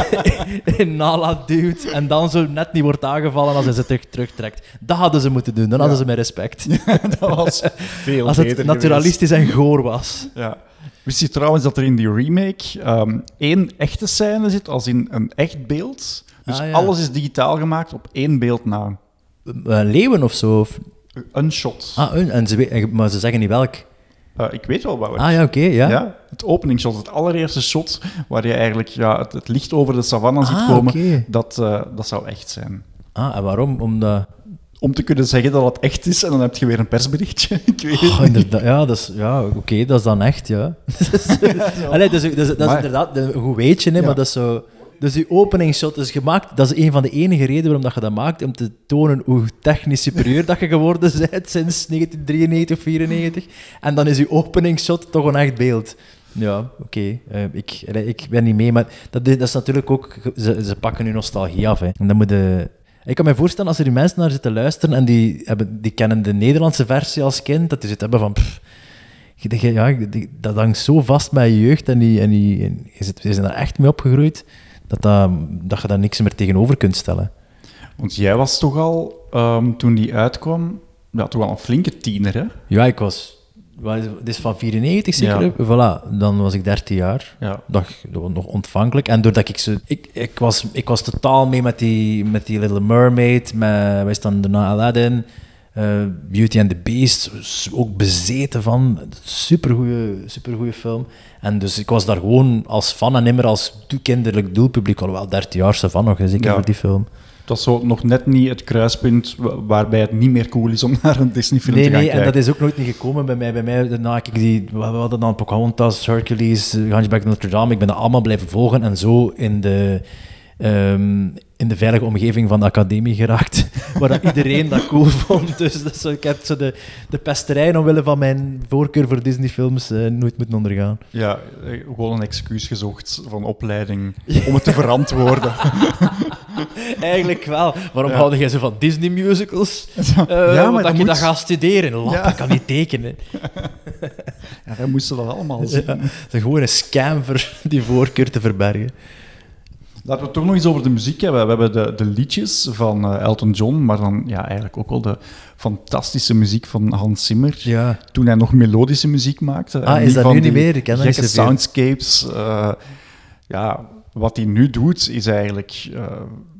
[LAUGHS] in Nala duwt en dan zo net niet wordt aangevallen als hij ze terug, terugtrekt. Dat hadden ze moeten doen, dan hadden ze mijn respect. [LAUGHS] dat was veel Als beter het naturalistisch en goor was. Ja. Wist je trouwens dat er in die remake ehm, één echte scène zit, als in een echt beeld? Dus Ah, ja. alles is digitaal gemaakt op één beeld na. Eh, leeuwen of zo? Of... Een shot. Ah, een, en ze, maar ze zeggen niet welk. Eh, ik weet wel wat. Ah ja, oké, ja. Het openingsshot, het allereerste shot, waar je eigenlijk ja, het, het licht over de savanne ziet Ah, komen, dat, eh, dat zou echt zijn. Ah, en waarom? Omdat... Om te kunnen zeggen dat het echt is, en dan heb je weer een persberichtje. [LAUGHS] ik weet Oh, inderdaad. Ja, dat is, ja oké, dat is dan echt, ja. [LAUGHS] Allee, dat is, dat is, dat is Maar- inderdaad een goed weetje, hè, Ja. maar dat is zo... Dus die openingsshot is gemaakt, dat is een van de enige redenen waarom dat je dat maakt, om te tonen hoe technisch superieur dat je geworden [LAUGHS] bent sinds 1993 of 94. En dan is je openingsshot toch een echt beeld. Ja, oké. eh, ik, allee, ik ben niet mee, maar dat is, dat is natuurlijk ook... Ze, ze pakken nu nostalgie af, hè. En dan moet je... Ik kan me voorstellen, als er die mensen naar zitten luisteren en die, hebben, die kennen de Nederlandse versie als kind, dat die zitten hebben van... pff, ja, dat hangt zo vast met je jeugd en, die, en, die, je, zit, daar echt mee opgegroeid, dat, dat, dat je daar niks meer tegenover kunt stellen. Want jij was toch al, ehm, toen die uitkwam, ja, toch wel een flinke tiener, hè? Ja, ik was... wat is- van 94 zeker? Ja. Voilà, dan was ik 13 jaar. Ja. Was nog ontvankelijk. En doordat ik zo... Ik, ik, was, ik was totaal mee met die, met die Little Mermaid, met... Is dan daarna Aladdin... eh, Beauty and the Beast, ook bezeten van. Supergoeie, supergoeie film. En dus ik was daar gewoon als fan en nimmer als kinderlijk doelpubliek. Alhoewel 13 jaar zo van nog, zeker Ja. voor die film. Het was zo nog net niet het kruispunt wa- waarbij het niet meer cool is om [LAUGHS] naar een Disney-film Nee, te gaan nee, en kijken. dat is ook nooit niet gekomen bij mij. Bij mij, daarna ik die, we hadden dan Pocahontas, Hercules, eh, Hunchback Notre Dame. Ik ben dat allemaal blijven volgen en zo in de, ehm, in de veilige omgeving van de academie geraakt, [LAUGHS] waar dat iedereen dat cool [LAUGHS] vond. Dus zo, ik heb zo de, de pesterij omwille van mijn voorkeur voor Disney-films eh, nooit moeten ondergaan. Ja, eh, gewoon een excuus gezocht van opleiding om het te [LAUGHS] verantwoorden. Eigenlijk wel. Waarom Ja. houde jij zo van Disney-musicals? Ja, Eh, maar dat je moet- dat gaat studeren. Lap, Ja. kan niet tekenen. Ja, wij moesten dat allemaal zien. Ja, het is gewoon een scam voor die voorkeur te verbergen. Laten we het toch nog eens over de muziek hebben. We hebben de, de liedjes van eh, Elton John, maar dan ja, eigenlijk ook wel de fantastische muziek van Hans Zimmer. Ja. Toen hij nog melodische muziek maakte. Ah, is dat nu niet meer? Ik ken gekke soundscapes. eh, ja, wat hij nu doet, is eigenlijk... eh,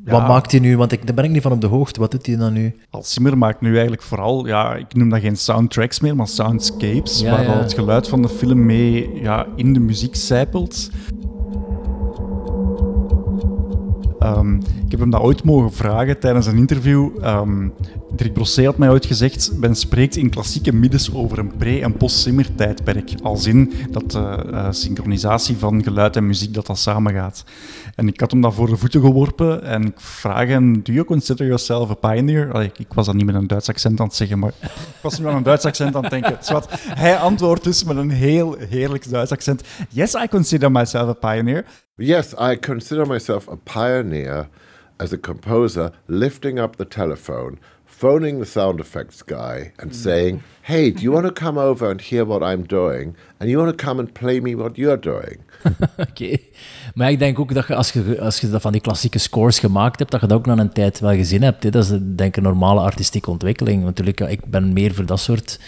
Wat ja, maakt hij nu? Want ik, daar ben ik niet van op de hoogte. Wat doet hij dan nu? Als Zimmer maakt nu eigenlijk vooral, ja, ik noem dat geen soundtracks meer, maar soundscapes, Ja, waar ja. het geluid van de film mee ja, in de muziek zijpelt. Ehm, ik heb hem dat ooit mogen vragen tijdens een interview. ehm, Dirk Brossé had mij ooit gezegd, men spreekt in klassieke middens over een pre- en post-Zimmer-tijdperk. Als in dat de eh, synchronisatie van geluid en muziek dat dat samengaat. En ik had hem dat voor de voeten geworpen en ik vraag hem, do you consider yourself a pioneer? Ik, was dat niet met een Duits accent aan het zeggen, maar ik was nu aan een Duits accent aan het denken. Zwat, hij antwoordt dus met een heel heerlijk Duits accent. Yes, I consider myself a pioneer. Yes, I consider myself a pioneer as a composer, lifting up the telephone, phoning the sound effects guy, and saying, Hey, do you want to come over and hear what I'm doing? And you want to come and play me what you're doing? [LAUGHS] Oké. Maar ik denk ook dat je als, je als je dat van die klassieke scores gemaakt hebt, dat je dat ook na een tijd wel gezien hebt. Hè. Dat is denk ik een normale artistieke ontwikkeling. Natuurlijk, ja, ik ben meer voor dat soort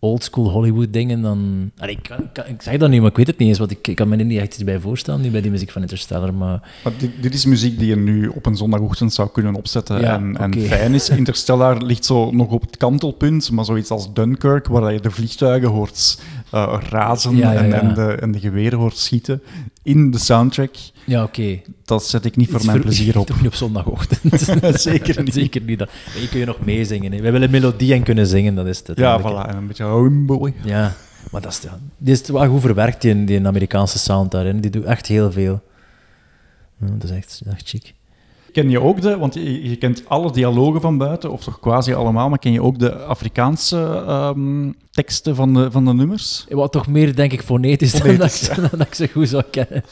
oldschool Hollywood dingen dan... Allee, ik, kan, ik, kan- ik zeg dat niet, maar ik weet het niet eens, want ik, ik kan me er niet echt iets bij voorstellen, nu bij die muziek van Interstellar, maar... Maar dit, dit is muziek die je nu op een zondagochtend zou kunnen opzetten. Ja, en, en fijn is, Interstellar ligt zo nog op het kantelpunt, maar zoiets als Dunkirk, waar je de vliegtuigen hoort eh, razen Ja, ja, en. En, de, en de geweren hoort schieten in de soundtrack. Ja, oké. Dat zet ik niet voor mijn plezier [LAUGHS] op. Toch niet op zondagochtend. [LAUGHS] [LAUGHS] Zeker niet. Zeker niet. Dat. Je kun je nog meezingen. hè. We willen melodie en kunnen zingen, dat is het. Ja, voilà. En een beetje homeboy. Ja, maar dat is, ja, die is wel goed verwerkt, die, die Amerikaanse sound daarin. Die doet echt heel veel. Ja, dat is echt, echt chic. Ken je ook de, want je, je kent alle dialogen van buiten, of toch quasi allemaal, maar ken je ook de Afrikaanse ehm, teksten van de, van de nummers? Wat toch meer, denk ik, fonetisch dan, dat, dan dat ik ze goed zou kennen.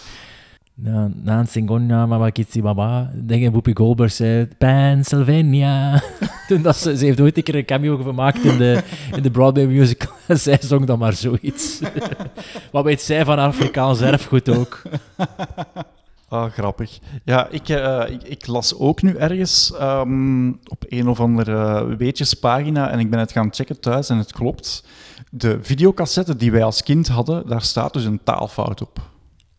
Na, na een Singonia, Mama Kitsi Baba, denk ik, Whoopi Goldberg zei, Pennsylvania. [LAUGHS] Toen dat ze, ze heeft ooit een keer een cameo gemaakt in de, in de Broadway musical. [LAUGHS] En zij zong dan maar zoiets. [LAUGHS] Wat weet zij van Afrikaans erfgoed ook? Ah, grappig. Ja, ik, eh, ik, ik las ook nu ergens ehm, op een of andere weetjespagina en ik ben het gaan checken thuis en het klopt. De videocassette die wij als kind hadden, daar staat dus een taalfout op.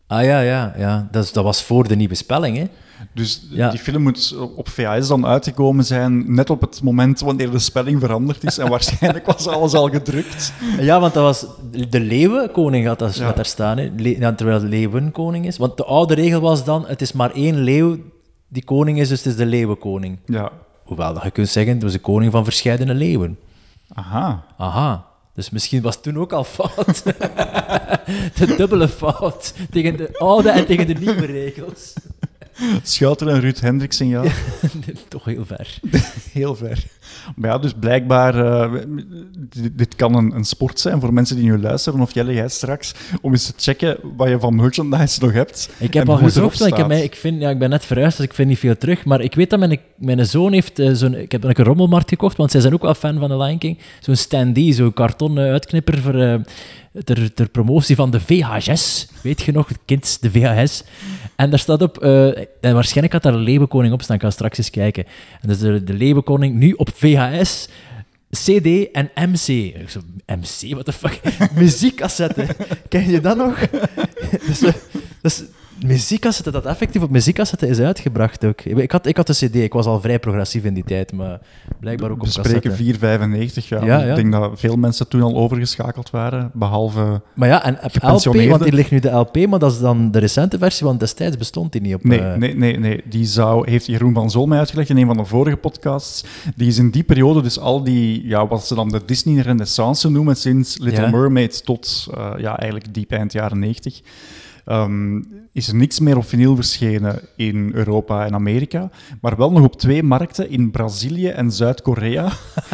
Ah ja, ja, ja. Dat, is- dat was voor de nieuwe spelling, hè? Dus Ja. die film moet op VHS dan uitgekomen zijn, net op het moment wanneer de spelling veranderd is. En waarschijnlijk was alles al gedrukt. Ja, want dat was... De leeuwenkoning had dat Ja. daar staan, hè. Le- terwijl het leeuwenkoning is. Want de oude regel was dan, het is maar één leeuw die koning is, dus het is de leeuwenkoning. Ja. Hoewel dat je kunt zeggen, het was de koning van verscheidene leeuwen. Aha. Aha. Dus misschien was het toen ook al fout. [LAUGHS] de dubbele fout tegen de oude en tegen de nieuwe regels. Schouten en Ruud Hendriksen, ja. [LAUGHS] Toch heel ver. [LAUGHS] Heel ver. Maar ja, dus blijkbaar, eh, dit, dit kan een, een sport zijn voor mensen die nu luisteren, of Jelle, jij straks, om eens te checken wat je van merchandise nog hebt. Ik heb al gezocht, ik, heb mij, ik, vind, ja, ik ben net verhuisd, dus ik vind niet veel terug. Maar ik weet dat mijn, mijn zoon heeft eh, zo'n... Ik heb een rommelmarkt gekocht, want zij zijn ook wel fan van The Lion King. Zo'n standee, zo'n karton eh, uitknipper voor, eh, ter, ter promotie van de VHS. Weet je nog, het kind, de VHS. En daar staat op... eh, en waarschijnlijk had daar een Leeuwenkoning op staan, ik ga straks eens kijken. En dus de, de Leeuwenkoning nu op VHS... CD en MC. Ik zo, MC, what the fuck? [LAUGHS] Muziekcassette. Ken je dat nog? [LAUGHS] dus, dus muziekcassette, dat effectief op muziekcassette is uitgebracht ook. Ik had, ik had de CD, ik was al vrij progressief in die tijd, maar blijkbaar ook op We spreken cassette. 4,95 jaar. Ja, ja. Ik denk dat veel mensen toen al overgeschakeld waren, behalve Maar ja, en LP, want hier ligt nu de LP, maar dat is dan de recente versie, want destijds bestond die niet op... Nee, eh, nee, nee, nee. Die zou, heeft Jeroen van Zol mij uitgelegd in een van de vorige podcasts. Die is in die periode dus al die, ja, wat ze dan de Disney Renaissance noemen, sinds Little Ja. Mermaid tot eh, ja, eigenlijk diep eind jaren 90. ehm, is er niks meer op vinyl verschenen in Europa en Amerika, maar wel nog op twee markten, in Brazilië en Zuid-Korea.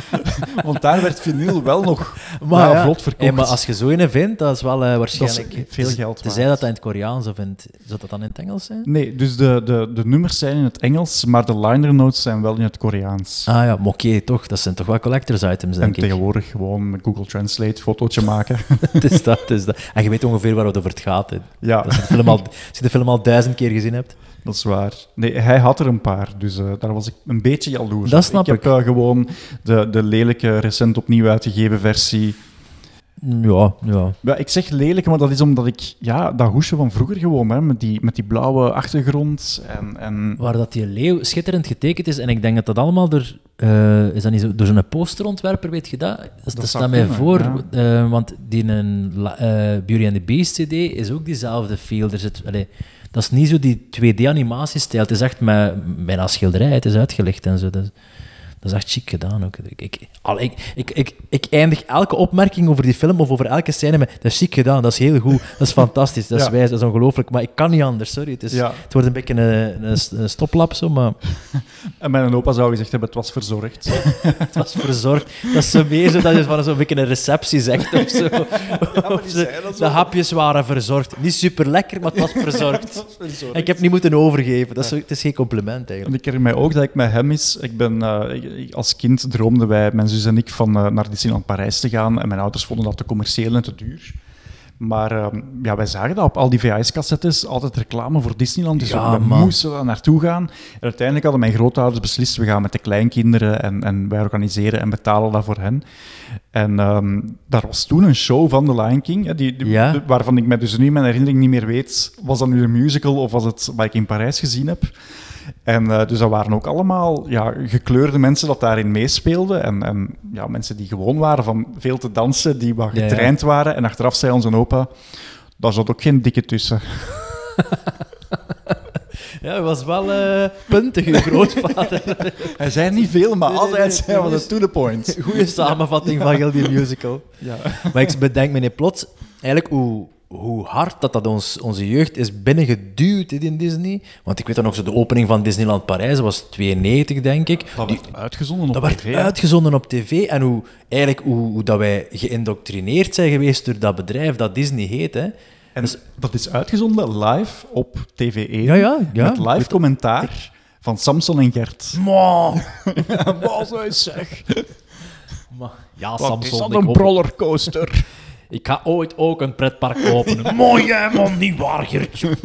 [LAUGHS] Want daar werd vinyl wel nog Maar, ja, vlot verkocht. hey, maar als je zo een vindt, dat is wel eh, waarschijnlijk... Dat is veel geld Tenzij dat dat in het Koreaans of in. Zou dat dan in het Engels zijn? Nee, dus de, de, de nummers zijn in het Engels, maar de liner notes zijn wel in het Koreaans. Ah ja, oké, toch. Dat zijn toch wel collectors items, En denk ik. tegenwoordig gewoon met Google Translate fotootje maken. [LAUGHS] het is dat, het is dat. En je weet ongeveer waar het over het gaat. Hè. Ja. Als je de film al, als [LAUGHS] je de film al duizend keer gezien hebt. Dat is waar. Nee, hij had er een paar, dus eh, daar was ik een beetje jaloers Dat snap ik. heb eh, gewoon de, de lelijke, recent opnieuw uitgegeven versie. Ja, ja. Ja, ik zeg lelijk, maar dat is omdat ik ja, dat hoesje van vroeger gewoon, hè, met, die, met die blauwe achtergrond en... en Waar dat die leeuw schitterend getekend is. En ik denk dat dat allemaal door... eh, is dat niet zo, door zo'n posterontwerper, weet je dat? Dat, dat staat mij voor. ja. eh, want die een, eh, Beauty and the Beast CD is ook diezelfde feel. Er zit, dat is niet zo die 2D-animatiestijl. Het is echt met, bijna schilderij. Het is uitgelicht en zo. Is- Dat is echt chic gedaan ook. Ik, ik, al, ik, ik, ik, ik eindig elke opmerking over die film of over elke scène met dat is chic gedaan, dat is heel goed, dat is fantastisch, dat is Ja. wijs, dat is ongelooflijk. Maar ik kan niet anders, sorry. Het, is, Ja. het wordt een beetje een, een, een stoplap, zo, maar [LAUGHS] En mijn opa zou gezegd hebben, het was verzorgd. [LAUGHS] het was verzorgd. Dat is zo meer zo dat je van zo'n beetje een receptie zegt of zo. [LAUGHS] Of zo. De hapjes waren verzorgd. Niet super lekker, maar het was verzorgd. Ik heb niet moeten overgeven. Dat is, het is geen compliment En eigenlijk. ik herinner mij ook dat ik met hem is. Ik ben, eh, als kind droomden wij, mijn zus en ik, van eh, naar Disneyland Parijs te gaan. En mijn ouders vonden dat te commercieel en te duur. Maar ehm, ja, wij zagen dat op al die VHS-cassettes, altijd reclame voor Disneyland. Dus Ja, we man. moesten daar naartoe gaan. En uiteindelijk hadden mijn grootouders beslist, we gaan met de kleinkinderen en, en wij organiseren en betalen dat voor hen. En ehm, daar was toen een show van The Lion King, hè, die, die- Ja. de- waarvan ik me dus nu in mijn herinnering niet meer weet, was dat nu een musical of was het wat ik in Parijs gezien heb. En eh, dus dat waren ook allemaal ja, gekleurde mensen dat daarin meespeelden. En, en ja, mensen die gewoon waren van veel te dansen, die wat Ja, ja. getraind waren. En achteraf zei onze opa, daar zat ook geen dikke tussen. [LAUGHS] Ja, hij was wel eh, puntig, uw grootvader. [LAUGHS] Hij zei niet veel, maar Nee, als nee, hij nee, zei, to the point. Goeie samenvatting van heel die musical. Ja. Maar ik bedenk me niet plots, eigenlijk hoe, hoe hard dat, dat ons, onze jeugd is binnengeduwd in Disney. Want ik weet dan nog, zo de opening van Disneyland Parijs was 92, denk ik. Dat Die- werd uitgezonden op dat werd tv. uitgezonden op tv. En hoe, eigenlijk hoe, hoe dat wij geïndoctrineerd zijn geweest door dat bedrijf dat Disney heet. Hè. En dat is uitgezonden live op TV1. Ja, ja, ja. Met live commentaar van Samson en Gert. Man. [LAUGHS] Wat zou je zeg? Maar, ja, Wat Samson. is dat een rollercoaster? Ik ga ooit ook een pretpark openen. [LAUGHS] Mooi, hè, man, niet waar, Gertje? [LAUGHS]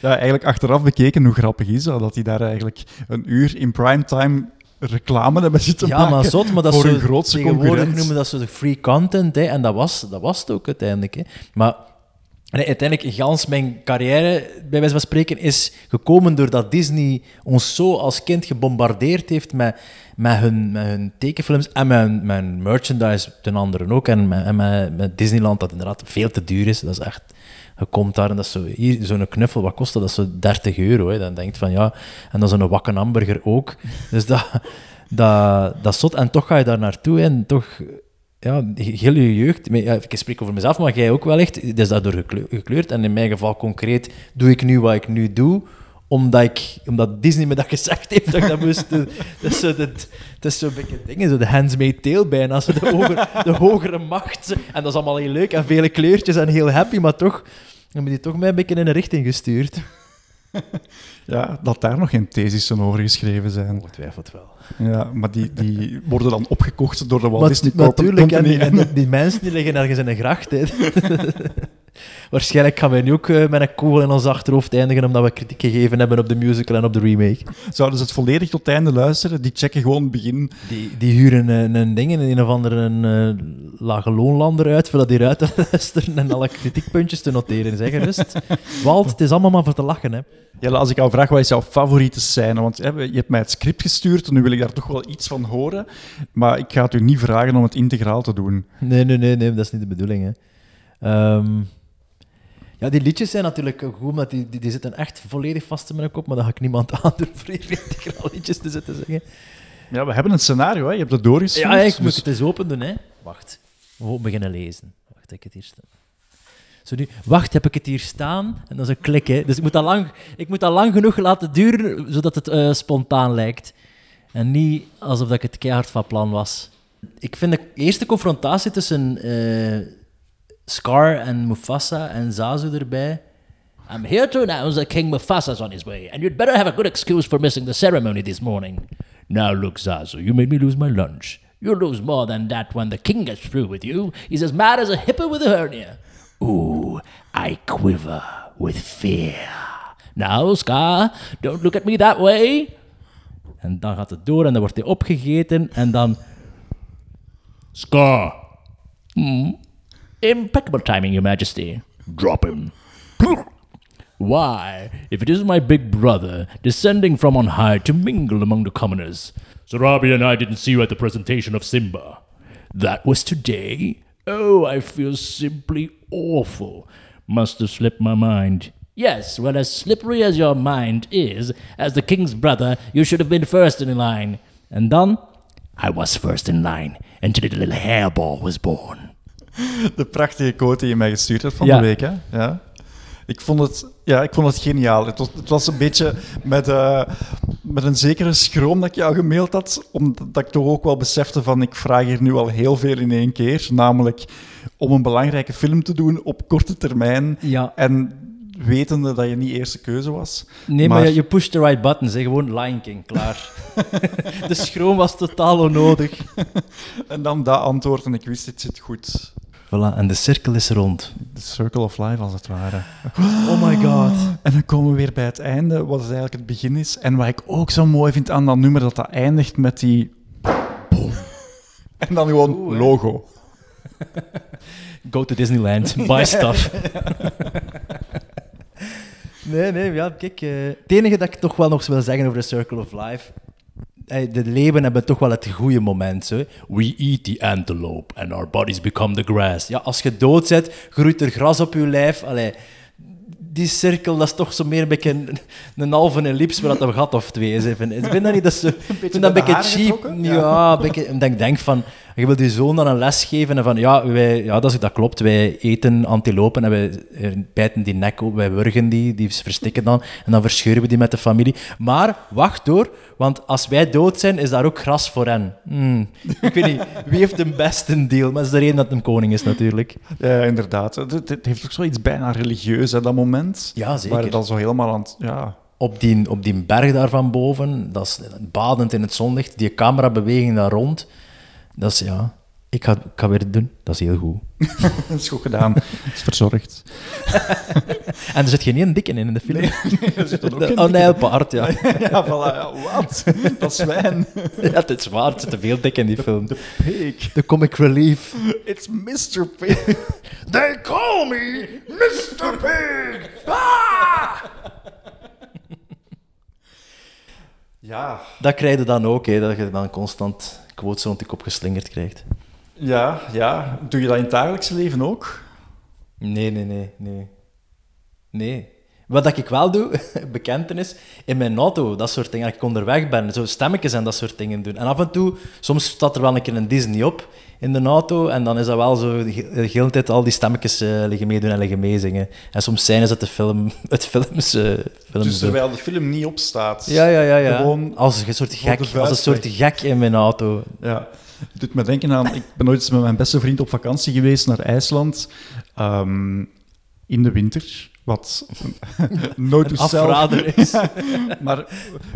Ja, eigenlijk achteraf bekeken, hoe grappig is dat? Dat die daar eigenlijk een uur in primetime reclame hebben zitten Ja, maken maar zot, maar dat voor hun grootste tegenwoordig concurrent. noemen dat zo de free content, hè, en dat was, dat was het ook uiteindelijk. Hè. Maar nee, uiteindelijk, gans mijn carrière, bij wijze van spreken, is gekomen doordat Disney ons zo als kind gebombardeerd heeft met, met, hun, met hun tekenfilms en met hun merchandise ten anderen ook, en met, en met, met Disneyland, dat inderdaad veel te duur is. Dat is echt... Je komt daar en dat is zo, hier, zo'n knuffel, wat kost dat? Dat is zo 30 euro. Hè. Dan denkt van ja, en dan zo'n wakken hamburger ook. Dus dat, [LAUGHS] dat, dat is zot. En toch ga je daar naartoe en toch, ja, heel je jeugd. Ja, ik spreek over mezelf, maar jij ook wel echt. Het is daardoor gekleu- gekleurd. En in mijn geval concreet doe ik nu wat ik nu doe omdat, ik, omdat Disney me dat gezegd heeft dat ik dat moest doen. [LAUGHS] Dat is zo zo'n beetje dingen, zo de handsmade tale bijna, zo de, hoger, de hogere macht. En dat is allemaal heel leuk en vele kleurtjes en heel happy, maar toch hebben die toch mij een beetje in een richting gestuurd. [LAUGHS] Ja, dat daar nog geen thesissen over geschreven zijn. Ongetwijfeld wel. Ja, maar die, die worden dan opgekocht door de Walt Disney natuurlijk, en die, en die, die mensen die liggen ergens in een gracht. Hè. [LAUGHS] Waarschijnlijk gaan wij nu ook eh, met een kogel in ons achterhoofd eindigen omdat we kritiek gegeven hebben op de musical en op de remake. Zouden ze het volledig tot het einde luisteren? Die checken gewoon het begin. Die, die huren een, een ding in een of andere een, eh, lage loonlander uit, voordat die eruit te [LAUGHS] luisteren en alle kritiekpuntjes te noteren. Zeg gerust. Walt, het is allemaal maar voor te lachen. Hè. Ja, als ik jou vraag, wat is jouw favoriete scène? Want hè, je hebt mij het script gestuurd en nu wil ik daar toch wel iets van horen. Maar ik ga het u niet vragen om het integraal te doen. Nee, nee, nee, nee, dat is niet de bedoeling. Hè. Ehm, ja, die liedjes zijn natuurlijk goed, omdat die, die, die zitten echt volledig vast in mijn kop, maar dat ga ik niemand [LAUGHS] aandoen voor hier integraal liedjes te zitten zeggen. Ja, we hebben een scenario, hè? je hebt het doorgestuurd. Ja, ik moet dus- het eens open doen, hè. Wacht. We beginnen lezen. Wacht, heb ik het hier staan. Zo nu, wacht, heb ik het hier staan? En dat is een klik, hè. Dus ik moet dat lang, ik moet dat lang genoeg laten duren, zodat het eh, spontaan lijkt. En niet alsof dat ik het keihard van plan was. Ik vind de eerste confrontatie tussen eh, Scar en Mufasa en Zazu erbij... I'm here to announce that King Mufasa's on his way, and you'd better have a good excuse for missing the ceremony this morning. Now look, Zazu, you made me lose my lunch. You'll lose more than that when the king gets through with you. He's as mad as a hippo with a hernia. Ooh, I quiver with fear. Now, Scar, don't look at me that way. En dan gaat het door en dan wordt hij opgegeten en dan... Scar. Hmm. Impeccable timing, Your Majesty. Drop him. Why, if it isn't my big brother descending from on high to mingle among the commoners, Sarabi and I didn't see you at the presentation of Simba. That was today? Oh, I feel simply awful. Must have slipped my mind. Yes, well, as slippery as your mind is, as the king's brother, you should have been first in line. And dan? I was first in line until the little hairball was born. [LAUGHS] De prachtige quote die je mij gestuurd hebt van Ja. de week, hè? Ja. Ik vond het, ja, ik vond het geniaal. Het was, het was een beetje met, eh, met een zekere schroom dat ik jou gemaild had, omdat ik toch ook wel besefte van ik vraag hier nu al heel veel in één keer, namelijk om een belangrijke film te doen op korte termijn Ja. en wetende dat je niet eerste keuze was. Nee, maar, je, je push the right buttons. Hè. Gewoon Lion King, klaar. [LAUGHS] de schroom was totaal onnodig. En dan dat antwoord en ik wist, dit zit goed. Voilà, en de cirkel is rond. The Circle of Life, als het ware. Oh my god. En dan komen we weer bij het einde, wat eigenlijk het begin is. En wat ik ook zo mooi vind aan dat nummer, dat dat eindigt met die... [LAUGHS] En dan gewoon logo. Go to Disneyland, buy stuff. [LAUGHS] nee, nee, ja, kijk. eh, het enige dat ik toch wel nog wil zeggen over The Circle of Life. eh, De leeuwen hebben toch wel het goede moment. Zo. We eat the antelope and our bodies become the grass. Ja, als je dood bent, groeit er gras op je lijf. Allee, die cirkel, dat is toch zo meer een beetje een, een halve ellips waar dat een gat of twee is. Ik vind, dat niet dat zo... Ik vind dat een de beetje cheap. getrokken? Ja, Ja. een beetje, ik denk van... Je wilt je zoon dan een les geven en van... Ja, wij, ja dat, is, dat klopt. Wij eten antilopen en wij eh, bijten die nek op. Wij wurgen die, die verstikken dan. En dan verscheuren we die met de familie. Maar, wacht hoor. Want als wij dood zijn, is daar ook gras voor hen. Hmm. Ik weet niet, wie heeft de beste deal? Maar dat is de reden dat een koning is, natuurlijk. Ja, inderdaad. Het, heeft ook zoiets bijna religieus, hè, dat moment. Ja, zeker. Waar dan zo helemaal aan het... Ja, op die, op die berg daar van boven, dat is badend in het zonlicht, die camerabeweging daar rond, dat is ja, ik ga, ik ga weer doen, dat is heel goed. [LAUGHS] dat is goed gedaan. Het [LAUGHS] is verzorgd. [LAUGHS] en er zit geen één dikke in in de film. er zit er ook De onheilpaard, ja. ja, voilà. Ja, wat? Dat zwijn. ja, het is waar, er veel dik in die film. De pig. De comic relief. It's Mr. Pig. They call me Mr. Pig! Ah! Ja. Dat krijg je dan ook, hè, dat je dan constant quotes rond je kop geslingerd krijgt. Ja, ja. Doe je dat in het dagelijkse leven ook? Nee, nee, nee, nee. Nee. Wat dat ik wel doe, [LAUGHS] bekentenis, in mijn auto, dat soort dingen, als ik onderweg ben, zo stemmetjes en dat soort dingen doen. En af en toe, soms staat er wel een keer een Disney op in de auto, en dan is dat wel zo, de he- de hele tijd al die stemmetjes eh, liggen meedoen en liggen meezingen. En soms zijn ze de film, [LAUGHS] het films... films Dus terwijl de film niet opstaat. Ja, ja, ja. ja. Gewoon als een soort gek, als een soort gek in mijn auto. Ja, het doet me denken aan... Ik ben ooit eens met mijn beste vriend op vakantie geweest naar IJsland. ehm, in de winter. Wat [LAUGHS] nooit to afrader [LAUGHS] is. maar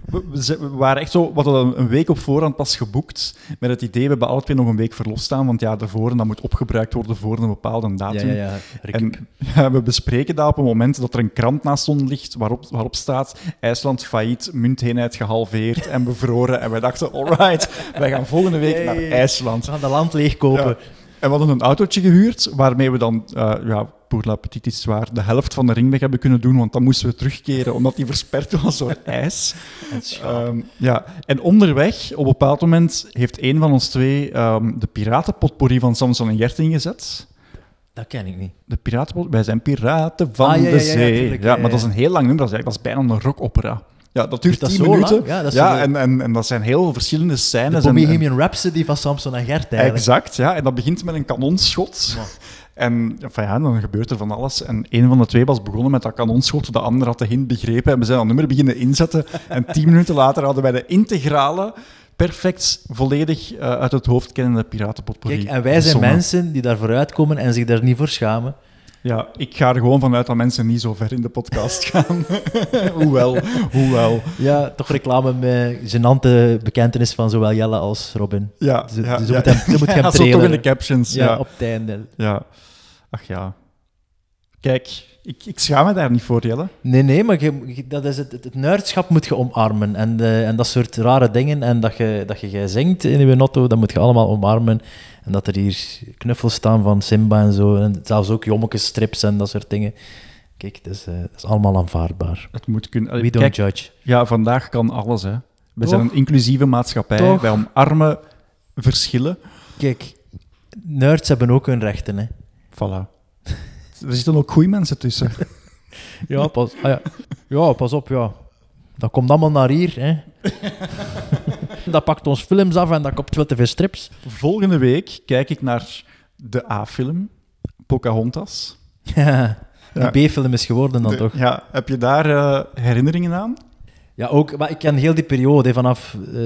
we, waren echt zo... We hadden een- week op voorhand pas geboekt. Met het idee, we hebben alle twee nog een week verlof staan. Want ja, daarvoor, en dat moet opgebruikt worden voor een bepaalde datum. Ja, ja, ja. En [LAUGHS] ja, we bespreken dat op een moment dat er een krant naast ons ligt waarop, waarop staat IJsland failliet, munteenheid gehalveerd en bevroren. En wij dachten, alright, wij gaan volgende week naar. IJsland. We gaan dat land leegkopen. En we hadden een autootje gehuurd, waarmee we dan, eh ja, pour la petite histoire, de helft van de ringweg hebben kunnen doen, want dan moesten we terugkeren, omdat die versperd was door [LAUGHS] ijs. Ehm, ja. En onderweg, op een bepaald moment, heeft een van ons twee ehm, de piratenpotpourri van Samson en Gert ingezet. Dat ken ik niet. De piraten, wij zijn piraten van Ah, ja, de ja, ja, zee. tuurlijk, ja, maar dat is een heel lang nummer. Dat is, eigenlijk- dat is bijna een rockopera. Ja, dat duurt dat tien lang? minuten. Ja, dat de- en, en, en dat zijn heel verschillende De scènes. en- en- Bohemian Rhapsody van Samson en Gert eigenlijk. Exact, ja. En dat begint met een kanonschot. En enfin, ja, dan gebeurt er van alles. En een van de twee was begonnen met dat kanonschot, de ander had de hint begrepen en we zijn dat nummer beginnen inzetten. En tien minuten later hadden wij de integrale, perfect, volledig eh, uit het hoofd kennende piratenpotpourri. Kijk, en wij zijn mensen die daar vooruit komen en zich daar niet voor schamen. Ja, ik ga er gewoon vanuit dat mensen niet zo ver in de podcast [LAUGHS] gaan. [LAUGHS] hoewel, hoewel. Ja, toch reclame met gênante bekentenis van zowel Jelle als Robin. Ja, Ze, ja, ze ja. moet hem, ze moet hem [LAUGHS] Ja, zo toch in de captions, Ja, ja. op het einde. Ja. Ach ja. Kijk, ik, ik schaam me daar niet voor, Jelle. Nee, nee, maar je, dat is het, het, het nerdschap moet je omarmen. En, eh, en dat soort rare dingen. En dat je, dat je, zingt in je auto, dat moet je allemaal omarmen. En dat er hier knuffels staan van Simba en zo. En zelfs ook jommekesstrips en dat soort dingen. Kijk, dat is, eh, dat is allemaal aanvaardbaar. Het moet kunnen. We don't judge. Ja, vandaag kan alles, hè. We Toch? zijn een inclusieve maatschappij. Toch? Wij omarmen verschillen. Kijk, nerds hebben ook hun rechten, hè. Voilà. Er zitten ook goede mensen tussen. [LAUGHS] Ja, pas, ah, ja. ja, pas op, ja. Dat komt allemaal naar hier, hè. [LAUGHS] dat pakt ons films af en dat komt wel te veel strips. Volgende week kijk ik naar de A-film, Pocahontas. [LAUGHS] Ja, die Ja. B-film is geworden dan De- toch? Ja, heb je daar eh, herinneringen aan? Ja, ook, maar ik ken heel die periode, vanaf eh,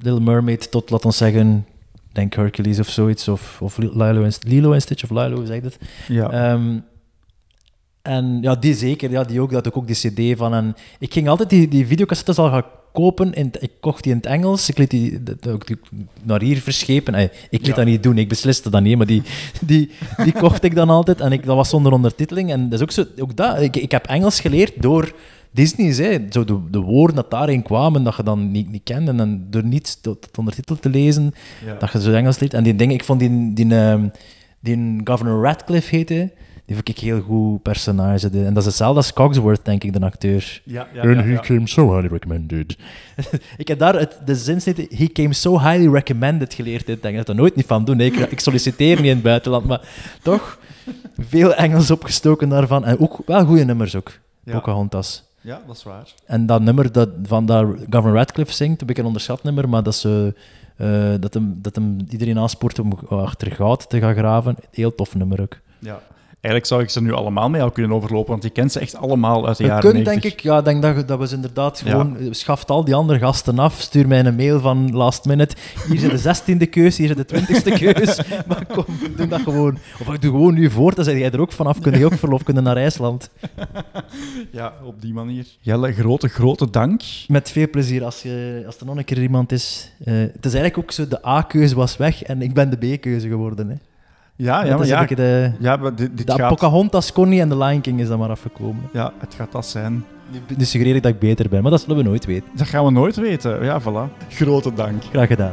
Little Mermaid tot, laten we zeggen, denk Hercules of zoiets, of, of Lilo, en, Lilo en Stitch, of Lilo, hoe zeg je dat? Ja. Ehm, en ja, die zeker, ja, die ook, dat ik ook die cd van. En ik ging altijd die, die videocassettes al gaan kopen, in, ik kocht die in het Engels, ik liet die, naar hier verschepen. Ik liet Ja. dat niet doen, ik besliste dat niet, maar die, die, die kocht ik dan altijd en ik, dat was zonder ondertiteling. En dat is ook zo, ook dat, ik, ik heb Engels geleerd door Disney's, hè. Zo de, de woorden dat daarin kwamen, dat je dan niet, niet kende, en dan door niet tot, tot ondertitel te lezen, Ja. dat je zo Engels leert. En die dingen, ik vond die, die, ehm, die Governor Radcliffe heette, die vond ik heel goed personage. En dat is hetzelfde als Cogsworth, denk ik, de acteur. Ja, ja, And ja, he ja. came so highly recommended. [LAUGHS] Ik heb daar het, de zin zitten, he came so highly recommended geleerd. Ik denk dat er nooit niet van doen. ik solliciteer niet in het buitenland, maar toch veel Engels opgestoken daarvan. En ook wel goede nummers ook. Ja. Pocahontas. Ja, dat is waar. En dat nummer dat van daar Governor Radcliffe zingt, heb ik een onderschat nummer, maar dat, ze, eh, dat, hem, dat hem iedereen aanspoort om achter goud te gaan graven. Heel tof nummer ook. Ja. Eigenlijk zou ik ze nu allemaal met jou kunnen overlopen, want je kent ze echt allemaal uit de Je jaren kunt, 90. denk ik, ja, denk dat, dat we ze inderdaad gewoon... eh, Schaft al die andere gasten af, stuur mij een mail van last minute. Hier zit de zestiende keus, hier zit de twintigste keus. [LAUGHS] Maar kom, doe dat gewoon. Of ik doe gewoon nu voor, dan zijn jij er ook vanaf. Kun je ook verlof kunnen naar IJsland. [LAUGHS] Ja, op die manier. Jelle, grote, grote dank. Met veel plezier als, je, als er nog een keer iemand is. Eh, het is eigenlijk ook zo, de A-keuze was weg en ik ben de B-keuze geworden. Hè. Ja, ja, maar ja, de, ja, maar dit, dit de gaat... Pocahontas kon niet en de Lion King is dan maar afgekomen. Ja, het gaat dat zijn. Nu, nu suggereer ik dat ik beter ben, maar dat zullen we nooit weten. Dat gaan we nooit weten. Ja, voilà. Grote dank. Graag gedaan.